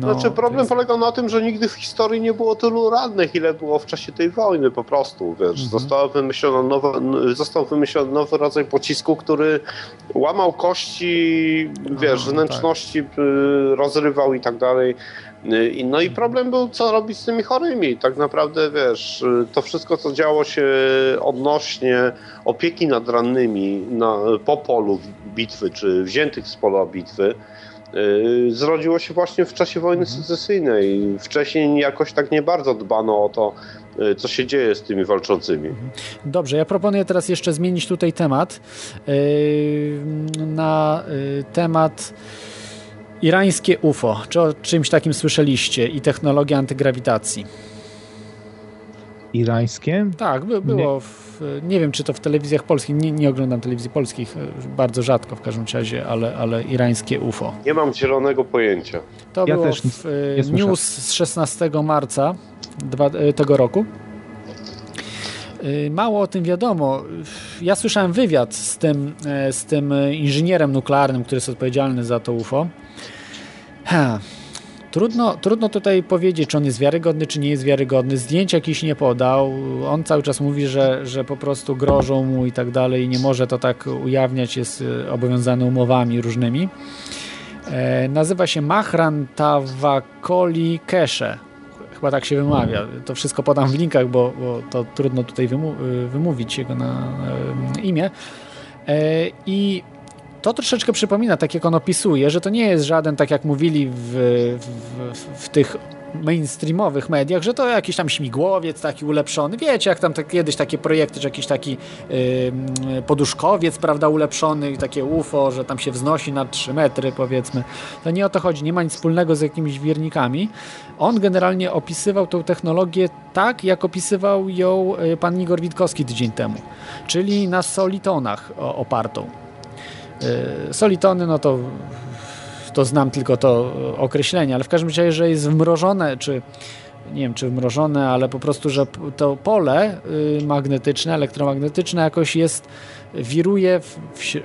G: No, znaczy problem jest... polega na tym, że nigdy w historii nie było tylu rannych, ile było w czasie tej wojny po prostu, wiesz. Mhm. Została wymyślona nowa, został wymyślony nowy rodzaj pocisku, który łamał kości, wiesz, tak. wnętrzności, tak. rozrywał i tak dalej. Y, no i problem był, co robić z tymi chorymi. Tak naprawdę, wiesz, y, to wszystko, co działo się odnośnie opieki nad rannymi na, po polu bitwy, czy wziętych z pola bitwy, zrodziło się właśnie w czasie wojny mhm. secesyjnej. Wcześniej jakoś tak nie bardzo dbano o to, yy, co się dzieje z tymi walczącymi. Mhm.
B: Dobrze, ja proponuję teraz jeszcze zmienić tutaj temat yy, na temat Irańskie UFO. Czy o czymś takim słyszeliście? I technologia antygrawitacji.
D: Irańskie?
B: Tak, by, było. W, nie wiem, czy to w telewizjach polskich. Nie, nie, oglądam telewizji polskich. E, bardzo rzadko w każdym razie, ale, ale irańskie UFO.
G: Nie mam zielonego pojęcia.
B: To ja było też w e, news z 16 marca dwa, e, tego roku. Mało o tym wiadomo. Ja słyszałem wywiad z tym, z tym inżynierem nuklearnym, który jest odpowiedzialny za to UFO. Ha. Trudno, trudno tutaj powiedzieć, czy on jest wiarygodny, czy nie jest wiarygodny. Zdjęć jakiś nie podał. On cały czas mówi, że, że po prostu grożą mu i tak dalej i nie może to tak ujawniać, jest e, obowiązany umowami różnymi. E, nazywa się Mahran Tawakoli Keshe. Chyba tak się wymawia. To wszystko podam w linkach, bo, bo to trudno tutaj wymu wymówić jego na, na imię. E, I to troszeczkę przypomina, tak jak on opisuje, że to nie jest żaden, tak jak mówili w, w, w tych mainstreamowych mediach, że to jakiś tam śmigłowiec taki ulepszony. Wiecie, jak tam tak, kiedyś takie projekty, czy jakiś taki yy, poduszkowiec, prawda, ulepszony, takie UFO, że tam się wznosi na 3 metry, powiedzmy. To nie o to chodzi, nie ma nic wspólnego z jakimiś wiernikami. On generalnie opisywał tą technologię tak, jak opisywał ją y, pan Igor Witkowski tydzień temu, czyli na solitonach opartą. Y, solitony, no to, to znam tylko to określenie, ale w każdym razie, że jest wmrożone, czy nie wiem, czy wmrożone, ale po prostu, że to pole y, magnetyczne, elektromagnetyczne jakoś jest, wiruje w,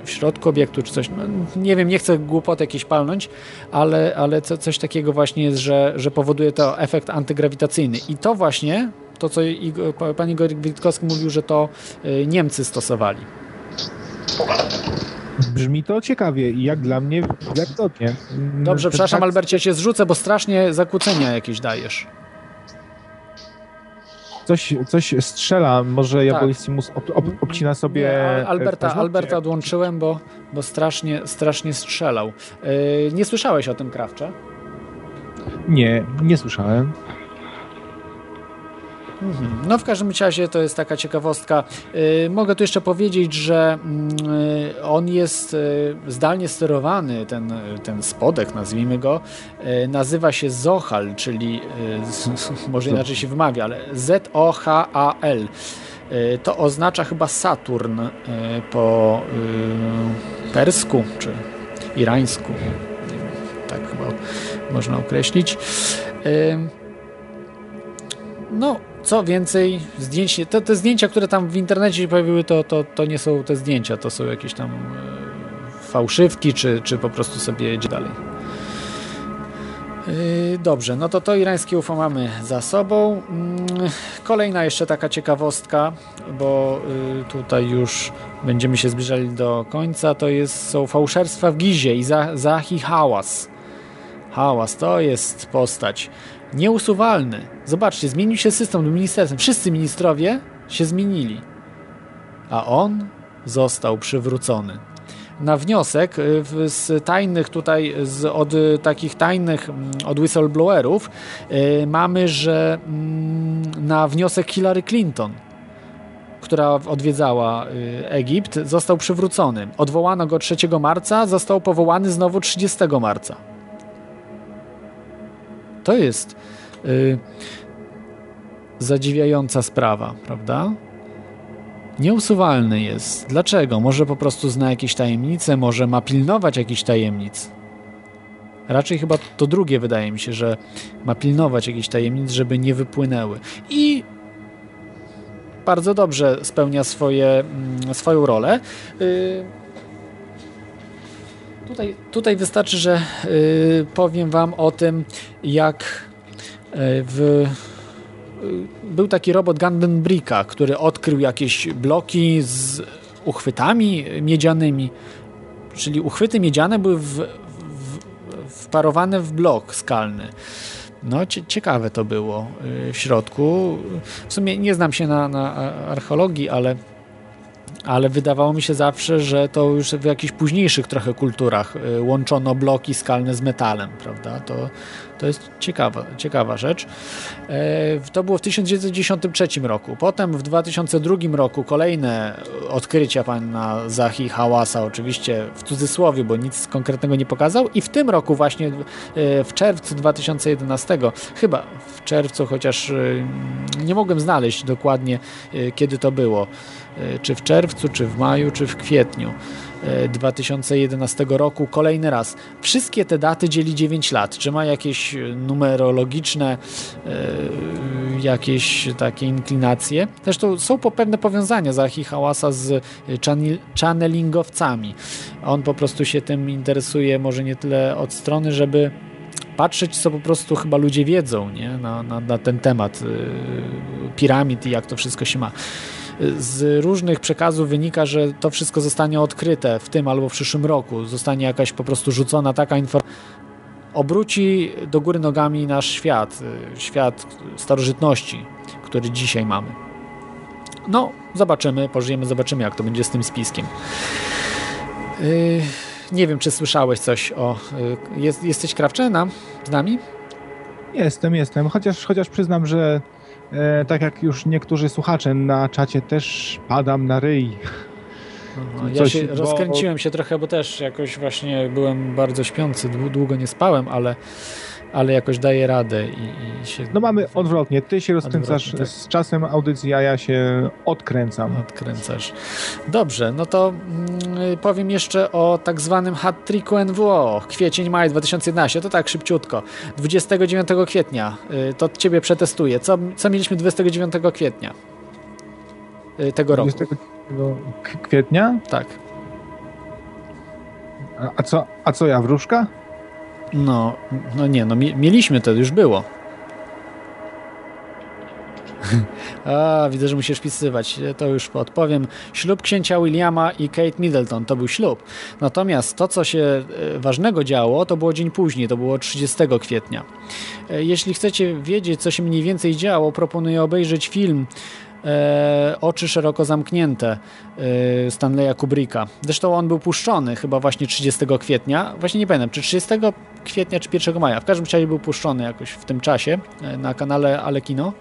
B: w środku obiektu, czy coś, no, nie wiem, nie chcę głupot jakieś palnąć, ale, ale co, coś takiego właśnie jest, że, że powoduje to efekt antygrawitacyjny i to właśnie, to co pan Igor Witkowski mówił, że to y, Niemcy stosowali.
D: Brzmi to ciekawie i jak dla mnie wiarygodnie.
B: Dobrze, Ten przepraszam tak... Albercie, cię zrzucę, bo strasznie zakłócenia jakieś dajesz.
D: Coś, coś strzela, może Jabolissimus tak. ob, ob, obcina sobie... Nie,
B: Alberta, Alberta odłączyłem, bo, bo strasznie, strasznie strzelał. Yy, nie słyszałeś o tym, Krawcze?
D: Nie, nie słyszałem.
B: Mhm. No w każdym razie to jest taka ciekawostka. Y, mogę tu jeszcze powiedzieć, że y, on jest y, zdalnie sterowany, ten, ten spodek, nazwijmy go, nazywa się Zohal, czyli może inaczej się wymawia, ale Z-O-H-A-L. To oznacza chyba Saturn po persku czy irańsku. Tak chyba można określić. No, co więcej, zdjęć, te, zdjęcia, które tam w internecie się pojawiły, to, to, to nie są te zdjęcia, to są jakieś tam e, fałszywki, czy, czy po prostu sobie jedzie dalej. E, dobrze, no to to irańskie UFO mamy za sobą. Mm, kolejna jeszcze taka ciekawostka, bo e, tutaj już będziemy się zbliżali do końca, to jest, są fałszerstwa w Gizie i Zahi Hałas. Hałas to jest postać Nieusuwalny. Zobaczcie, zmienił się system do ministerstwa. Wszyscy ministrowie się zmienili. A on został przywrócony. Na wniosek y, z tajnych tutaj, z, od takich tajnych, mm, od whistleblowerów, yy, mamy, że yy, na wniosek Hillary Clinton, która odwiedzała yy, Egipt, został przywrócony. Odwołano go 3 marca, został powołany znowu 30 marca. To jest y, zadziwiająca sprawa, prawda? Nieusuwalny jest. Dlaczego? Może po prostu zna jakieś tajemnice, może ma pilnować jakichś tajemnic. Raczej chyba to drugie wydaje mi się, że ma pilnować jakichś tajemnic, żeby nie wypłynęły. I bardzo dobrze spełnia swoje, mm, swoją rolę. Y, Tutaj, tutaj wystarczy, że y, powiem Wam o tym, jak y, w był taki robot Gandenbricka, który odkrył jakieś bloki z uchwytami miedzianymi, czyli uchwyty miedziane były w, w, wparowane w blok skalny. No, ciekawe to było y, w środku. W sumie nie znam się na, na archeologii, ale ale wydawało mi się zawsze, że to już w jakichś późniejszych trochę kulturach y, łączono bloki skalne z metalem, prawda? To, to jest ciekawa, ciekawa rzecz. E, to było w 1993 roku. Potem w 2002 roku kolejne odkrycia pana Zahi Hałasa, oczywiście w cudzysłowie, bo nic konkretnego nie pokazał. I w tym roku właśnie e, w czerwcu 2011, chyba w czerwcu, chociaż e, nie mogłem znaleźć dokładnie kiedy to było, czy w czerwcu, czy w maju, czy w kwietniu 2011 roku kolejny raz. Wszystkie te daty dzieli 9 lat. Czy ma jakieś numerologiczne e, jakieś takie inklinacje? Zresztą są pewne powiązania Zahi Hałasa z channelingowcami. On po prostu się tym interesuje może nie tyle od strony, żeby patrzeć, co po prostu chyba ludzie wiedzą nie? Na, na, na ten temat e, piramid i jak to wszystko się ma z różnych przekazów wynika, że to wszystko zostanie odkryte w tym albo w przyszłym roku. Zostanie jakaś po prostu rzucona taka informacja. Obróci do góry nogami nasz świat, y, świat starożytności, który dzisiaj mamy. No, zobaczymy, pożyjemy, zobaczymy, jak to będzie z tym spiskiem. Yy, nie wiem, czy słyszałeś coś o. Yy, jest, jesteś Krawczena z nami?
D: Jestem, jestem. Chociaż, chociaż przyznam, że e, tak jak już niektórzy słuchacze na czacie też padam na ryj.
B: No, ja się bo... rozkręciłem się trochę, bo też jakoś właśnie byłem bardzo śpiący, długo nie spałem, ale ale jakoś daje radę i, i się...
D: No mamy odwrotnie, ty się rozkręcasz tak. z czasem audycji, a ja się odkręcam.
B: Odkręcasz. Dobrze, no to mm, powiem jeszcze o tak zwanym hat-tricku NWO, kwiecień, maj 2011, to tak szybciutko. 29 kwietnia, y, to ciebie przetestuję. Co, co mieliśmy 29 kwietnia y, tego roku?
D: 29 kwietnia?
B: Tak.
D: A, a co, a co ja, wróżka?
B: No, no nie, no mieliśmy to, już było. A, widzę, że musisz pisywać. To już podpowiem. Ślub księcia Williama i Kate Middleton to był ślub. Natomiast to, co się e, ważnego działo, to było dzień później, to było 30 kwietnia. E, jeśli chcecie wiedzieć, co się mniej więcej działo, proponuję obejrzeć film e, Oczy szeroko zamknięte e, Stanleya Kubricka. Zresztą on był puszczony chyba właśnie 30 kwietnia. Właśnie nie pamiętam, czy 30 kwietnia, czy 1 maja. W każdym razie był puszczony jakoś w tym czasie e, na kanale Alekino.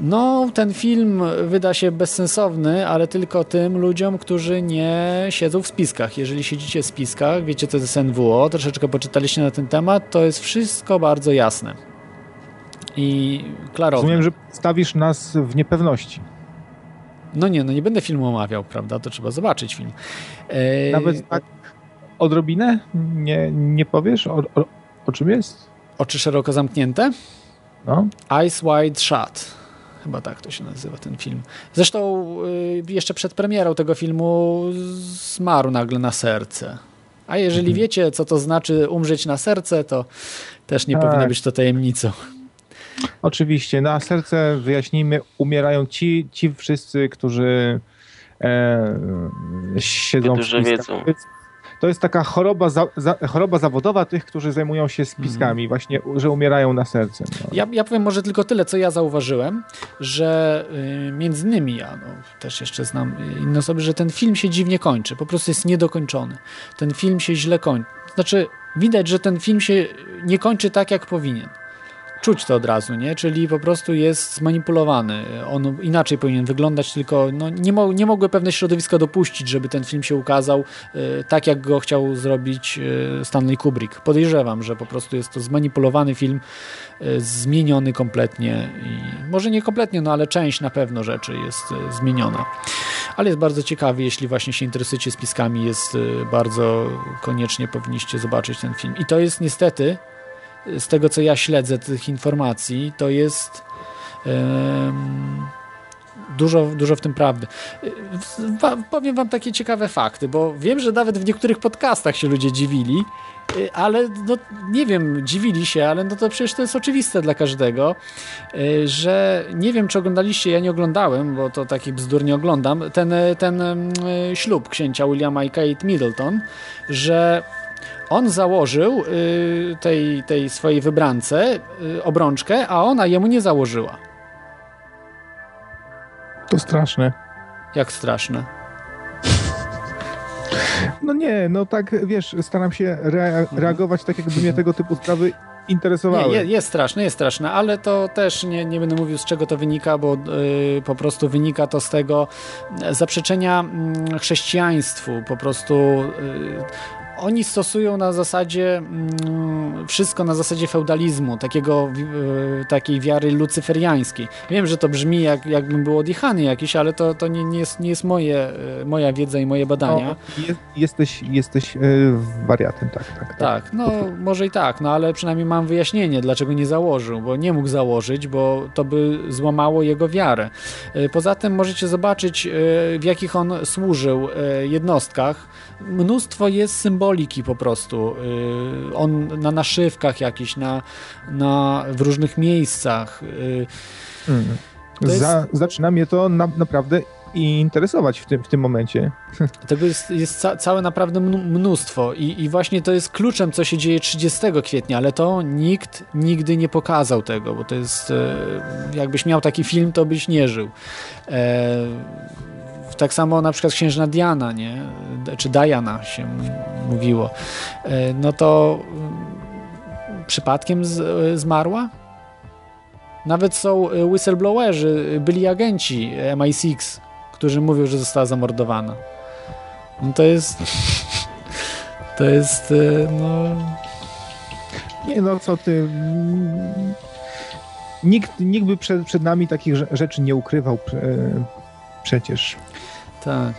B: No, ten film wyda się bezsensowny, ale tylko tym ludziom, którzy nie siedzą w spiskach. Jeżeli siedzicie w spiskach, wiecie co to jest NWO, troszeczkę poczytaliście na ten temat, to jest wszystko bardzo jasne i klarowne.
D: Rozumiem, że stawisz nas w niepewności.
B: No nie, no nie będę filmu omawiał, prawda? To trzeba zobaczyć film.
D: E... Nawet tak odrobinę nie, nie powiesz o, o, o czym jest?
B: Oczy szeroko zamknięte?
D: No.
B: Eyes Wide Shut. Chyba tak to się nazywa ten film. Zresztą y, jeszcze przed premierą tego filmu zmarł nagle na serce. A jeżeli mhm. wiecie, co to znaczy umrzeć na serce, to też nie tak. powinno być to tajemnicą.
D: Oczywiście, na serce wyjaśnijmy, umierają ci, ci wszyscy, którzy e, siedzą
E: którzy w wiedzą.
D: To jest taka choroba, za, za, choroba zawodowa tych, którzy zajmują się spiskami, mm. właśnie, że umierają na serce. No.
B: Ja, ja powiem może tylko tyle, co ja zauważyłem, że y, między innymi ja no, też jeszcze znam inne osoby, że ten film się dziwnie kończy, po prostu jest niedokończony. Ten film się źle kończy. Znaczy, widać, że ten film się nie kończy tak, jak powinien czuć to od razu, nie? Czyli po prostu jest zmanipulowany. On inaczej powinien wyglądać, tylko no, nie, mo nie mogły pewne środowiska dopuścić, żeby ten film się ukazał y, tak, jak go chciał zrobić y, Stanley Kubrick. Podejrzewam, że po prostu jest to zmanipulowany film, y, zmieniony kompletnie i może nie kompletnie, no ale część na pewno rzeczy jest zmieniona. Ale jest bardzo ciekawy, jeśli właśnie się interesujecie spiskami, jest bardzo koniecznie powinniście zobaczyć ten film. I to jest niestety z tego co ja śledzę tych informacji, to jest dużo, dużo w tym prawdy. Powiem wam takie ciekawe fakty, bo wiem, że nawet w niektórych podcastach się ludzie dziwili, y, ale no, nie wiem, dziwili się, ale no to przecież to jest oczywiste dla każdego, y, że nie wiem, czy oglądaliście, ja nie oglądałem, bo to taki bzdur nie oglądam, ten, ten mm, ślub księcia Williama i Kate Middleton, że on założył tej, tej swojej wybrance obrączkę, a ona jemu nie założyła.
D: To straszne.
B: Jak straszne?
D: No nie, no tak wiesz, staram się rea reagować tak, jakby mnie tego typu sprawy interesowały.
B: Nie, jest straszne, jest straszne, ale to też nie, nie będę mówił z czego to wynika, bo yy, po prostu wynika to z tego zaprzeczenia yy, chrześcijaństwu, po prostu yy, oni stosują na zasadzie mm, wszystko na zasadzie feudalizmu, takiego, e, takiej wiary lucyferiańskiej. Wiem, że to brzmi jak, jakbym był odjechany jakiś, ale to, to nie, nie, jest, nie jest moje, e, moja wiedza i moje badania.
D: No, jest, jesteś jesteś yy, wariatem, tak, tak, tak.
B: Tak, no może i tak, no ale przynajmniej mam wyjaśnienie, dlaczego nie założył, bo nie mógł założyć, bo to by złamało jego wiarę. Poza tym możecie zobaczyć, w jakich on służył jednostkach. Mnóstwo jest symbolów symboliki po prostu. Y, on na naszywkach jakiś, na, na, w różnych miejscach. Y,
D: mm. Jest... Za, zaczyna mnie to na, naprawdę interesować w tym, w tym momencie.
B: Tego jest, jest ca całe naprawdę mnóstwo I, i właśnie to jest kluczem, co się dzieje 30 kwietnia, ale to nikt nigdy nie pokazał tego, bo to jest, e, jakbyś miał taki film, to byś nie żył. E, tak samo na przykład księżna Diana, nie? czy Diana się mówiło, e, no to mm, przypadkiem z, zmarła? Nawet są e, whistleblowerzy, byli agenci MI6, którzy mówią, że została zamordowana. No to jest... To jest, e, no...
D: Nie no, co ty... Nikt, nikt by przed, przed nami takich rzeczy nie ukrywał przecież.
B: Tak.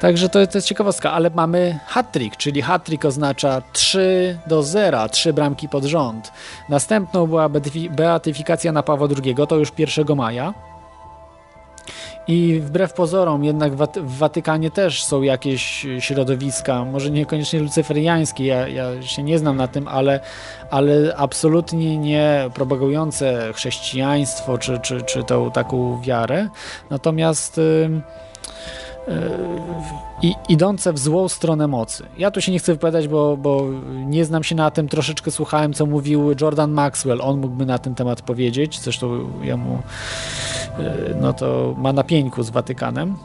B: Także to, to jest ciekawostka, ale mamy hat-trick, czyli hat-trick oznacza 3 do 0, 3 bramki pod rząd. Następną była beatyfikacja na Pawła II, to już 1 maja. I wbrew pozorom, jednak w Watykanie też są jakieś środowiska, może niekoniecznie lucyferiańskie, ja, ja się nie znam na tym, ale, ale absolutnie nie propagujące chrześcijaństwo czy, czy, czy tą taką wiarę. Natomiast. Yy, i idące w złą stronę mocy. Ja tu się nie chcę wypowiadać, bo, bo nie znam się na tym, troszeczkę słuchałem, co mówił Jordan Maxwell, on mógłby na ten temat powiedzieć, zresztą ja mu e, no to ma na z Watykanem,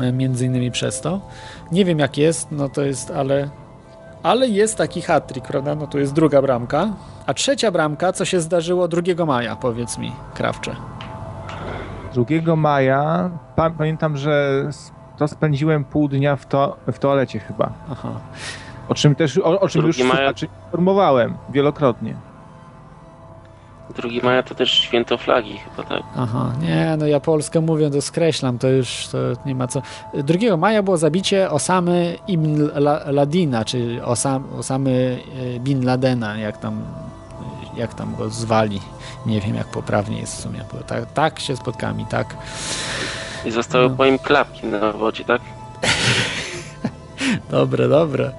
B: e, między innymi przez to. Nie wiem jak jest, no to jest, ale ale jest taki hat-trick, prawda? No to jest druga bramka. A trzecia bramka, co się zdarzyło 2 maja, powiedz mi, Krawcze.
D: 2 maja pa pamiętam, że to spędziłem pół dnia w, to w toalecie chyba. Aha. O czym też, o, o czym już maja... informowałem wielokrotnie.
E: 2 maja to też święto flagi chyba, tak?
B: Aha, nie, no ja Polskę mówię, to skreślam, to już to nie ma co. 2 maja było zabicie Osamy Ibn Ladina, czy Osam, Osamy e, Bin Ladena, jak tam, jak tam go zwali. Nie wiem, jak poprawnie jest w sumie, bo tak, tak się spotkałem i tak.
E: I zostały no. po nim klapki na wodzie, tak?
B: dobre, dobre.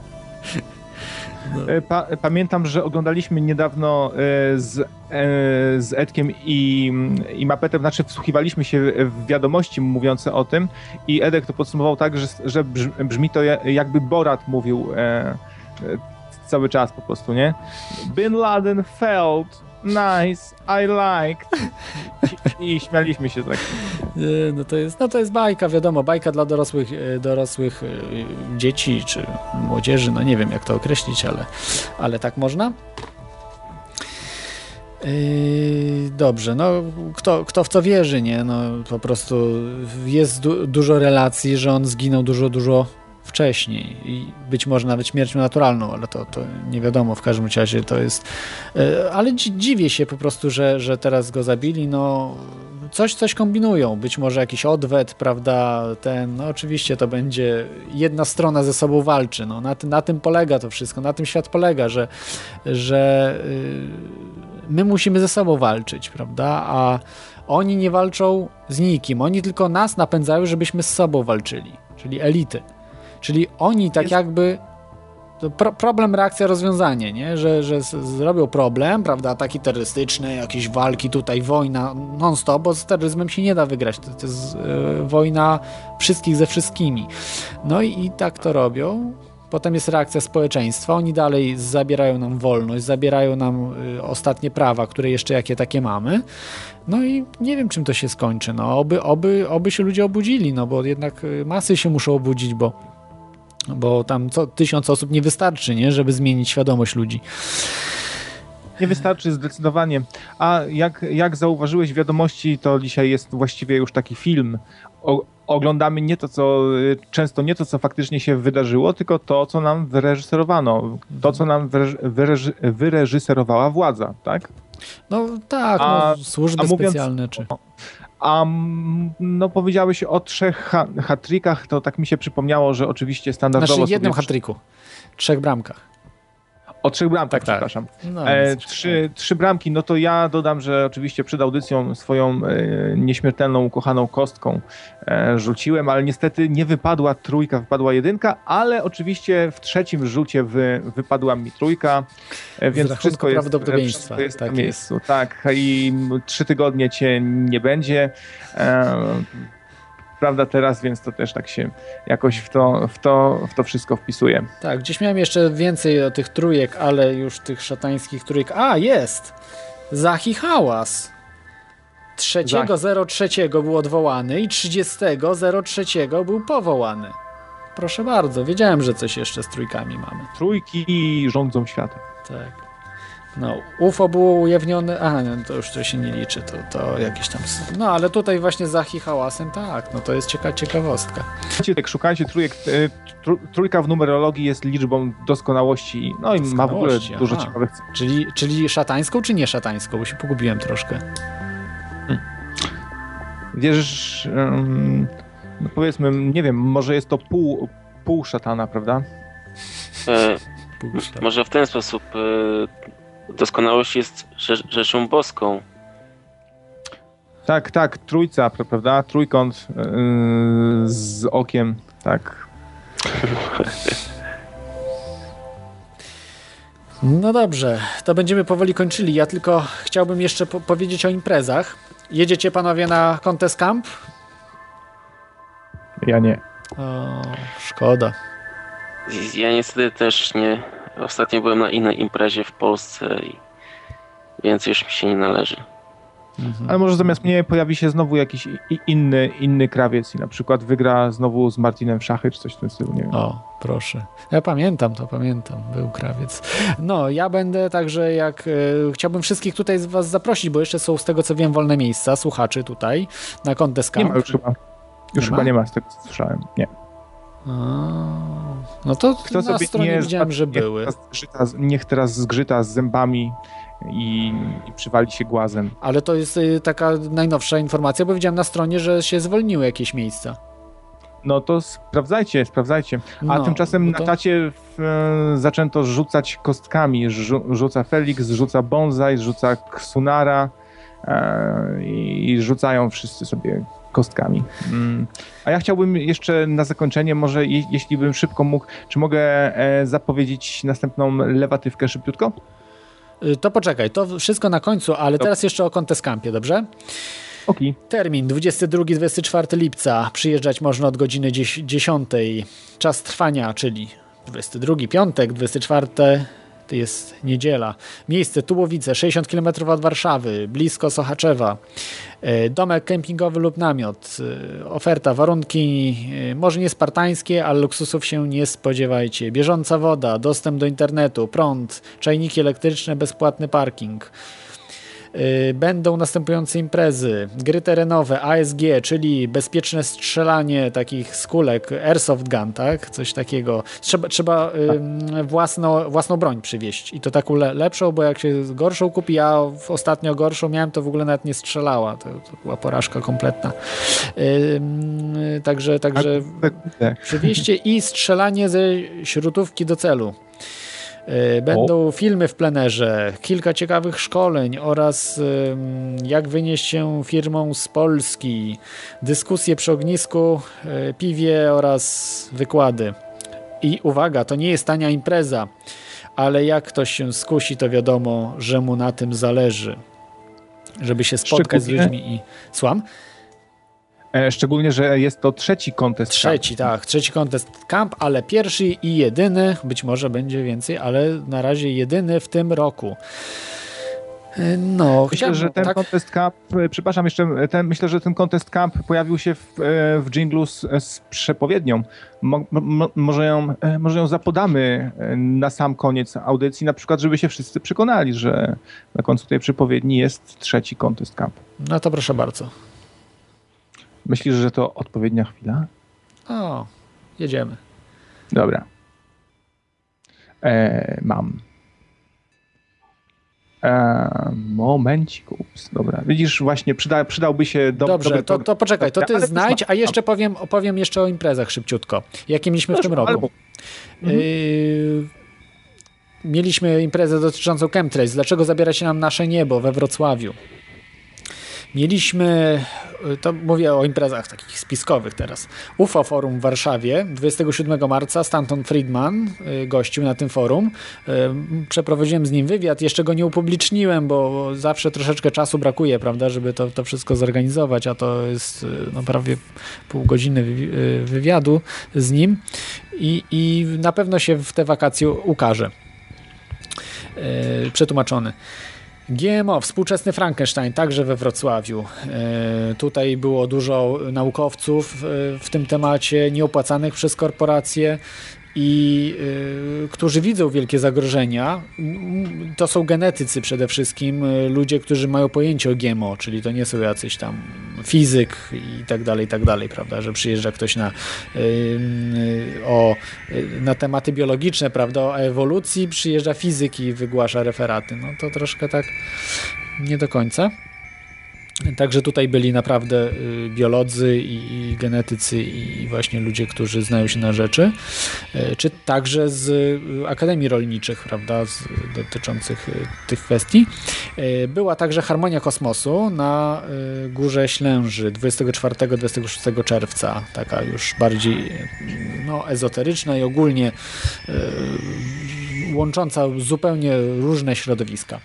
D: No. E, pa pamiętam, że oglądaliśmy niedawno e, z, e, z Edkiem i, i Mapetem, znaczy wsłuchiwaliśmy się w wiadomości mówiące o tym i Edek to podsumował tak, że, że brzmi to jakby Borat mówił cały czas po prostu, nie? Bin Laden felt nice, I liked. I, I śmialiśmy się tak.
B: No to, jest, no to jest bajka, wiadomo, bajka dla dorosłych, e, dorosłych e, dzieci czy młodzieży, no nie wiem jak to określić, ale, ale tak można. Yy, dobrze, no kto, kto w to wierzy, nie? No po prostu jest du dużo relacji, że on zginął dużo, dużo wcześniej i być może nawet śmiercią naturalną, ale to, to nie wiadomo, w każdym razie to jest... E, ale dziwię się po prostu, że, że teraz go zabili, no coś, coś kombinują, być może jakiś odwet, prawda, ten, no oczywiście to będzie, jedna strona ze sobą walczy, no na, na tym polega to wszystko, na tym świat polega, że, że y, my musimy ze sobą walczyć, prawda, a Oni nie walczą z nikim, oni tylko nas napędzają, żebyśmy z sobą walczyli, czyli elity. Czyli oni tak jest... jakby Pro, problem, reakcja, rozwiązanie, nie? Że, że zrobią problem, prawda, ataki terrorystyczne, jakieś walki tutaj, wojna non-stop, bo z terroryzmem się nie da wygrać, to, to jest e, wojna wszystkich ze wszystkimi. No i, i tak to robią. Potem jest reakcja społeczeństwa, oni dalej zabierają nam wolność, zabierają nam y, ostatnie prawa, które jeszcze jakie takie mamy. No i nie wiem, czym to się skończy. No, oby, oby, oby się ludzie obudzili, no bo jednak y, masy się muszą obudzić, bo bo tam co, tysiąc osób nie wystarczy, nie, żeby zmienić świadomość ludzi.
D: Nie wystarczy zdecydowanie. A jak, jak zauważyłeś w wiadomości, to dzisiaj jest właściwie już taki film. O, oglądamy nie to, co często nie to, co faktycznie się wydarzyło, tylko to, co nam wyreżyserowano. To, co nam wyreży, wyreżyserowała władza, tak?
B: No tak, a, no, służby a mówiąc, specjalne czy.
D: A no powiedziałeś o trzech hat-trickach, to tak mi się przypomniało, że oczywiście standardowo...
B: Znaczy jednym hat-tricku, trzech bramkach.
D: O trzech bramkach, tak, tak. przepraszam. No, e, trzy, trzy bramki, no to ja dodam, że oczywiście przed audycją swoją e, nieśmiertelną, ukochaną kostką e, rzuciłem, ale niestety nie wypadła trójka, wypadła jedynka, ale oczywiście w trzecim rzucie wy, wypadła mi trójka, e, więc wszystko jest,
B: prawdopodobieństwa.
D: jest tak na miejscu. Jest. Tak, i trzy tygodnie cię nie będzie. Prawda, teraz, więc to też tak się jakoś w to, w to, w to wszystko wpisuje.
B: Tak, gdzieś miałem jeszcze więcej o tych trójek, ale już tych szatańskich trójek. A, jest! Zachi Hałas. 3.03 był odwołany i 30.03 był powołany. Proszę bardzo, wiedziałem, że coś jeszcze z trójkami mamy.
D: Trójki rządzą światem.
B: Tak. No, UFO było ujawnione, a no, to już to się nie liczy, to, to jakieś tam, no ale tutaj właśnie za hałasem, tak, no to jest cieka ciekawostka.
D: Tak, szukajcie trójek, e, trójka w numerologii jest liczbą doskonałości, no i ma w ogóle dużo aha. ciekawych...
B: Czyli, czyli szatańską czy nie szatańską, bo się pogubiłem troszkę. Hmm.
D: Wierzysz, um, no powiedzmy, nie wiem, może jest to pół, pół szatana, prawda?
E: E, może w ten sposób e, doskonałość jest rzeczą boską.
D: Tak, tak, trójca, prawda? Trójkąt yy, z okiem, tak.
B: No dobrze, to będziemy powoli kończyli. Ja tylko chciałbym jeszcze po powiedzieć o imprezach. Jedziecie panowie na Contest Camp?
D: Ja nie.
B: O, szkoda.
E: Ja niestety też nie. Ostatnio byłem na innej imprezie w Polsce i więcej już mi się nie należy.
D: Mhm. Ale może zamiast mnie pojawi się znowu jakiś inny, inny krawiec i na przykład wygra znowu z Martinem w szachy, czy coś w tym stylu, nie wiem.
B: O, proszę. Ja pamiętam to, pamiętam, był krawiec. No, ja będę także jak, e, chciałbym wszystkich tutaj z was zaprosić, bo jeszcze są z tego co wiem wolne miejsca, słuchaczy tutaj na Contest Camp.
D: Nie ma już chyba. Już nie chyba ma? nie ma z tego co słyszałem, nie.
B: No to Kto na sobie stronie nie widziałem, że były. Teraz
D: zgrzyta, niech teraz zgrzyta z zębami i, i przywali się głazem.
B: Ale to jest y, taka najnowsza informacja, bo widziałem na stronie, że się zwolniły jakieś miejsca.
D: No to sprawdzajcie, sprawdzajcie. A no, tymczasem to... na tacie w, e, zaczęto rzucać kostkami. Rzu, rzuca Felix, rzuca Bonsai, rzuca Ksunara e, i rzucają wszyscy sobie kostkami. Mm. A ja chciałbym jeszcze na zakończenie, może je, jeśli bym szybko mógł, czy mogę e, zapowiedzieć następną lewatywkę szybciutko?
B: Y, to poczekaj, to wszystko na końcu, ale teraz jeszcze o Conteskampie, dobrze?
D: Okay.
B: Termin 22-24 lipca. Przyjeżdżać można od godziny 10. Czas trwania, czyli 22 piątek, 24 to jest niedziela. Miejsce Tułowice, 60 km od Warszawy, blisko Sochaczewa. E, domek kempingowy lub namiot. E, oferta, warunki e, może nie spartańskie, ale luksusów się nie spodziewajcie. Bieżąca woda, dostęp do internetu, prąd, czajniki elektryczne, bezpłatny parking. Y, będą następujące imprezy. Gry terenowe, ASG, czyli bezpieczne strzelanie takich skulek, airsoft gun, tak? Coś takiego. Trzeba, trzeba tak. własno, własną broń przywieźć i to taką le lepszą, bo jak się gorszą kupi, ja ostatnio gorszą miałem, to w ogóle nawet nie strzelała. To, to była porażka kompletna. Yy, także także przywieźcie i strzelanie ze śrutówki do celu. Będą o. filmy w plenerze, kilka ciekawych szkoleń oraz jak wynieść się firmą z Polski, dyskusje przy ognisku, piwie oraz wykłady. I uwaga, to nie jest tania impreza, ale jak ktoś się skusi, to wiadomo, że mu na tym zależy. Żeby się spotkać z ludźmi i... Słucham?
D: E, szczególnie, że jest to trzeci kontest.
B: Trzeci, camp. tak, trzeci kontest camp, ale pierwszy i jedyny, być może będzie więcej, ale na razie jedyny w tym roku. E, no,
D: myślę, że ten tak? contest camp, e, przepraszam jeszcze, ten, myślę, że ten contest camp pojawił się w, w jinglu z, z przepowiednią. Mo, mo, może, ją, może ją zapodamy na sam koniec audycji, na przykład, żeby się wszyscy przekonali, że na końcu tej przepowiedni jest trzeci contest camp.
B: No to proszę bardzo.
D: Myślisz, że to odpowiednia chwila?
B: O, jedziemy.
D: Dobra. E, mam. E, momencik, ups, dobra. Widzisz, właśnie przyda, przydałby się...
B: Do, Dobrze, to, to poczekaj, to ty znajdź, a jeszcze powiem, opowiem jeszcze o imprezach szybciutko. Jakie mieliśmy w tym roku. Y mieliśmy imprezę dotyczącą chemtrails. Dlaczego zabiera się nam nasze niebo we Wrocławiu? Mieliśmy, to mówię o imprezach takich spiskowych teraz, UFO Forum w Warszawie 27 marca, Stanton Friedman y, gościł na tym forum. Y, przeprowadziłem z nim wywiad, jeszcze go nie upubliczniłem, bo zawsze troszeczkę czasu brakuje, prawda, żeby to, to wszystko zorganizować, a to jest no, prawie pół godziny wywiadu z nim i, i na pewno się w te wakacje ukaże. Przetłumaczony. GMO, współczesny Frankenstein, także we Wrocławiu. E, tutaj było dużo naukowców e, w tym temacie, nieopłacanych przez korporacje i y, którzy widzą wielkie zagrożenia, to są genetycy przede wszystkim, y, ludzie, którzy mają pojęcie o GMO, czyli to nie są jacyś tam fizyk i tak dalej, i tak dalej, prawda, że przyjeżdża ktoś na, y, o, na tematy biologiczne, prawda, o ewolucji, przyjeżdża fizyk i wygłasza referaty. No to troszkę tak nie do końca. Także tutaj byli naprawdę y, biolodzy i, genetycy i właśnie ludzie, którzy znają się na rzeczy, y, czy także z y, Akademii Rolniczych, prawda, z, dotyczących tych kwestii. Była także Harmonia Kosmosu na Górze Ślęży 24-26 czerwca, taka już bardziej no, ezoteryczna i ogólnie łącząca zupełnie różne środowiska.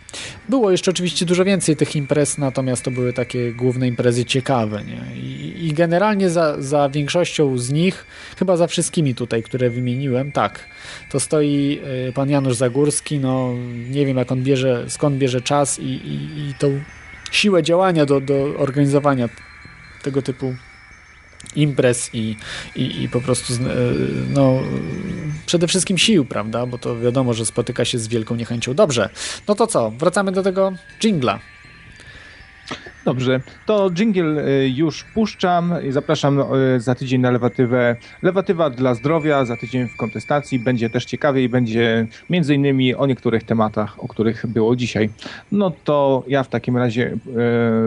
B: Było jeszcze oczywiście dużo więcej tych imprez, natomiast to były takie główne imprezy ciekawe. Nie? I, I, generalnie za, za większością z nich, chyba za wszystkimi tutaj, które wymieniłem, tak, to stoi y, pan Janusz Zagórski, no nie wiem jak on bierze, skąd bierze czas i, i, i tą siłę działania do, do organizowania tego typu imprez i, i, i po prostu e, no, przede wszystkim sił, prawda? Bo to wiadomo, że spotyka się z wielką niechęcią. Dobrze, no to co? Wracamy do tego jingla.
D: Dobrze, to jingle e, już puszczam i zapraszam e, za tydzień na lewatywę. Lewatywa dla zdrowia, za tydzień w kontestacji. Będzie też ciekawie i będzie między innymi o niektórych tematach, o których było dzisiaj. No to ja w takim razie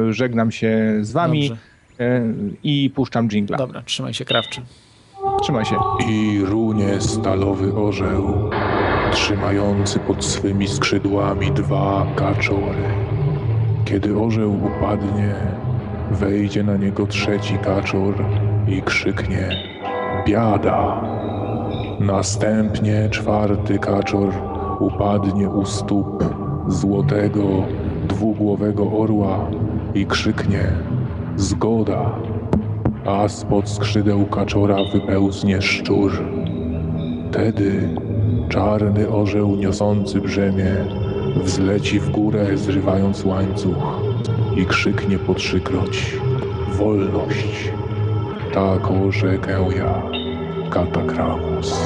D: żegnam się z wami. Dobrze. E, i puszczam jingla.
B: Dobra, trzymaj się krawczy.
D: Trzymaj się.
H: I runie stalowy orzeł, trzymający pod swymi skrzydłami dwa kaczory. Kiedy orzeł upadnie, wejdzie na niego trzeci kaczor i krzyknie biada. Następnie czwarty kaczor upadnie u stóp złotego, dwugłowego orła i krzyknie Zgoda. A spod skrzydeł kaczora wypełznie szczur. Wtedy czarny orzeł niosący brzemię wzleci w górę, zrywając łańcuch i krzyknie po trzykroć wolność. Taką rzekę ja, Katakramus.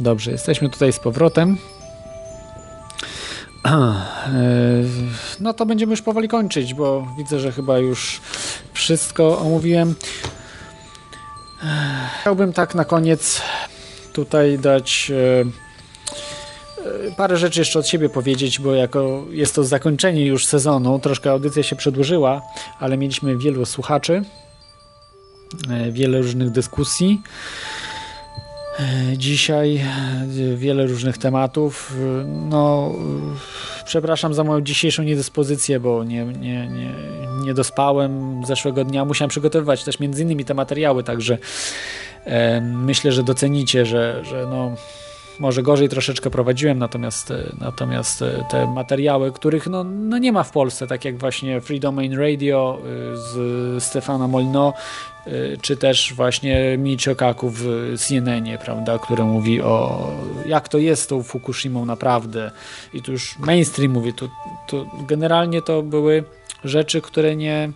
B: Dobrze, jesteśmy tutaj z powrotem. E, no to będziemy już powoli kończyć, bo widzę, że chyba już wszystko omówiłem. Chciałbym tak na koniec tutaj dać e, e, parę rzeczy jeszcze od siebie powiedzieć, bo jako jest to zakończenie już sezonu, troszkę audycja się przedłużyła, ale mieliśmy wielu słuchaczy wiele różnych dyskusji. Dzisiaj wiele różnych tematów. No, przepraszam za moją dzisiejszą niedyspozycję, bo nie, nie, nie, nie dospałem zeszłego dnia. Musiałem przygotowywać też między innymi te materiały, także e, myślę, że docenicie, że, że no, może gorzej troszeczkę prowadziłem, natomiast, e, natomiast e, te materiały, których no, no nie ma w Polsce, tak jak właśnie Free Domain Radio e, z Stefana Molino, czy też właśnie Michio Kaku w CNN-ie, prawda, który mówi o jak to jest z tą Fukushimą naprawdę. I tu już mainstream mówi, to, to generalnie to były rzeczy, które nie,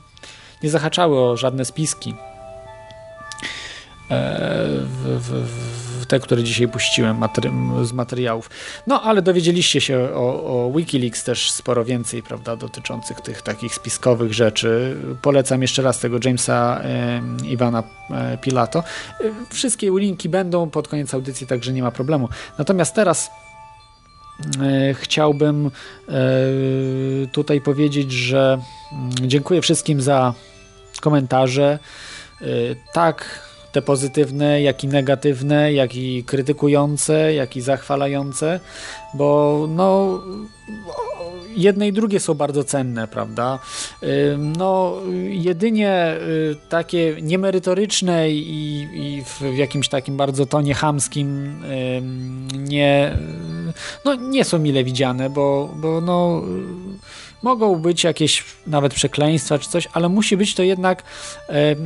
B: nie zahaczały o żadne spiski. W, w, w te, które dzisiaj puściłem materi z materiałów. No, ale dowiedzieliście się o, o, Wikileaks też sporo więcej, prawda, dotyczących tych takich spiskowych rzeczy. Polecam jeszcze raz tego Jamesa Iwana e, Pilato. E, wszystkie linki będą pod koniec audycji, także nie ma problemu. Natomiast teraz e, chciałbym tutaj powiedzieć, że mm, dziękuję wszystkim za komentarze. Tak, te pozytywne, jak i negatywne, jak i krytykujące, jak i zachwalające, bo no jedne i drugie są bardzo cenne, prawda? No, jedynie y, takie niemerytoryczne i, i w jakimś takim bardzo tonie chamskim nie, no, nie są mile widziane, bo, bo no Mogą być jakieś nawet przekleństwa czy coś, ale musi być to jednak e,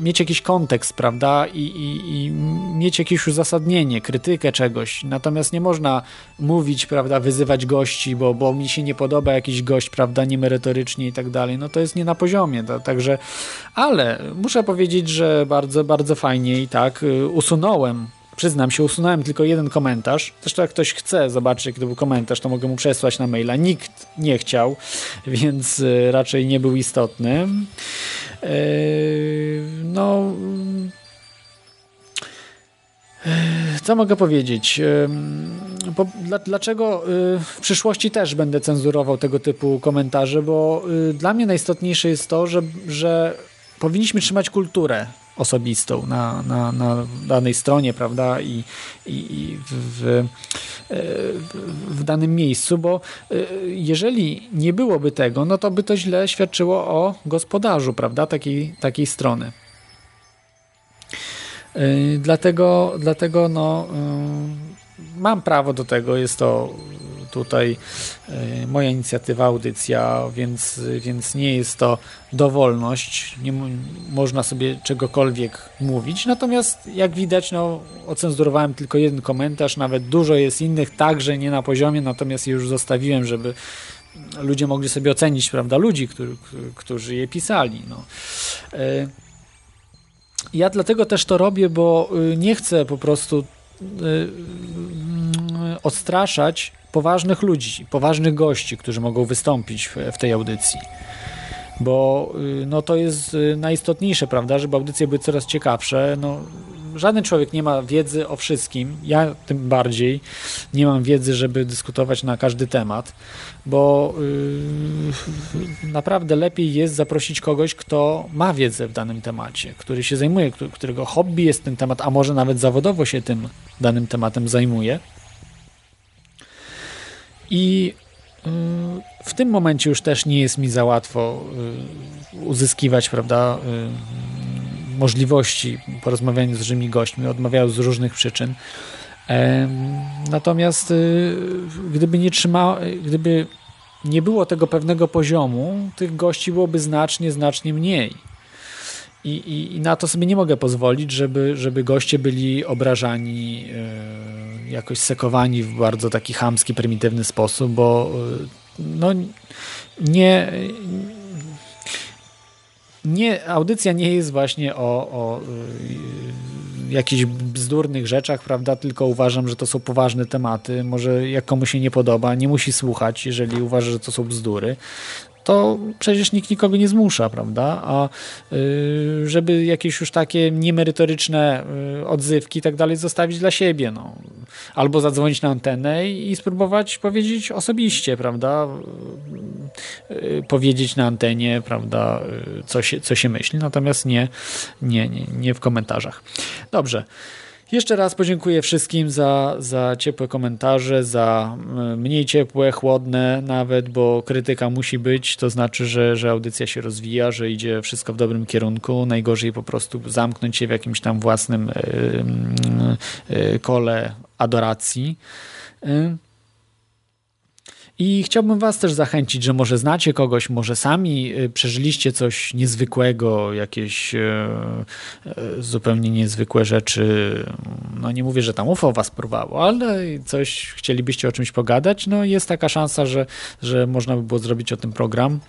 B: mieć jakiś kontekst, prawda? I, i, I, mieć jakieś uzasadnienie, krytykę czegoś. Natomiast nie można mówić, prawda, wyzywać gości, bo, bo mi się nie podoba jakiś gość, prawda, niemerytorycznie i tak dalej. No to jest nie na poziomie. To, także, ale muszę powiedzieć, że bardzo, bardzo fajnie i tak y, usunąłem Przyznam się, usunąłem tylko jeden komentarz. Zresztą jak ktoś chce zobaczyć, jaki to był komentarz, to mogę mu przesłać na maila. Nikt nie chciał, więc e, raczej nie był istotny. E, no... E, co mogę powiedzieć? Dlaczego w przyszłości też będę cenzurował tego typu komentarze? Bo dla mnie najistotniejsze jest to, że, że powinniśmy trzymać kulturę osobistą na, na, na danej stronie, prawda, i, i, w, w, w, danym miejscu, bo e, jeżeli nie byłoby tego, no to by to źle świadczyło o gospodarzu, prawda, takiej, takiej strony. E, dlatego, dlatego no, e, mam prawo do tego, jest to tutaj e, moja inicjatywa, audycja, więc, więc nie jest to dowolność, nie można sobie czegokolwiek mówić. Natomiast jak widać, no, ocenzurowałem tylko jeden komentarz, nawet dużo jest innych, także nie na poziomie, natomiast już zostawiłem, żeby ludzie mogli sobie ocenić, prawda, ludzi, którzy, którzy je pisali. No. E, ja dlatego też to robię, bo y, nie chcę po prostu y, y, odstraszać poważnych ludzi, poważnych gości, którzy mogą wystąpić w, w tej audycji. Bo y, no, to jest y, najistotniejsze, prawda, żeby audycje były coraz ciekawsze. No, żaden człowiek nie ma wiedzy o wszystkim, ja tym bardziej nie mam wiedzy, żeby dyskutować na każdy temat, bo yy, naprawdę lepiej jest zaprosić kogoś, kto ma wiedzę w danym temacie, który się zajmuje, którego hobby jest ten temat, a może nawet zawodowo się tym danym tematem zajmuje i y, w tym momencie już też nie jest mi za łatwo y, uzyskiwać, prawda, y, możliwości porozmawiania z różnymi gośćmi, odmawiają z różnych przyczyn. Natomiast gdyby nie trzyma, gdyby nie było tego pewnego poziomu, tych gości byłoby znacznie, znacznie mniej. I, i, I, na to sobie nie mogę pozwolić, żeby, żeby goście byli obrażani, yy, jakoś sekowani w bardzo taki chamski, prymitywny sposób, bo yy, no, nie, nie, audycja nie jest właśnie o, o yy, jakichś bzdurnych rzeczach, prawda? Tylko uważam, że to są poważne tematy. Może jak komuś się nie podoba, nie musi słuchać, jeżeli uważa, że to są bzdury to przecież nikt nikogo nie zmusza, prawda? A y, żeby jakieś już takie niemerytoryczne y, odzywki i tak dalej zostawić dla siebie, no. albo zadzwonić na antenę i spróbować powiedzieć osobiście, prawda? Powiedzieć na antenie, prawda, co się, co się myśli, natomiast nie, nie, nie, nie w komentarzach. Dobrze. Jeszcze raz podziękuję wszystkim za, za ciepłe komentarze, za mniej ciepłe, chłodne nawet, bo krytyka musi być, to znaczy, że, że audycja się rozwija, że idzie wszystko w dobrym kierunku. Najgorzej po prostu zamknąć się w jakimś tam własnym kole adoracji. I chciałbym Was też zachęcić, że może znacie kogoś, może sami y, przeżyliście coś niezwykłego, jakieś e, e, zupełnie niezwykłe rzeczy. No nie mówię, że tam UFO Was porwało, ale coś chcielibyście o czymś pogadać. No jest taka szansa, że, że można by było zrobić o tym program.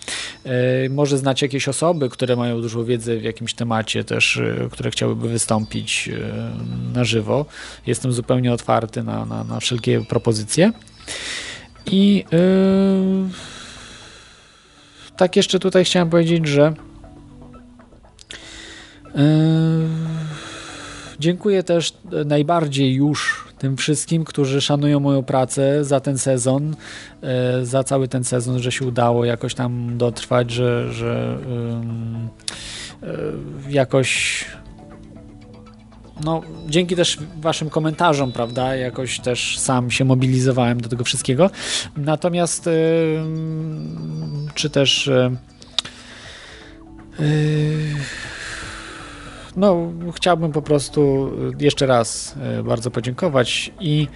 B: Może znacie jakieś osoby, które mają dużo wiedzy w jakimś temacie też, które chciałyby wystąpić na żywo. Jestem zupełnie otwarty na, na, na wszelkie propozycje. I yy, tak jeszcze tutaj chciałem powiedzieć, że yy, dziękuję też najbardziej już tym wszystkim, którzy szanują moją pracę za ten sezon, yy, za cały ten sezon, że się udało jakoś tam dotrwać, że, że yy, jakoś no, dzięki też waszym komentarzom, prawda, jakoś też sam się mobilizowałem do tego wszystkiego. Natomiast yy, czy też yy, no, chciałbym po prostu jeszcze raz yy, bardzo podziękować i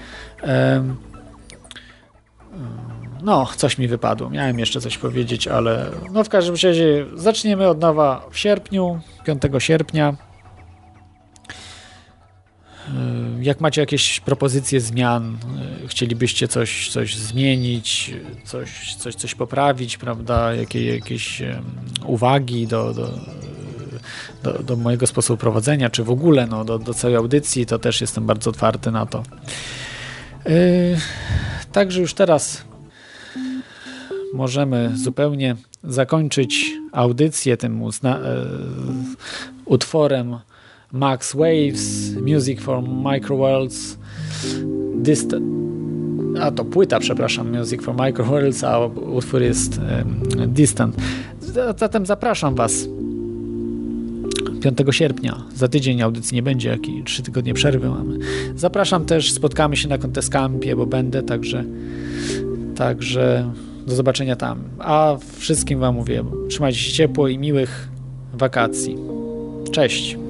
B: no, coś mi wypadło. Miałem jeszcze coś powiedzieć, ale no w każdym razie zaczniemy od nowa w sierpniu, 5 sierpnia. Y, jak macie jakieś propozycje zmian, y, chcielibyście coś, coś zmienić, coś, coś, coś poprawić, prawda? Jakie, jakieś uwagi do, do, do, do mojego sposobu prowadzenia, czy w ogóle no, do, do całej audycji, to też jestem bardzo otwarty na to. Yy, także już teraz możemy zupełnie zakończyć audycję tym uzna- utworem Max Waves, Music for Microworlds, Dist a to płyta, przepraszam, Music for Microworlds, a utwór jest um, Distant. Zatem zapraszam Was 5 sierpnia. Za tydzień audycji nie będzie, jak i 3 tygodnie przerwy mamy. Zapraszam też, spotkamy się na Contescampie, bo będę, także także do zobaczenia tam. A wszystkim Wam mówię, trzymajcie się ciepło i miłych wakacji. Cześć!